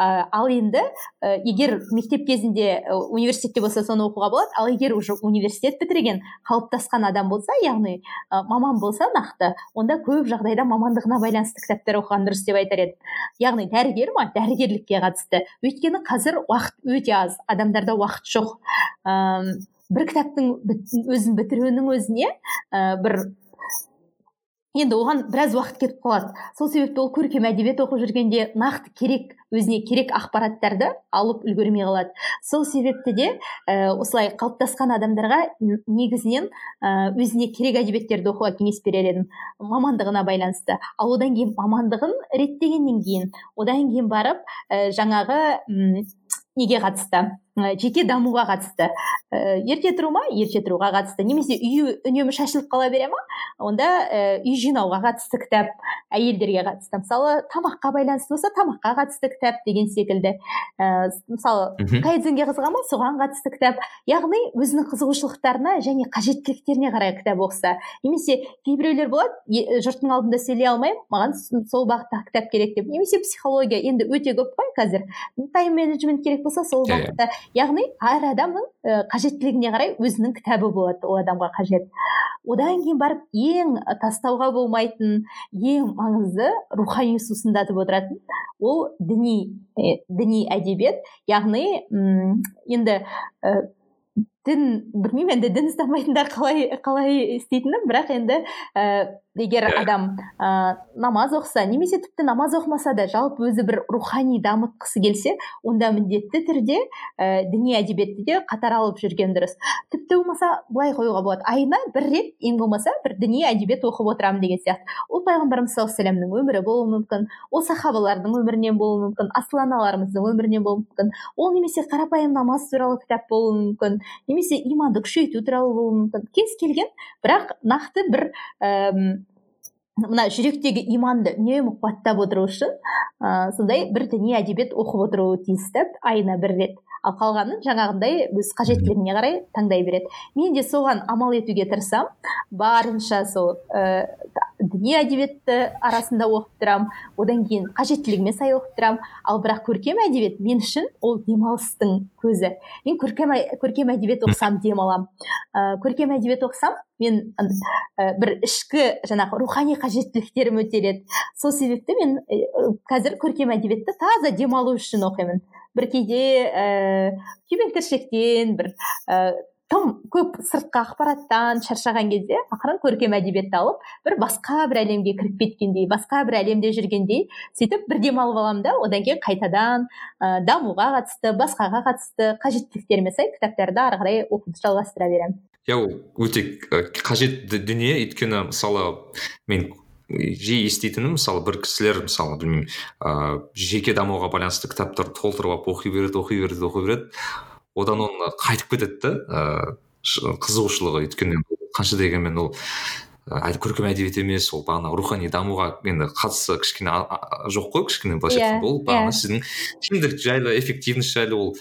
Ә, ал енді ә, егер мектеп кезінде университетте болса соны оқуға болады ал егер уже университет бітірген қалыптасқан адам болса яғни ә, маман болса нақты онда көп жағдайда мамандығына байланысты кітаптар оқыған дұрыс деп айтар едім. Яғни дәрігер ма? Дәрігерлікке қатысты. Өйткені қазір уақыт өте аз адамдарда уақыт жоқ. Бір кітаптың өзін бітіруінің өзіне ә, бір енді оған біраз уақыт кетіп қалады. Сол себепті ол көркем әдебиет оқып жүргенде нақты керек өзіне керек ақпараттарды алып үлгермей қалады. Сол себепті де ә, осылай қалыптасқан адамдарға негізінен ә, өзіне керек әдебиеттерді оқуға кеңес берер едім. Мамандығына байланысты. Ал одан кейін мамандығын реттегеннен кейін одан кейін барып ә, жаңағы м, неге қатысты? Жеке дамуға қатысты. Ә, ерте тұру ма ерте тұруға қатысты. Немесе үйі үнемі шашылып қала бере ма онда ә, үй жинауға қатысты кітап әйелдерге қатысты. Мысалы тамаққа байланысты болса тамаққа қатысты кітап деген секілді. Ә, мысалы кайдзенге қызыға ма соған қатысты кітап. Яғни өзінің қызығушылықтарына және қажеттіліктеріне қарай кітап оқыса. Немесе кейбіреулер болады «Е- жұрттың алдында сөйлей алмаймын маған сол бағыттағы кітап керек деп. Немесе психология енді өте көп қой қазір. Тайм менеджмент керек болса сол Иә, иә. бағытта яғни әр адамның ә, қажеттілігіне қарай өзінің кітабы болады ол адамға қажет. Одан кейін барып ең тастауға болмайтын ең маңызды рухани сусындатып отыратын ол діни э, діни әдебиет. Яғни м, енді ә, дін білмеймін енді дін ұстамайтындар қалай қалай істейтінін бірақ енді ә, егер Иә. адам ә, намаз оқыса немесе тіпті намаз оқымаса да жалпы өзі бір рухани дамытқысы келсе онда міндетті түрде ә, діни әдебиетті де қатар алып жүрген дұрыс. Тіпті болмаса былай қоюға болады. Айына бір рет ең болмаса бір діни әдебиет оқып отырамын деген сияқты. Ол пайғамбарымыз саллаллаху алейхи өмірі болуы мүмкін ол сахабалардың өмірінен болуы мүмкін асыл аналарымыздың өмірінен болуы мүмкін ол немесе қарапайым намаз туралы кітап болуы мүмкін немесе иманды күшейту туралы болуы мүмкін кез келген бірақ нақты бір әм, мына жүректегі иманды үнемі қуаттап отыру үшін ә, сондай бір діни әдебиет оқып отыруы тиіс та айына бір рет. Ал қалғанын жаңағындай өз қажеттілігіне қарай таңдай береді. Мен де соған амал етуге тырысамын барынша сол ә, діни әдебиетті арасында оқып тұрамын. Одан кейін қажеттілігіме сай оқып тұрамын. Ал бірақ көркем әдебиет мен үшін ол демалыстың көзі. Мен көркем, ә- көркем әдебиет оқысам демаламын. Ә, көркем әдебиет оқысам мен ә, бір ішкі жаңағы рухани қажеттіліктерім өтеледі. Сол себепті мен ә, қазір көркем әдебиетті таза демалу үшін оқимын. Бір кейде ііі күйбең тіршіліктен бір тым көп сыртқы ақпараттан шаршаған кезде ақырын көркем әдебиетті алып бір басқа бір әлемге кіріп кеткендей басқа бір әлемде жүргендей сөйтіп бір демалып аламын да одан кейін қайтадан ә, дамуға қатысты басқаға қатысты қажеттіліктеріме сай кітаптарды ары қарай оқуды жалғастыра беремін. Иә ол өте і, қажетті дүние. Өйткені мысалы мен жиі еститінім мысалы бір кісілер мысалы білмеймін ыыы жеке дамуға байланысты кітаптарды толтырып алып оқи береді оқи береді оқи береді. Одан оны қайтып кетеді да ыыы қызығушылығы өйткені қанша дегенмен ол көркем әдебиет емес ол бағана рухани дамуға енді қатысы кішкене жоқ қой кішкене былайша Иә, айтқанда ол бағана сіздің тиімділік жайлы эффективность жайлы ол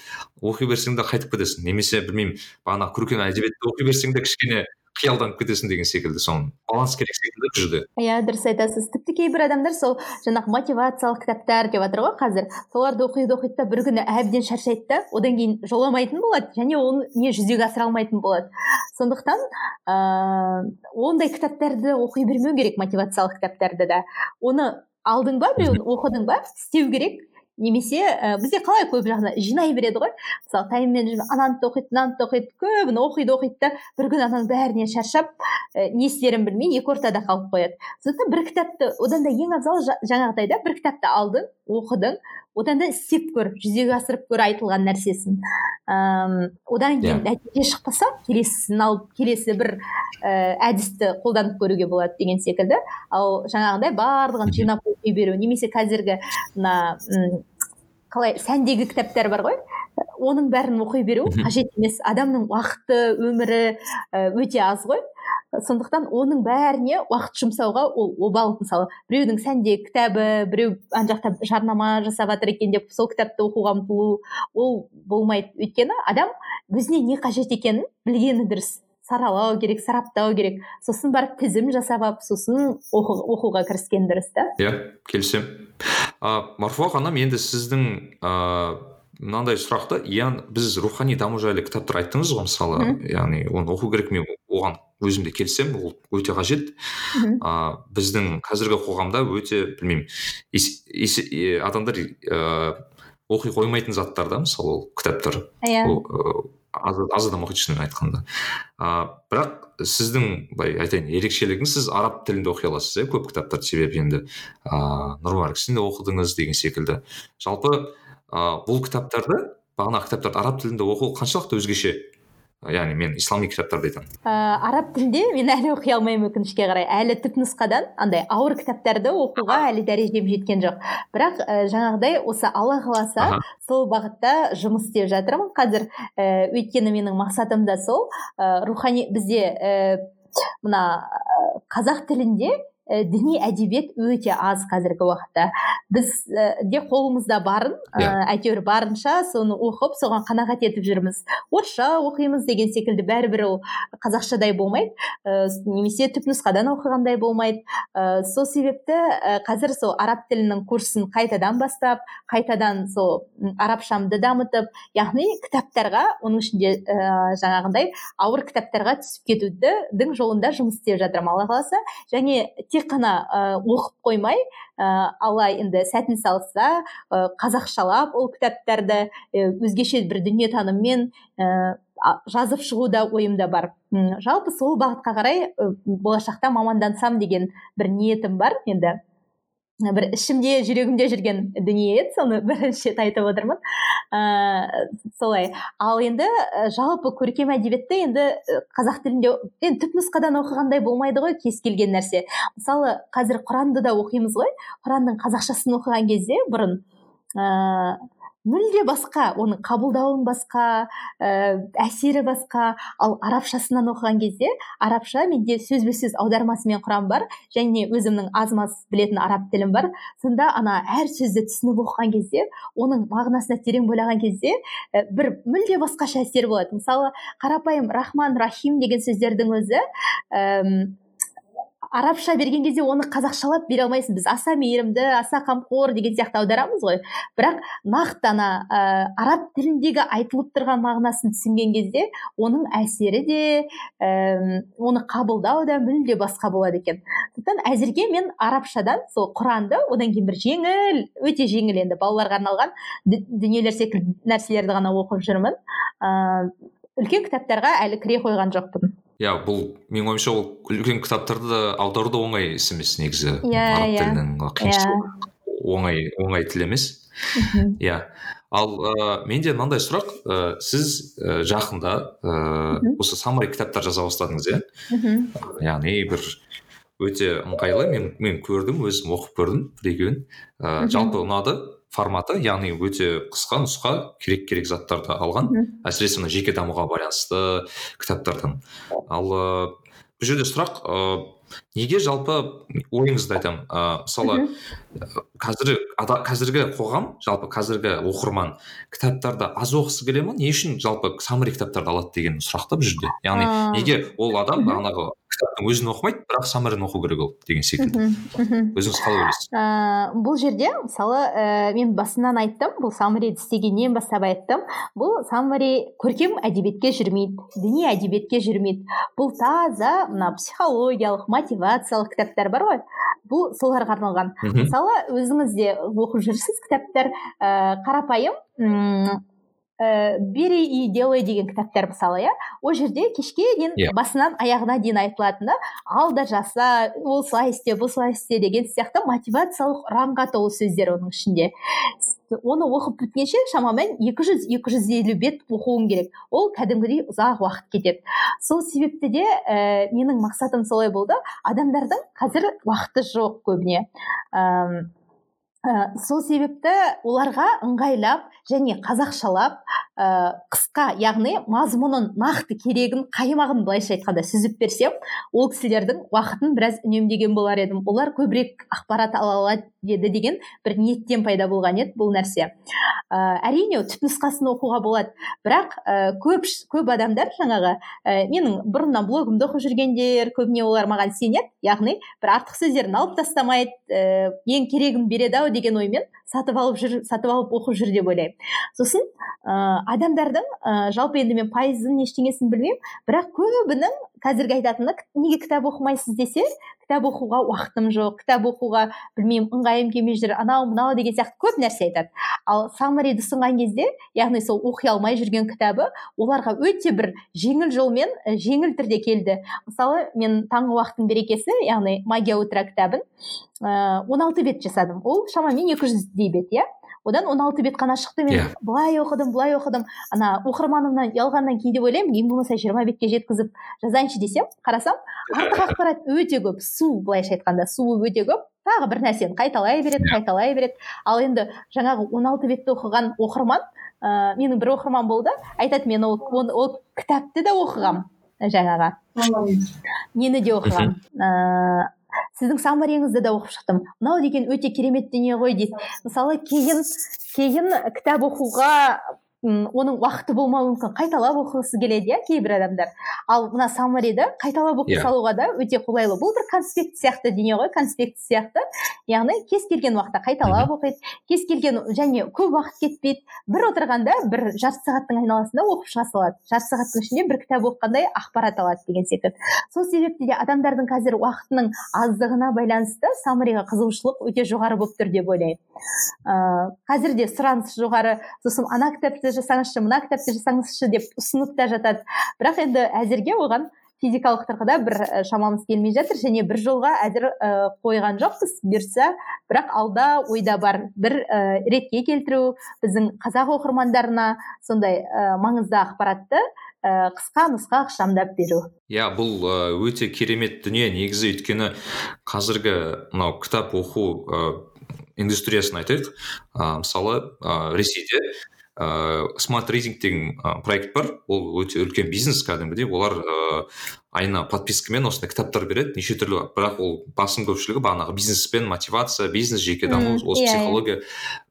оқи берсең де қайтып кетесің. Немесе білмеймін бағана көркем әдебиетті оқи берсең де кішкене қиялданып кетесің деген секілді соның. Баланс керек секілді бұл жерде иә дұрыс айтасыз. Тіпті кейбір адамдар сол жаңағы мотивациялық кітаптар деп жатыр ғой қазір. Соларды оқиды оқиды да бір күні әбден шаршайды да одан кейін жоламайтын болады және оны не жүзеге асыра алмайтын болады. Сондықтан ыыы ондай кітаптарды оқи бермеу керек мотивациялық кітаптарды да. Оны алдың ба біреуін оқыдың ба істеу керек. Немесе ә, бізде қалай көп жағына жинай береді ғой. Мысалы тайммен ананы да оқиды мынаны да оқиды көбін оқиды оқиды да бір күні ананың бәріне шаршап ә, не істерін білмей екі ортада қалып қояды. Сондықтан бір кітапты одан да ең абзалы жаңағыдай да бір кітапты алдың оқыдың одан да істеп көр жүзеге асырып көр айтылған нәрсесін. Ыыы одан кейін yeah. нәтиже шықпаса келесісін алып келесі бір ә, әдісті қолданып көруге болады деген секілді. Ал жаңағындай барлығын жинап оқи беру немесе қазіргі мына қалай сәндегі кітаптар бар ғой. Оның бәрін оқи беру қажет емес. Адамның уақыты өмірі өте аз ғой. Сондықтан оның бәріне уақыт жұмсауға ол обал мысалы. Біреудің сәнде кітабы біреу ана жақта жарнама жасап жатыр екен деп сол кітапты оқуға ұмтылу ол болмайды. Өйткені адам өзіне не қажет екенін білгені дұрыс. Саралау керек сараптау керек. Сосын барып тізім жасап алып сосын оқу, оқуға кіріскен дұрыс та. Иә келісемін. Марфуа ханым енді сіздің ыыы мынандай сұрақты яғни біз рухани даму жайлы кітаптар айттыңыз ғой мысалы яғни оны оқу керек мен оған өзім де келісемін ол өте қажет. А, біздің қазіргі қоғамда өте білмеймін адамдар ыыы оқи қоймайтын заттар да мысалы ол кітаптар. Иә. Аз, аз адам оқиды шынымен айтқанда. А, бірақ сіздің былай айтайын ерекшелігіңіз сіз араб тілінде оқи аласыз иә көп кітаптарды себебі енді ыыы нұр марксін оқыдыңыз деген секілді. Жалпы ә, бұл кітаптарды бағанағы кітаптарды араб тілінде оқу қаншалықты өзгеше? Яғни мен ислами кітаптарды айтамын. Ә, араб тілінде мен әлі оқи алмаймын өкінішке қарай. Әлі түпнұсқадан андай ауыр кітаптарды оқуға әлі дәрежем жеткен жоқ. Бірақ ә, жаңағыдай осы алла қаласа сол бағытта жұмыс істеп жатырмын. Қазір ә, өйткені менің мақсатым да сол ә, рухани бізде ә, мына қазақ тілінде ә, діни әдебиет өте аз қазіргі уақытта. Біз ә, де қолымызда барын ә, әйтеуір барынша соны оқып соған қанағат етіп жүрміз. Орысша оқимыз деген секілді бәрібір ол қазақшадай болмайды. Ә, немесе түпнұсқадан оқығандай болмайды. Ә, сол себепті ә, қазір сол араб тілінің курсын қайтадан бастап қайтадан сол арабшамды дамытып яғни кітаптарға оның ішінде ә, жаңағындай ауыр кітаптарға түсіп кетудің жолында жұмыс істеп жатырмын. Алла қаласа. Және тек қана ә, оқып қоймай ә, алла енді сәтін салса ә, қазақшалап ол кітаптарды өзгеше бір дүниетаныммен ә, жазып шығу да ойымда бар. Жалпы сол бағытқа қарай болашақта мамандансам деген бір ниетім бар енді. Бір ішімде жүрегімде жүрген дүние еді соны бірінші *laughs* рет айтып отырмын. Ә, солай. Ал енді жалпы көркем әдебиетті енді қазақ тілінде енді түпнұсқадан оқығандай болмайды ғой кез келген нәрсе. Мысалы қазір құранды да оқимыз ғой. Құранның қазақшасын оқыған кезде бұрын мүлде басқа оның қабылдауын басқа ә, әсері басқа. Ал арабшасынан оқыған кезде арабша менде сөзбе сөз аудармасымен құран бар және өзімнің аз маз білетін араб тілім бар. Сонда ана әр сөзді түсініп оқыған кезде оның мағынасына терең бойлаған кезде ә, бір мүлде басқаша әсер болады. Мысалы қарапайым рахман рахим деген сөздердің өзі арабша берген кезде оны қазақшалап бере алмайсың. Біз аса мейірімді аса қамқор деген сияқты аударамыз ғой. Бірақ нақты ана ә, араб тіліндегі айтылып тұрған мағынасын түсінген кезде оның әсері де ә, оны қабылдау да мүлде басқа болады екен. Сондықтан әзірге мен арабшадан сол құранды одан кейін бір жеңіл өте жеңіл енді балаларға арналған дүниелер секілді нәрселерді ғана оқып жүрмін. Ыыы үлкен кітаптарға әлі кіре қойған жоқпын. Иә бұл менің ойымша ол үлкен кітаптарды да аудару да оңай іс емес негізі иә араб тілінің оңай оңай тіл емес иә ал ә, менде мынандай сұрақ ә, сіз ә, жақында ә, осы саммари кітаптар жаза бастадыңыз иә яғни бір өте ыңғайлы мен мен көрдім өзім оқып көрдім бір екеуін. Ә, жалпы ұнады. Форматы яғни өте қысқа нұсқа керек керек заттарды алған әсіресе мына жеке дамуға байланысты кітаптардан. Ал ыыы бұл жерде сұрақ ыыы неге жалпы ойыңызды айтамын ыыы мысалы қазір қазіргі қоғам жалпы қазіргі оқырман кітаптарды аз оқысы келе ма? Не үшін жалпы саммари кітаптарды алады деген сұрақ та бұл жерде яғни неге ол адам бағанағы кітаптың өзін оқымайды бірақ саммарин оқу керек ол деген секілді. Өзіңіз қалай ойлайсыз? Ыыы бұл жерде мысалы ә, мен басынан айттым бұл саммариді істегеннен бастап айттым. Бұл саммари көркем әдебиетке жүрмейді діни әдебиетке жүрмейді. Бұл таза мына психологиялық мотивациялық кітаптар бар ғой. Бұл соларға арналған. Мысалы өзіңіз де оқып жүрсіз кітаптар. Ә, қарапайым ә, бери и делай деген кітаптар мысалы иә? Ол жерде кешке дейін Иә. басынан аяғына дейін айтылатыны ал да жаса ол слай істе бұл слай істе деген сияқты мотивациялық ұранға толы сөздер оның ішінде. Оны оқып біткенше шамамен 200-250 бет оқуың керек. Ол кәдімгідей ұзақ уақыт кетеді. Сол себепті де ә, менің мақсатым солай болды. Адамдардың қазір уақыты жоқ көбіне. Ам, ә, сол себепті оларға ыңғайлап және қазақшалап ә, қысқа яғни мазмұнын нақты керегін қаймағын былайша айтқанда сүзіп берсем ол кісілердің уақытын біраз үнемдеген болар едім. Олар көбірек ақпарат ала алады еді деген бір ниеттен пайда болған еді бұл нәрсе. Ә, әрине түпнұсқасын оқуға болады. Бірақ ә, көп көп адамдар жаңағы ә, менің бұрыннан блогымды оқып жүргендер көбіне олар маған сенеді. Яғни бір артық сөздерін алып тастамайды ә, ең керегін береді ау деген оймен сатып алып жүр сатып алып оқып жүр деп ойлаймын. Сосын ә, адамдардың ә, жалпы енді мен пайызын ештеңесін білмеймін бірақ көбінің қазіргі айтатыны «К- неге кітап оқымайсыз десе кітап оқуға уақытым жоқ кітап оқуға білмеймін ыңғайым келмей жүр анау мынау деген сияқты көп нәрсе айтады. Ал саммариді ұсынған кезде яғни сол оқи алмай жүрген кітабы оларға өте бір жеңіл жолмен жеңіл түрде келді. Мысалы мен таңғы уақыттың берекесі яғни магия утра кітабын он алты бет жасадым. Ол шамамен екі жүздей бет иә? Одан 16 бет қана шықты мен. Иә. былай оқыдым былай оқыдым. Ана оқырманымнан ұялғаннан кейде ойлаймын ең болмаса жиырма бетке жеткізіп жазайыншы десем қарасам артық ақпарат өте көп су былайша айтқанда суы өте көп. Тағы бір нәрсені қайталай береді қайталай береді. Ал енді жаңағы 16 бетті оқыған оқырман ыыы менің бір оқырман болды. Айтады мен ол, ол, ол кітапты да оқығам жаңағы. Нені де оқығам? Ыыы сіздің саммариіңізді де оқып шықтым. Мынау деген өте керемет дүние ғой дейді. Мысалы кейін кейін кітап оқуға оның уақыты болмауы мүмкін. Қайталап оқығысы келеді иә кейбір адамдар. Ал мына саммариді қайталап оқи Иә. салуға да өте қолайлы. Бұл бір конспект сияқты дүние ғой конспект сияқты. Яғни кез келген уақытта қайталап оқиды кез келген және көп уақыт кетпейді. Бір отырғанда бір жарты сағаттың айналасында оқып шыға салады. Жарты сағаттың ішінде бір кітап оқығандай ақпарат алады деген секілді. Сол себепті де адамдардың қазір уақытының аздығына байланысты саммариға қызығушылық өте жоғары болып тұр деп ойлаймын. Ыыы қазір де сұраныс жоғары. Сосын ана кітапты жасаңызшы мына кітапты жасаңызшы деп ұсынып та жатады. Бірақ енді әзірге оған физикалық тұрғыда бір шамамыз келмей жатыр және бір жолға әзір қойған жоқпыз бұйыртса бірақ алда ойда бар бір і, ретке келтіру біздің қазақ оқырмандарына сондай і, маңызды ақпаратты і, қысқа нұсқа ықшамдап беру. Иә бұл өте керемет дүние. Негізі өйткені қазіргі мынау кітап оқу ы, индустриясын айтайық. Ы, мысалы ы, ресейде ыыы смарт ридинг деген проект бар ол өте үлкен бизнес кәдімгідей. Олар ыыы айына подпискамен осындай кітаптар береді неше түрлі бірақ ол басым көпшілігі бағанағы бизнеспен мотивация бизнес жеке даму осы иә, иә. психология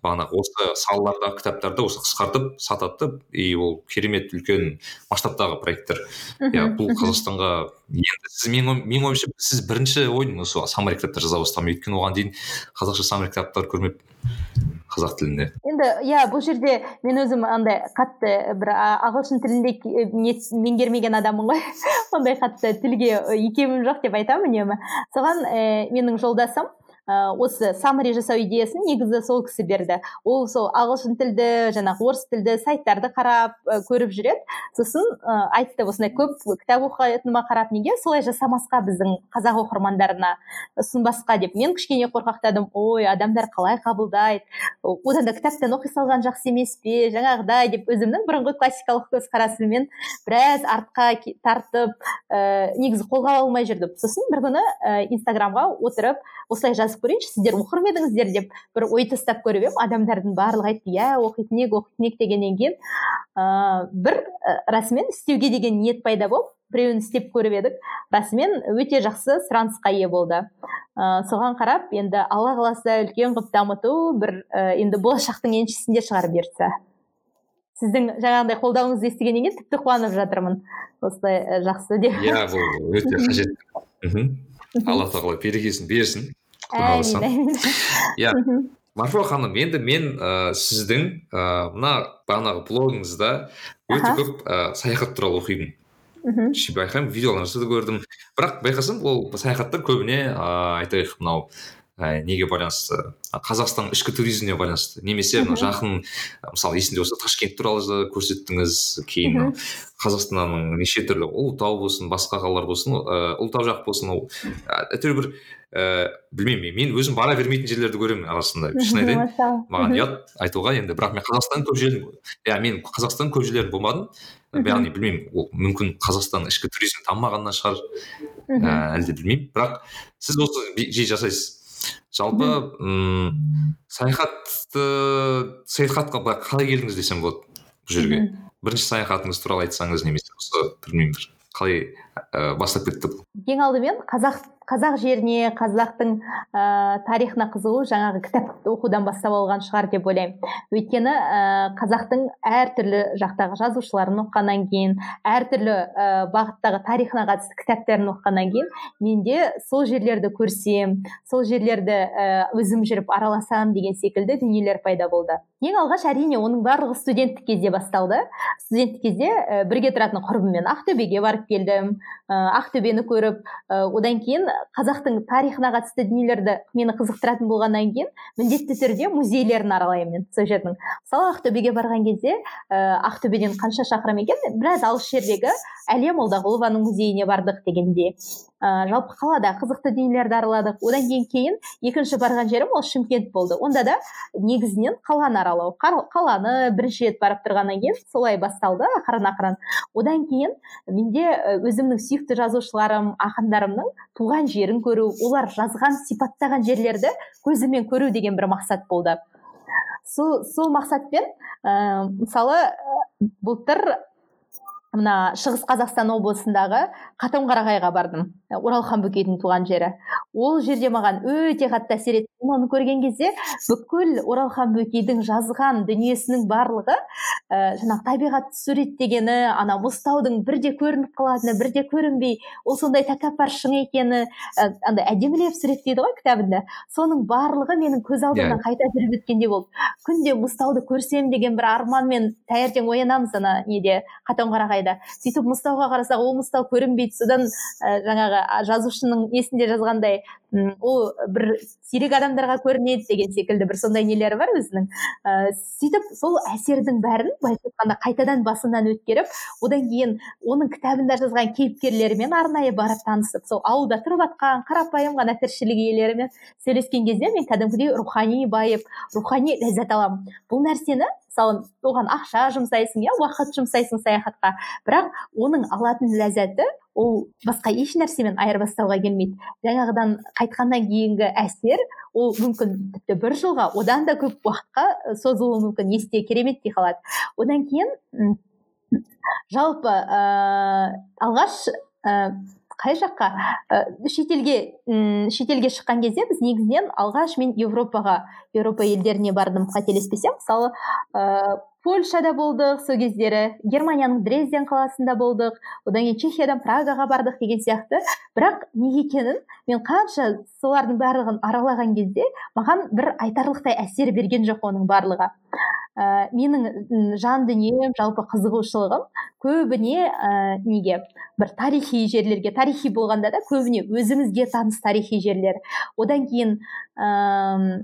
бағанағы осы салалардағы кітаптарды осы қысқартып сатады и ол керемет үлкен масштабтағы проекттер. Иә бұл қазақстанға енді сіз менің ой- менің ойымша сіз бірінші ойын осы саммари кітаптар жаза бастаған. Өйткені оған дейін қазақша саммари кітаптар көрмеппін қазақ тілінде. Енді иә бұл жерде мен өзім андай қатты бір ағылшын тілінде меңгермеген адаммын ғой. *laughs* Ондай қатты тілге ы, икемім жоқ деп айтамын үнемі. Соған ә, менің жолдасым ә, осы саммари жасау идеясын негізі сол кісі берді. Ол сол ағылшын тілді жаңағы орыс тілді сайттарды қарап ы, көріп жүреді. Сосын ы, айтты осындай көп кітап оқитыныма қарап неге солай жасамасқа біздің қазақ оқырмандарына ұсынбасқа деп. Мен кішкене қорқақтадым. Ой адамдар қалай қабылдайды? Одан да кітаптан оқи салған жақсы емес пе? Жаңағыдай деп өзімнің бұрынғы классикалық көзқарасыммен біраз артқа тартып ә, негізі қолға алмай жүрдім. Сосын бір күні ә, инстаграмға отырып осылай жазып көрейінші сіздер оқыр ма едіңіздер деп бір ой тастап көріп едім адамдардың барлығы айтты иә оқитын едік оқитын едік дегеннен кейін ә, бір ә, расымен істеуге деген ниет пайда болып біреуін істеп көріп едік. Расымен өте жақсы сұранысқа ие болды. Ә, соған қарап енді алла қаласа үлкен қылып дамыту бір ә, енді болашақтың еншісінде шығар бұйыртса. Сіздің жаңағыдай қолдауыңызды естігеннен кейін тіпті қуанып жатырмын. Осылай жақсы деп. Иә бұл өте қажет. *laughs* Мхм. Алла тағала берекесін берсін. Құдай *laughs* иә. Марфуға ханым енді мен ә, сіздің ә, мына бағанағы блогыңызда өте көп ә, саяхат туралы оқимын мхм. Байқаймын видеоларыңызды да көрдім. Бірақ байқасам ол саяхаттар көбіне ыыы айтайық мынау ә, неге байланысты? Қазақстанның ішкі туризміне байланысты. Немесе мына жақын мысалы есімде болса ташкент туралы көрсеттіңіз кейін қазақстанның неше түрлі ұлытау болсын басқа қалалар болсын ыыы ұлытау жақ болсын ол әйтеуір бір ііі білмеймін мен өзім бара бермейтін жерлерді көремін арасында. *laughs* Шын айтайын маған ұят *laughs* айтуға енді бірақ мен қазақстанның көп жерін иә мен қазақстанның көп жерлерін болмадым. Яғни білмеймін ол мүмкін қазақстанның ішкі туризмі дамымағаннан шығар. Ііі әлде білмеймін. Бірақ сіз осы жиі жасайсыз. Жалпы м саяхатты саяхатқа былай қалай келдіңіз десем болады бұл жерге? Бірінші саяхатыңыз туралы айтсаңыз немесе осы білмеймін бір қалай ә, бастап кетті бұл? Ең алдымен қазақ қазақ жеріне қазақтың ә, тарихына қызығу жаңағы кітап оқудан бастап алған шығар деп ойлаймын. Өйткені ә, қазақтың әртүрлі жақтағы жазушыларын оқығаннан кейін әртүрлі ә, бағыттағы тарихына қатысты кітаптарын оқығаннан кейін менде сол жерлерді көрсем сол жерлерді өзім жүріп араласам деген секілді дүниелер пайда болды. Ең алғаш әрине оның барлығы студенттік кезде басталды. Студенттік кезде ә, бірге тұратын құрбыммен ақтөбеге барып келдім ә, ақтөбені көріп одан кейін қазақтың тарихына қатысты дүниелерді мені қызықтыратын болғаннан кейін міндетті түрде музейлерін аралаймын мен сол жердің мысалы ақтөбеге барған кезде ә, ақтөбеден қанша шақырым екен? Біраз алыс жердегі әлия молдағұлованың музейіне бардық дегенде. Ә, жалпы қалада қызықты дүниелерді араладық. Одан кейін кейін екінші барған жерім ол шымкент болды. Онда да негізінен қаланы аралау. Қаланы бірінші рет барып тұрғаннан кейін солай басталды ақырын ақырын. Одан кейін менде өзімнің сүйікті жазушыларым ақындарымның туған жерін көру олар жазған сипаттаған жерлерді көзімен көру деген бір мақсат болды. Сол сол мақсатпен ә, мысалы былтыр мына шығыс қазақстан облысындағы қатонқарағайға бардым. Оралхан бөкейдің туған жері. Ол жерде маған өте қатты әсер етті оны көрген кезде бүкіл оралхан бөкейдің жазған дүниесінің барлығы ә, жаңағы табиғатты суреттегені ана мұзтаудың бірде көрініп қалатыны бірде көрінбей ол сондай тәкаппар шың екені ә, андай әдемілеп суреттейді ғой кітабында соның барлығы менің көз алдымнан yeah. Иә. қайта жүріп өткендей болды күнде мұзтауды көрсем деген бір арманмен таңертең оянамыз ана неде қатонқарағайда сөйтіп мұзтауға қарасақ ол мұзтау көрінбейді содан ә, жаңағы жазушының несінде жазғандай ол бір сирек адамдарға көрінеді деген секілді бір сондай нелері бар өзінің. Ә, сөйтіп сол әсердің бәрін былайша айтқанда қайтадан басынан өткеріп одан кейін оның кітабында жазған кейіпкерлерімен арнайы барып танысып сол ауылда тұрып жатқан қарапайым ғана тіршілік иелерімен сөйлескен кезде мен кәдімгідей рухани байып рухани ләззат аламын. Бұл нәрсені мысалы оған ақша жұмсайсың иә уақыт жұмсайсың саяхатқа. Бірақ оның алатын ләззаты ол басқа еш нәрсемен айырбастауға келмейді. Жаңағыдан қайтқаннан кейінгі әсер ол мүмкін тіпті бір жылға одан да көп уақытқа созылуы мүмкін есте кереметтей қалады. Одан кейін жалпы ә, алғаш ә, қай жаққа? Ә, шетелге м шетелге шыққан кезде біз негізінен алғаш мен европаға еуропа елдеріне бардым қателеспесем. Мысалы ә, польшада болдық сол кездері германияның дрезден қаласында болдық одан кейін чехиядан прагаға бардық деген сияқты. Бірақ неге екенін мен қанша солардың барлығын аралаған кезде маған бір айтарлықтай әсер берген жоқ оның барлығы. Ә, менің жан дүнием жалпы қызығушылығым көбіне ә, неге бір тарихи жерлерге тарихи болғанда да көбіне өзімізге таныс тарихи жерлер. Одан кейін ә,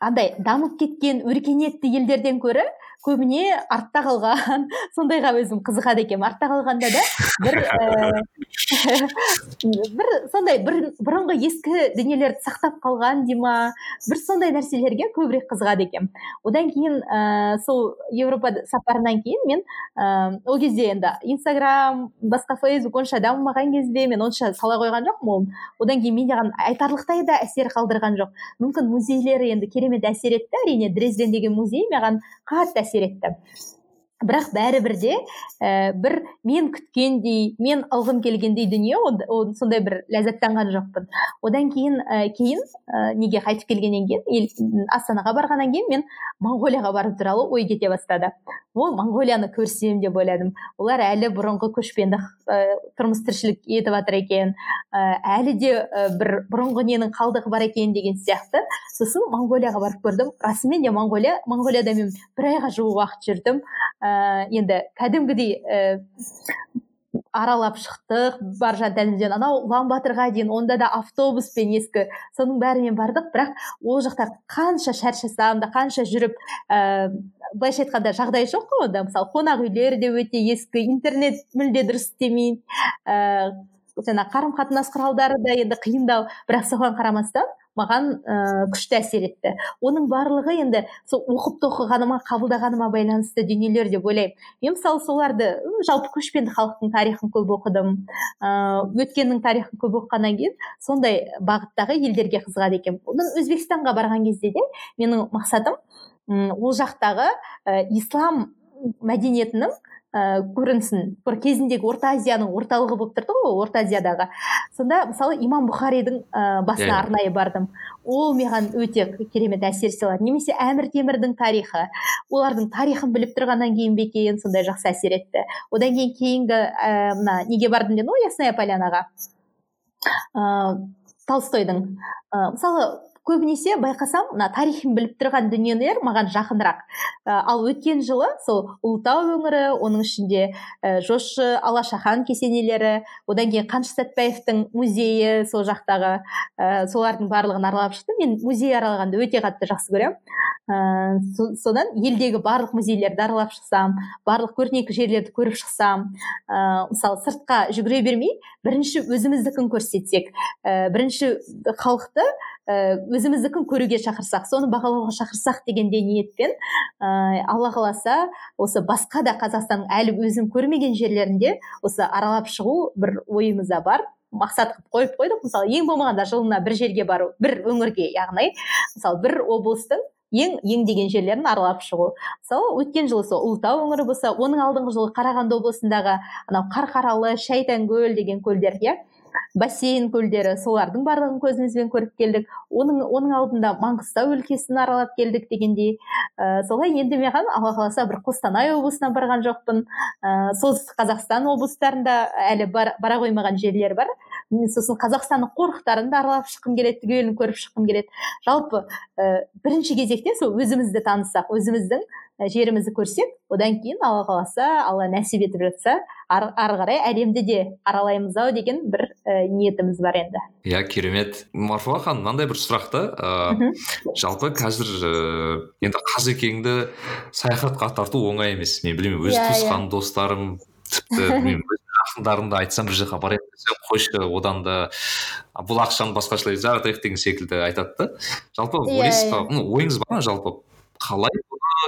андай дамып кеткен өркениетті елдерден көрі көбіне артта қалған *laughs* сондайға өзім қызығады екенмін. Артта қалғанда да бір *laughs* бір сондай бір бұрынғы ескі дүниелерді сақтап қалған дей ма бір сондай нәрселерге көбірек қызығады екенмін. Одан кейін ә, сол еуропа сапарынан кейін мен ә, ол кезде енді инстаграм басқа фейсбук онша дамымаған кезде мен онша сала қойған жоқпын оны одан кейін менде айтарлықтай да әсер қалдырған жоқ мүмкін музейлер енді керемет әсер етті. Әрине дрезден деген музей маған қатты әсер етті бірақ бәрібір де ә, бір мен күткендей мен алғым келгендей дүние ол сондай бір ләззаттанған жоқпын. Одан кейін ә, кейін ә, неге қайтып келгеннен кейін астанаға барғаннан кейін мен моңғолияға бару туралы ой кете бастады. Ол моңғолияны көрсем деп ойладым. Олар әлі бұрынғы көшпенді ә, тұрмыс тіршілік етіп жатыр екен. Ә, әлі де ә, бір бұрынғы ненің қалдығы бар екен деген сияқты. Сосын моңғолияға барып көрдім. Расымен де моңғолия моңғолияда мен бір айға жуық уақыт жүрдім. Ә, енді кәдімгідей ә, аралап шықтық баржан тәлімден анау ұлан батырға дейін онда да автобуспен ескі. Соның бәрімен бардық. Бірақ ол жақта қанша шаршасам да қанша жүріп ә, былайша айтқанда жағдай жоқ қой онда. Мысалы қонақ үйлер де өте ескі интернет мүлде дұрыс істемейді ә, жаңағы қарым қатынас құралдары да енді қиындау. Бірақ соған қарамастан маған ә, күшті әсер етті. Оның барлығы енді сол оқып тоқығаныма қабылдағаныма байланысты дүниелер деп ойлаймын. Мен мысалы соларды жалпы көшпенді халықтың тарихын көп оқыдым. Ыыы өткеннің тарихын көп оқығаннан кейін сондай бағыттағы елдерге қызығады екенмін. Өзбекстанға барған кезде де менің мақсатым ол жақтағы ә, ислам мәдениетінің ә, көрінсін. Бір кезіндегі орта азияның орталығы болып тұрды ғой орта азиядағы. Сонда мысалы имам бұхаридің ә, басына yeah. арнайы бардым. Ол маған өте керемет әсер сыйлады немесе әмір темірдің тарихы. Олардың тарихын біліп тұрғаннан кейін бе екен сондай жақсы әсер етті. Одан кейін кейінгі ә, мына неге бардым дедім ғой ясная полянаға. Ә, толстойдың. Ә, мысалы көбінесе байқасам мына тарихын біліп тұрған дүниелер маған жақынырақ. Ә, ал өткен жылы сол ұлытау өңірі оның ішінде ә, жошы алашахан кесенелері одан кейін қаныш сәтбаевтың музейі сол жақтағы ә, солардың барлығын аралап шықтым. Мен музей аралағанды өте қатты жақсы көремін. Ә, содан елдегі барлық музейлерді аралап шықсам барлық көрнекті жерлерді көріп шықсам ә, мысалы сыртқа жүгіре бермей бірінші өзіміздікін көрсетсек ә, бірінші халықты өзіміздікін көруге шақырсақ соны бағалауға шақырсақ дегенде ниетпен ә, алла қаласа осы басқа да қазақстанның әлі өзім көрмеген жерлерінде осы аралап шығу бір ойымызда бар. Мақсат қылып қойып қойдық. Мысалы ең болмағанда жылына бір жерге бару бір өңірге яғни мысалы бір облыстың ең ең деген жерлерін аралап шығу. Мысалы өткен жылы сол ұлытау өңірі болса оның алдыңғы жылы қарағанды облысындағы анау қарқаралы шайтанкөл деген көлдер иә? Бассейн көлдері солардың барлығын көзімізбен көріп келдік. Оның оның алдында маңғыстау өлкесін аралап келдік дегендей. Ә, солай енді маған алла қаласа бір қостанай облысына барған жоқпын. Ә, солтүстік қазақстан облыстарында әлі бар, бара қоймаған жерлер бар. Сосын қазақстанның қорықтарын да аралап шыққым келеді түгелін көріп шыққым келеді. Жалпы ә, бірінші кезекте сол өзімізді таныссақ өзіміздің жерімізді көрсек одан кейін алла қаласа алла нәсіп етіп жатса ары қарай әлемді де аралаймыз ау деген бір ә, ниетіміз бар енді. Иә керемет. Марфуға ханым мынандай бір сұрақ та ә, жалпы қазір ә, енді қазекеңді саяхатқа тарту оңай емес. Мен білмеймін өз yeah, иә, иә. туысқан достарым тіпті *laughs* білмеймін жақындарымды айтсам бір жаққа барайық десем қойшы одан да бұл ақшаны басқашалай жаратайық деген секілді айтады да. Жалпы yeah, ойлайсыз ба? ойыңыз бар ма жалпы? Қалай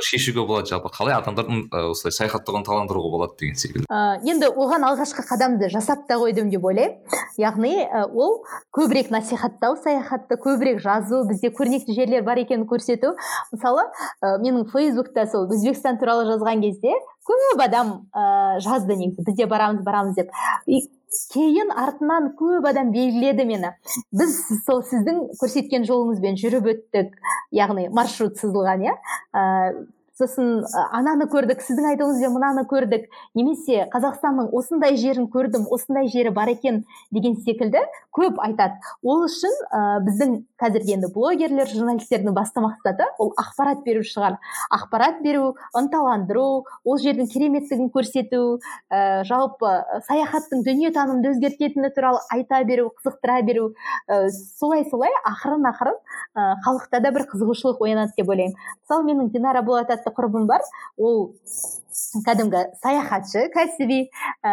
шешуге болады? жалпы қалай адамдардың осылай саяхаттауға ынталандыруға болады деген секілді. Ә, енді оған алғашқы қадамды жасап та қойдым деп ойлаймын яғни ол көбірек насихаттау саяхатты көбірек жазу бізде көрнекті жерлер бар екенін көрсету. Мысалы ә, менің фейсбукта сол өзбекстан туралы жазған кезде көп адам ә, жазды негізі. Бізде барамыз барамыз деп. Кейін артынан көп адам белгіледі мені. Біз сол сіздің көрсеткен жолыңызбен жүріп өттік яғни маршрут сызылған иә? Сосын ананы көрдік сіздің айтуыңызбен мынаны көрдік. Немесе қазақстанның осындай жерін көрдім осындай жері бар екен деген секілді көп айтады. Ол үшін ә, біздің қазіргі енді блогерлер журналистердің басты мақсаты ол ақпарат беру шығар. Ақпарат беру ынталандыру ол жердің кереметтігін көрсету ә, жалпы саяхаттың дүниетанымды өзгертетіні туралы айта беру қызықтыра беру ә, солай солай ақырын ақырын халықта да бір қызығушылық оянады деп ойлаймын. Мысалы менің динара болат құрбым бар. Ол кәдімгі саяхатшы кәсіби ә,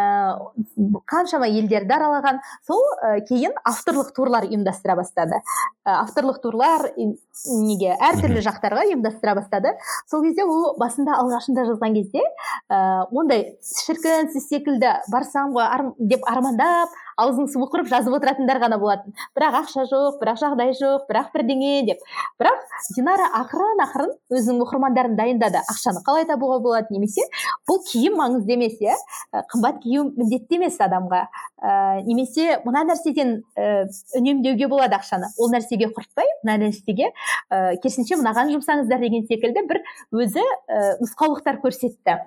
қаншама елдерді аралаған. Сол ә, кейін авторлық турлар ұйымдастыра бастады. Ә, авторлық турлар неге әртүрлі жақтарға ұйымдастыра бастады. Сол кезде ол басында алғашында жазған кезде ә, ондай шіркін сіз секілді барсам ғой деп армандап аузың суы құрып жазып отыратындар ғана болатын. Бірақ ақша жоқ бірақ жағдай жоқ бірақ бірдеңе деп. Бірақ динара ақырын ақырын өзінің оқырмандарын дайындады. Ақшаны қалай табуға болады немесе бұл киім маңызды емес иә? Қымбат кию міндетті емес адамға. Ә, немесе мына нәрседен ә, үнемдеуге болады ақшаны. Ол нәрсеге құртпай мына нәрсеге ә, керісінше мынаған жұмсаңыздар деген секілді бір өзі ә, нұсқаулықтар көрсетті.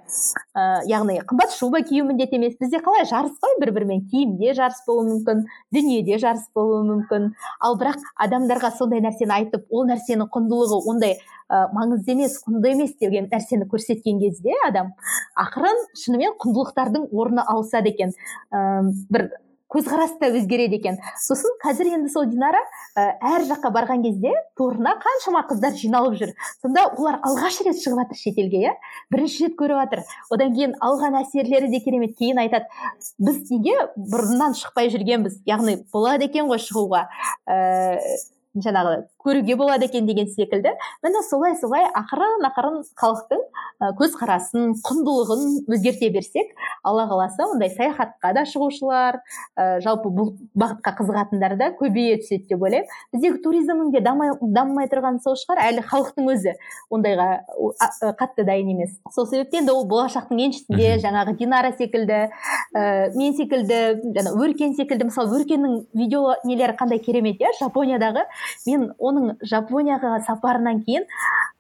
Ә, яғни қымбат шуба кию міндет емес. Бізде қалай жарыс қой бір бірімен киімде жарыс жарыс болуы мүмкін дүниеде жарыс болуы мүмкін. Ал бірақ адамдарға сондай нәрсені айтып ол нәрсенің құндылығы ондай ә, маңызды емес құнды емес деген нәрсені көрсеткен кезде адам ақырын шынымен құндылықтардың орны ауысады екен. Ә, бір көзқарас та өзгереді екен. Сосын қазір енді сол динара ә, әр жаққа барған кезде торына қаншама қыздар жиналып жүр. Сонда олар алғаш рет шығып жатыр шетелге иә? Бірінші рет көріп жатыр. Одан кейін алған әсерлері де керемет кейін айтады біз неге бұрыннан шықпай жүргенбіз? Яғни болады екен ғой шығуға. Ә, жаңағы көруге болады екен деген секілді. Міне солай солай ақырын ақырын халықтың көзқарасын құндылығын өзгерте берсек алла қаласа ондай саяхатқа да шығушылар ә, жалпы бұл бағытқа қызығатындар да көбейе түседі деп ойлаймын. Біздегі туризмнің де дамымай тұрғаны сол шығар. Әлі халықтың өзі ондайға қатты дайын емес. Сол себептен де ол болашақтың еншісінде жаңағы динара секілді ә, мен секілді жаңа өркен секілді. Мысалы өркеннің видео нелері қандай керемет иә? Жапониядағы мен оның жапонияға сапарынан кейін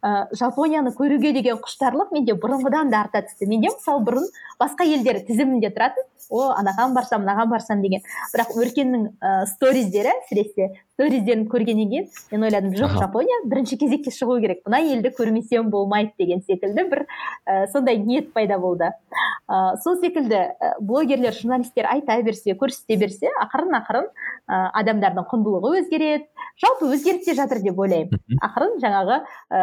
ә, жапонияны көруге деген құштарлық менде бұрынғыдан да арта түсті. Менде мысалы бұрын басқа елдер тізімінде тұратын о анаған барсам мынаған барсам деген. Бірақ өркеннің ә, сториздері әсіресе сториздерін көргеннен кейін мен ойладым жоқ жапония бірінші кезекке шығу керек. Мына елді көрмесем болмайды деген секілді бір ә, сондай ниет пайда болды. Ә, сол секілді ә, блогерлер журналистер айта берсе көрсете берсе ақырын ақырын ә, адамдардың құндылығы өзгереді. Жалпы өзгеріп те жатыр деп ойлаймын. Ақырын жаңағы ә,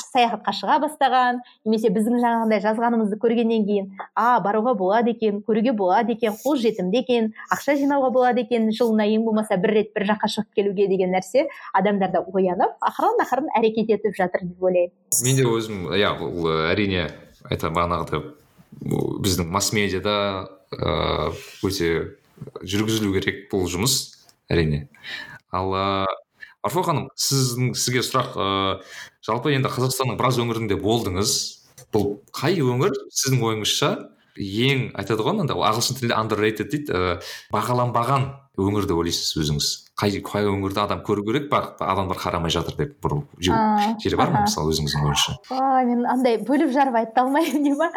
саяхатқа шыға бастаған немесе біздің жаңағындай жазғанымызды көргеннен кейін а баруға болады екен көруге болады екен қолжетімді екен ақша жинауға болады екен жылына ең болмаса бір рет бір жаққа шығып келуге деген нәрсе адамдарда оянып ақырын ақырын әрекет етіп жатыр деп ойлаймын мен де өзім иә бұл әрине айтамын бағанағыдай біздің масс медиада ыыы өте жүргізілу керек бұл жұмыс әрине. Ал марфуға ханым сіздің сізге сұрақ ыыы жалпы енді қазақстанның біраз өңірінде болдыңыз. Бұл қай өңір? Сіздің ойыңызша ең айтады ғой мында ағылшын тілінде underrated дейді ә, бағаланбаған өңір деп ойлайсыз өзіңіз. Қай қай өңірді адам көру керек бірақ адамдар қарамай жатыр деп бір жері бар ма мысалы өзіңіздің ойыңызша? Мен андай бөліп жарып айта алмаймын дей ма?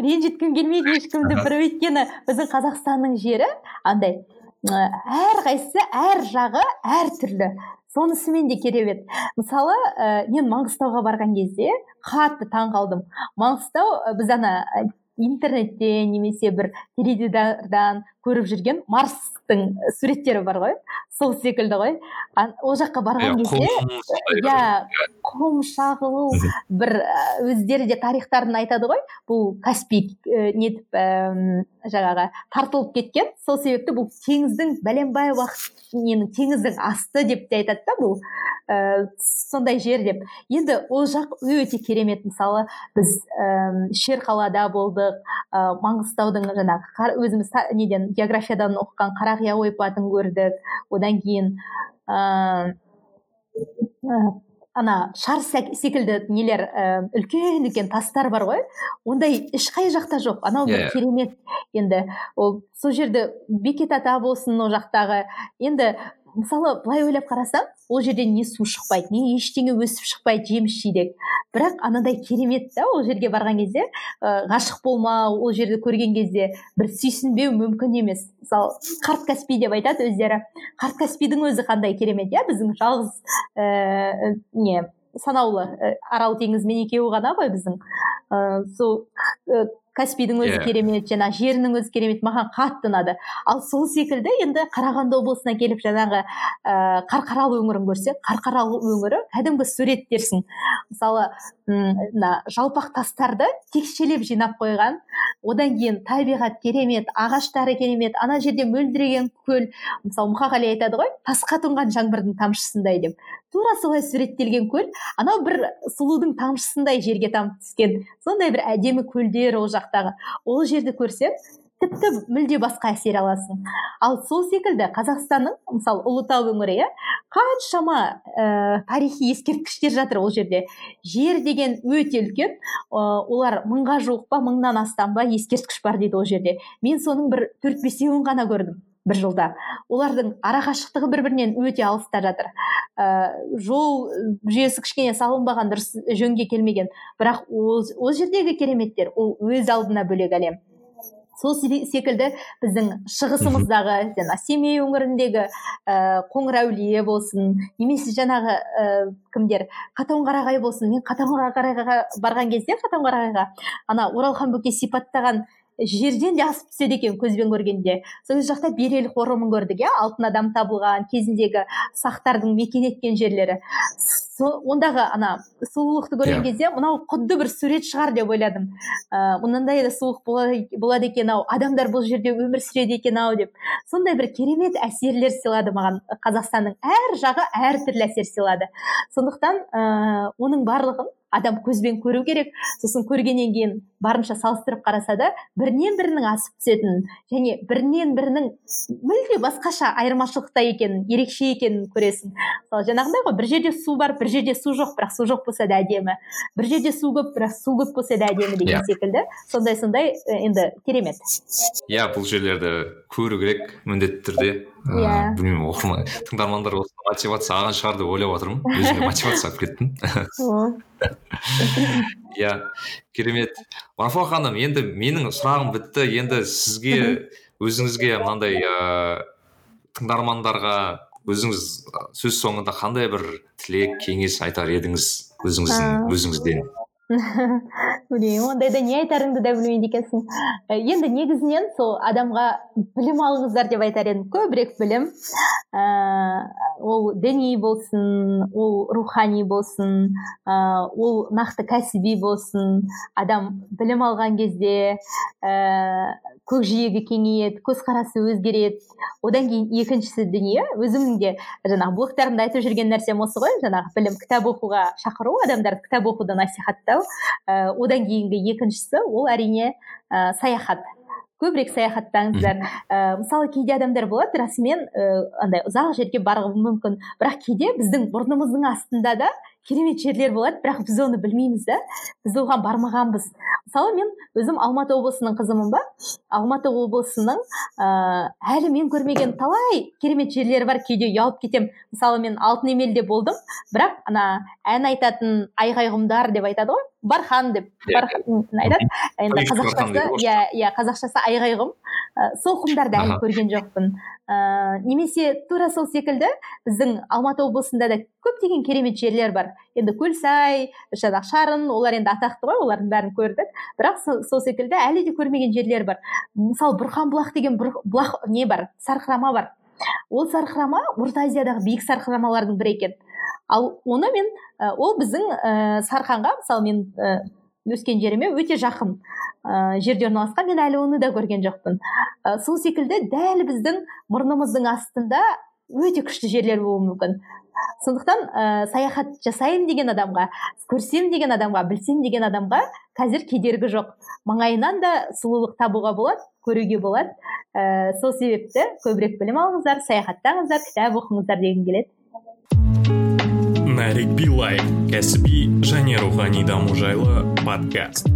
Ренжіткім келмейді ешкімді бір өйткені біздің қазақстанның жері андай әрқайсысы әр жағы әртүрлі сонысымен де керемет мысалы ә, мен маңғыстауға барған кезде қатты таң қалдым маңғыстау біз ана интернеттен немесе бір теледидардан көріп жүрген марстың суреттері бар ғой. Сол секілді ғой. Ол жаққа барған кезде иә құм шағылу бір өздері де тарихтарын айтады ғой. Бұл каспий нетіп жаңағы тартылып кеткен. Сол себепті бұл теңіздің бәленбай уақыт ненің теңіздің асты деп те айтады да бұл ә, сондай жер деп. Енді ол жақ өте керемет. Мысалы біз ә, шерқалада болдық. Ә, маңғыстаудың жаңағы өзіміз неден географиядан оқыған қарақия ойпатын көрдік. Одан кейін ә, ана шар секілді нелер ә, үлкен үлкен тастар бар ғой. Ондай ешқай жақта жоқ. Анау бір керемет. Енді ол сол жерде бекет ата болсын ол жақтағы. Енді мысалы былай ойлап қарасаң ол жерден не су шықпайды не ештеңе өсіп шықпайды жеміс жидек. Бірақ анадай керемет та ол жерге барған кезде ғашық болмау ол жерді көрген кезде бір сүйсінбеу мүмкін емес. Мысалы қарт каспий деп айтады өздері. Қарт каспийдің өзі қандай керемет иә? Біздің жалғыз ә, не санаулы арал теңізімен екеуі ғана ғой біздің. Ә, сол каспийдің өзі yeah. Иә. керемет жаңағы жерінің өзі керемет маған қатты ұнады ал сол секілді енді қарағанды облысына келіп жаңағы ә, қарқаралы өңірін көрсек қарқаралы өңірі кәдімгі сурет дерсің мысалы мына жалпақ тастарды текшелеп жинап қойған одан кейін табиғат керемет ағаштары керемет ана жерде мөлдіреген көл мысалы мұқағали айтады ғой тасқа тұнған жаңбырдың тамшысындай деп тура солай суреттелген көл анау бір сұлудың тамшысындай жерге тамып түскен сондай бір әдемі көлдер ол жақтағы ол жерді көрсең тіпті мүлде басқа әсер аласың. Ал сол секілді қазақстанның мысалы ұлытау өңірі иә қаншама ә, тарихи ескерткіштер жатыр ол жерде. Жер деген өте үлкен ә, олар мыңға жуық па мыңнан астам ба ескерткіш бар дейді ол жерде. Мен соның бір төрт бесеуін ғана көрдім. Бір жылда. Олардың арақашықтығы бір бірінен өте алыста жатыр. Ә, жол жүйесі кішкене салынбаған дұрыс жөнге келмеген. Бірақ ол, ол жердегі кереметтер ол өз алдына бөлек әлем. Сол секілді біздің шығысымыздағы жаңа семей өңіріндегі ә, қоңыр әулие болсын немесе жаңағы ә, кімдер қатонқарағай болсын. Мен қатонқарағайға барған кезде қатонқарағайға ана оралхан бөкей сипаттаған жерден де асып түседі екен көзбен көргенде. Сол жақта берел қорымын көрдік иә? Алтын адам табылған кезіндегі сақтардың мекен еткен жерлері. Сол ондағы ана сұлулықты көрген yeah. Иә. кезде мынау құдды бір сурет шығар деп ойладым. Ә, мынандай да сұлулық болады екен ау адамдар бұл жерде өмір сүреді екен ау деп. Сондай бір керемет әсерлер сыйлады маған. Қазақстанның әр жағы әртүрлі әсер сыйлады. Сондықтан ә, оның барлығын адам көзбен көру керек. Сосын көргеннен кейін барынша салыстырып қараса да бірінен бірінің асып түсетінін және бірінен бірінің мүлде басқаша айырмашылықта екенін ерекше екенін көресің. Мысалы жаңағындай ғой бір жерде су бар бір жерде су жоқ бірақ су жоқ болса да әдемі. Бір жерде су көп бірақ су көп болса да әдемі деген yeah. Иә. секілді. Сондай сондай енді керемет. Иә бұл жерлерді көру керек міндетті түрде. Иә yeah. білмеймін оқырман тыңдармандар осы мотивация алған шығар деп ойлап отырмын. Өзіме *laughs* мотивация алып кеттім. Иә *laughs* керемет. Марфуға ханым енді менің сұрағым бітті. Енді сізге өзіңізге мынандай ыыы тыңдармандарға өзіңіз сөз соңында қандай бір тілек кеңес айтар едіңіз өзіңіздің өзіңізден? *laughs* білмеймін ондайда не айтарыңды да білмейді екенсің енді негізінен сол адамға білім алыңыздар деп айтар едім. Көбірек білім. Ә, ол діни болсын ол рухани болсын ә, ол нақты кәсіби болсын. Адам білім алған кезде көкжиегі кеңейеді көзқарасы өзгереді. Одан кейін екіншісі дүние өзімнің де жаңағы блогтарымда айтып жүрген нәрсем осы ғой жаңағы білім кітап оқуға шақыру адамдарды кітап оқуды насихаттау. Ә, одан кейінгі екіншісі ол әрине ә, саяхат. Көбірек саяхаттаңыздар. Ә, мысалы кейде адамдар болады расымен ә, андай ұзақ жерге баруы мүмкін. Бірақ кейде біздің мұрнымыздың астында да керемет жерлер болады бірақ біз оны білмейміз да. Біз оған бармағанбыз. Мысалы мен өзім алматы облысының қызымын ба? Алматы облысының ә, әлі мен көрмеген талай керемет жерлері бар. Кейде ұялып кетемін мысалы мен алтын емелде болдым. Бірақ ана ән айтатын айғайғымдар деп айтады ғой. Бархан деп иә. бархан айтады енді қазақшасы иә иә қазақшасы айғайғым. Ә, сол құмдарды әлі көрген жоқпын. Ә, немесе тура сол секілді біздің алматы облысында да көптеген керемет жерлер бар. Енді көлсай жаңағы шарын олар енді атақты ғой олардың бәрін көрдік. Бірақ сол секілді әлі де көрмеген жерлер бар. Мысалы бұрхан бұлақ деген бұлақ не бар? Сарқырама бар. Ол сарқырама орта азиядағы биік сарқырамалардың бірі екен. Ал оны мен ол біздің ә, сарханға мысалы мен ә, өскен жеріме өте жақын ә, жерде орналасқан мен әлі оны да көрген жоқпын. Ә, сол секілді дәл біздің мұрнымыздың астында өте күшті жерлер болуы мүмкін. Сондықтан ә, саяхат жасайын деген адамға көрсем деген адамға білсем деген адамға қазір кедергі жоқ. Маңайынан да сұлулық табуға болады көруге болады. Ә, сол себепті көбірек білім алыңыздар саяхаттаңыздар кітап оқыңыздар дегім келеді. Нарик билай кәсіби және рухани даму жайлы подкаст.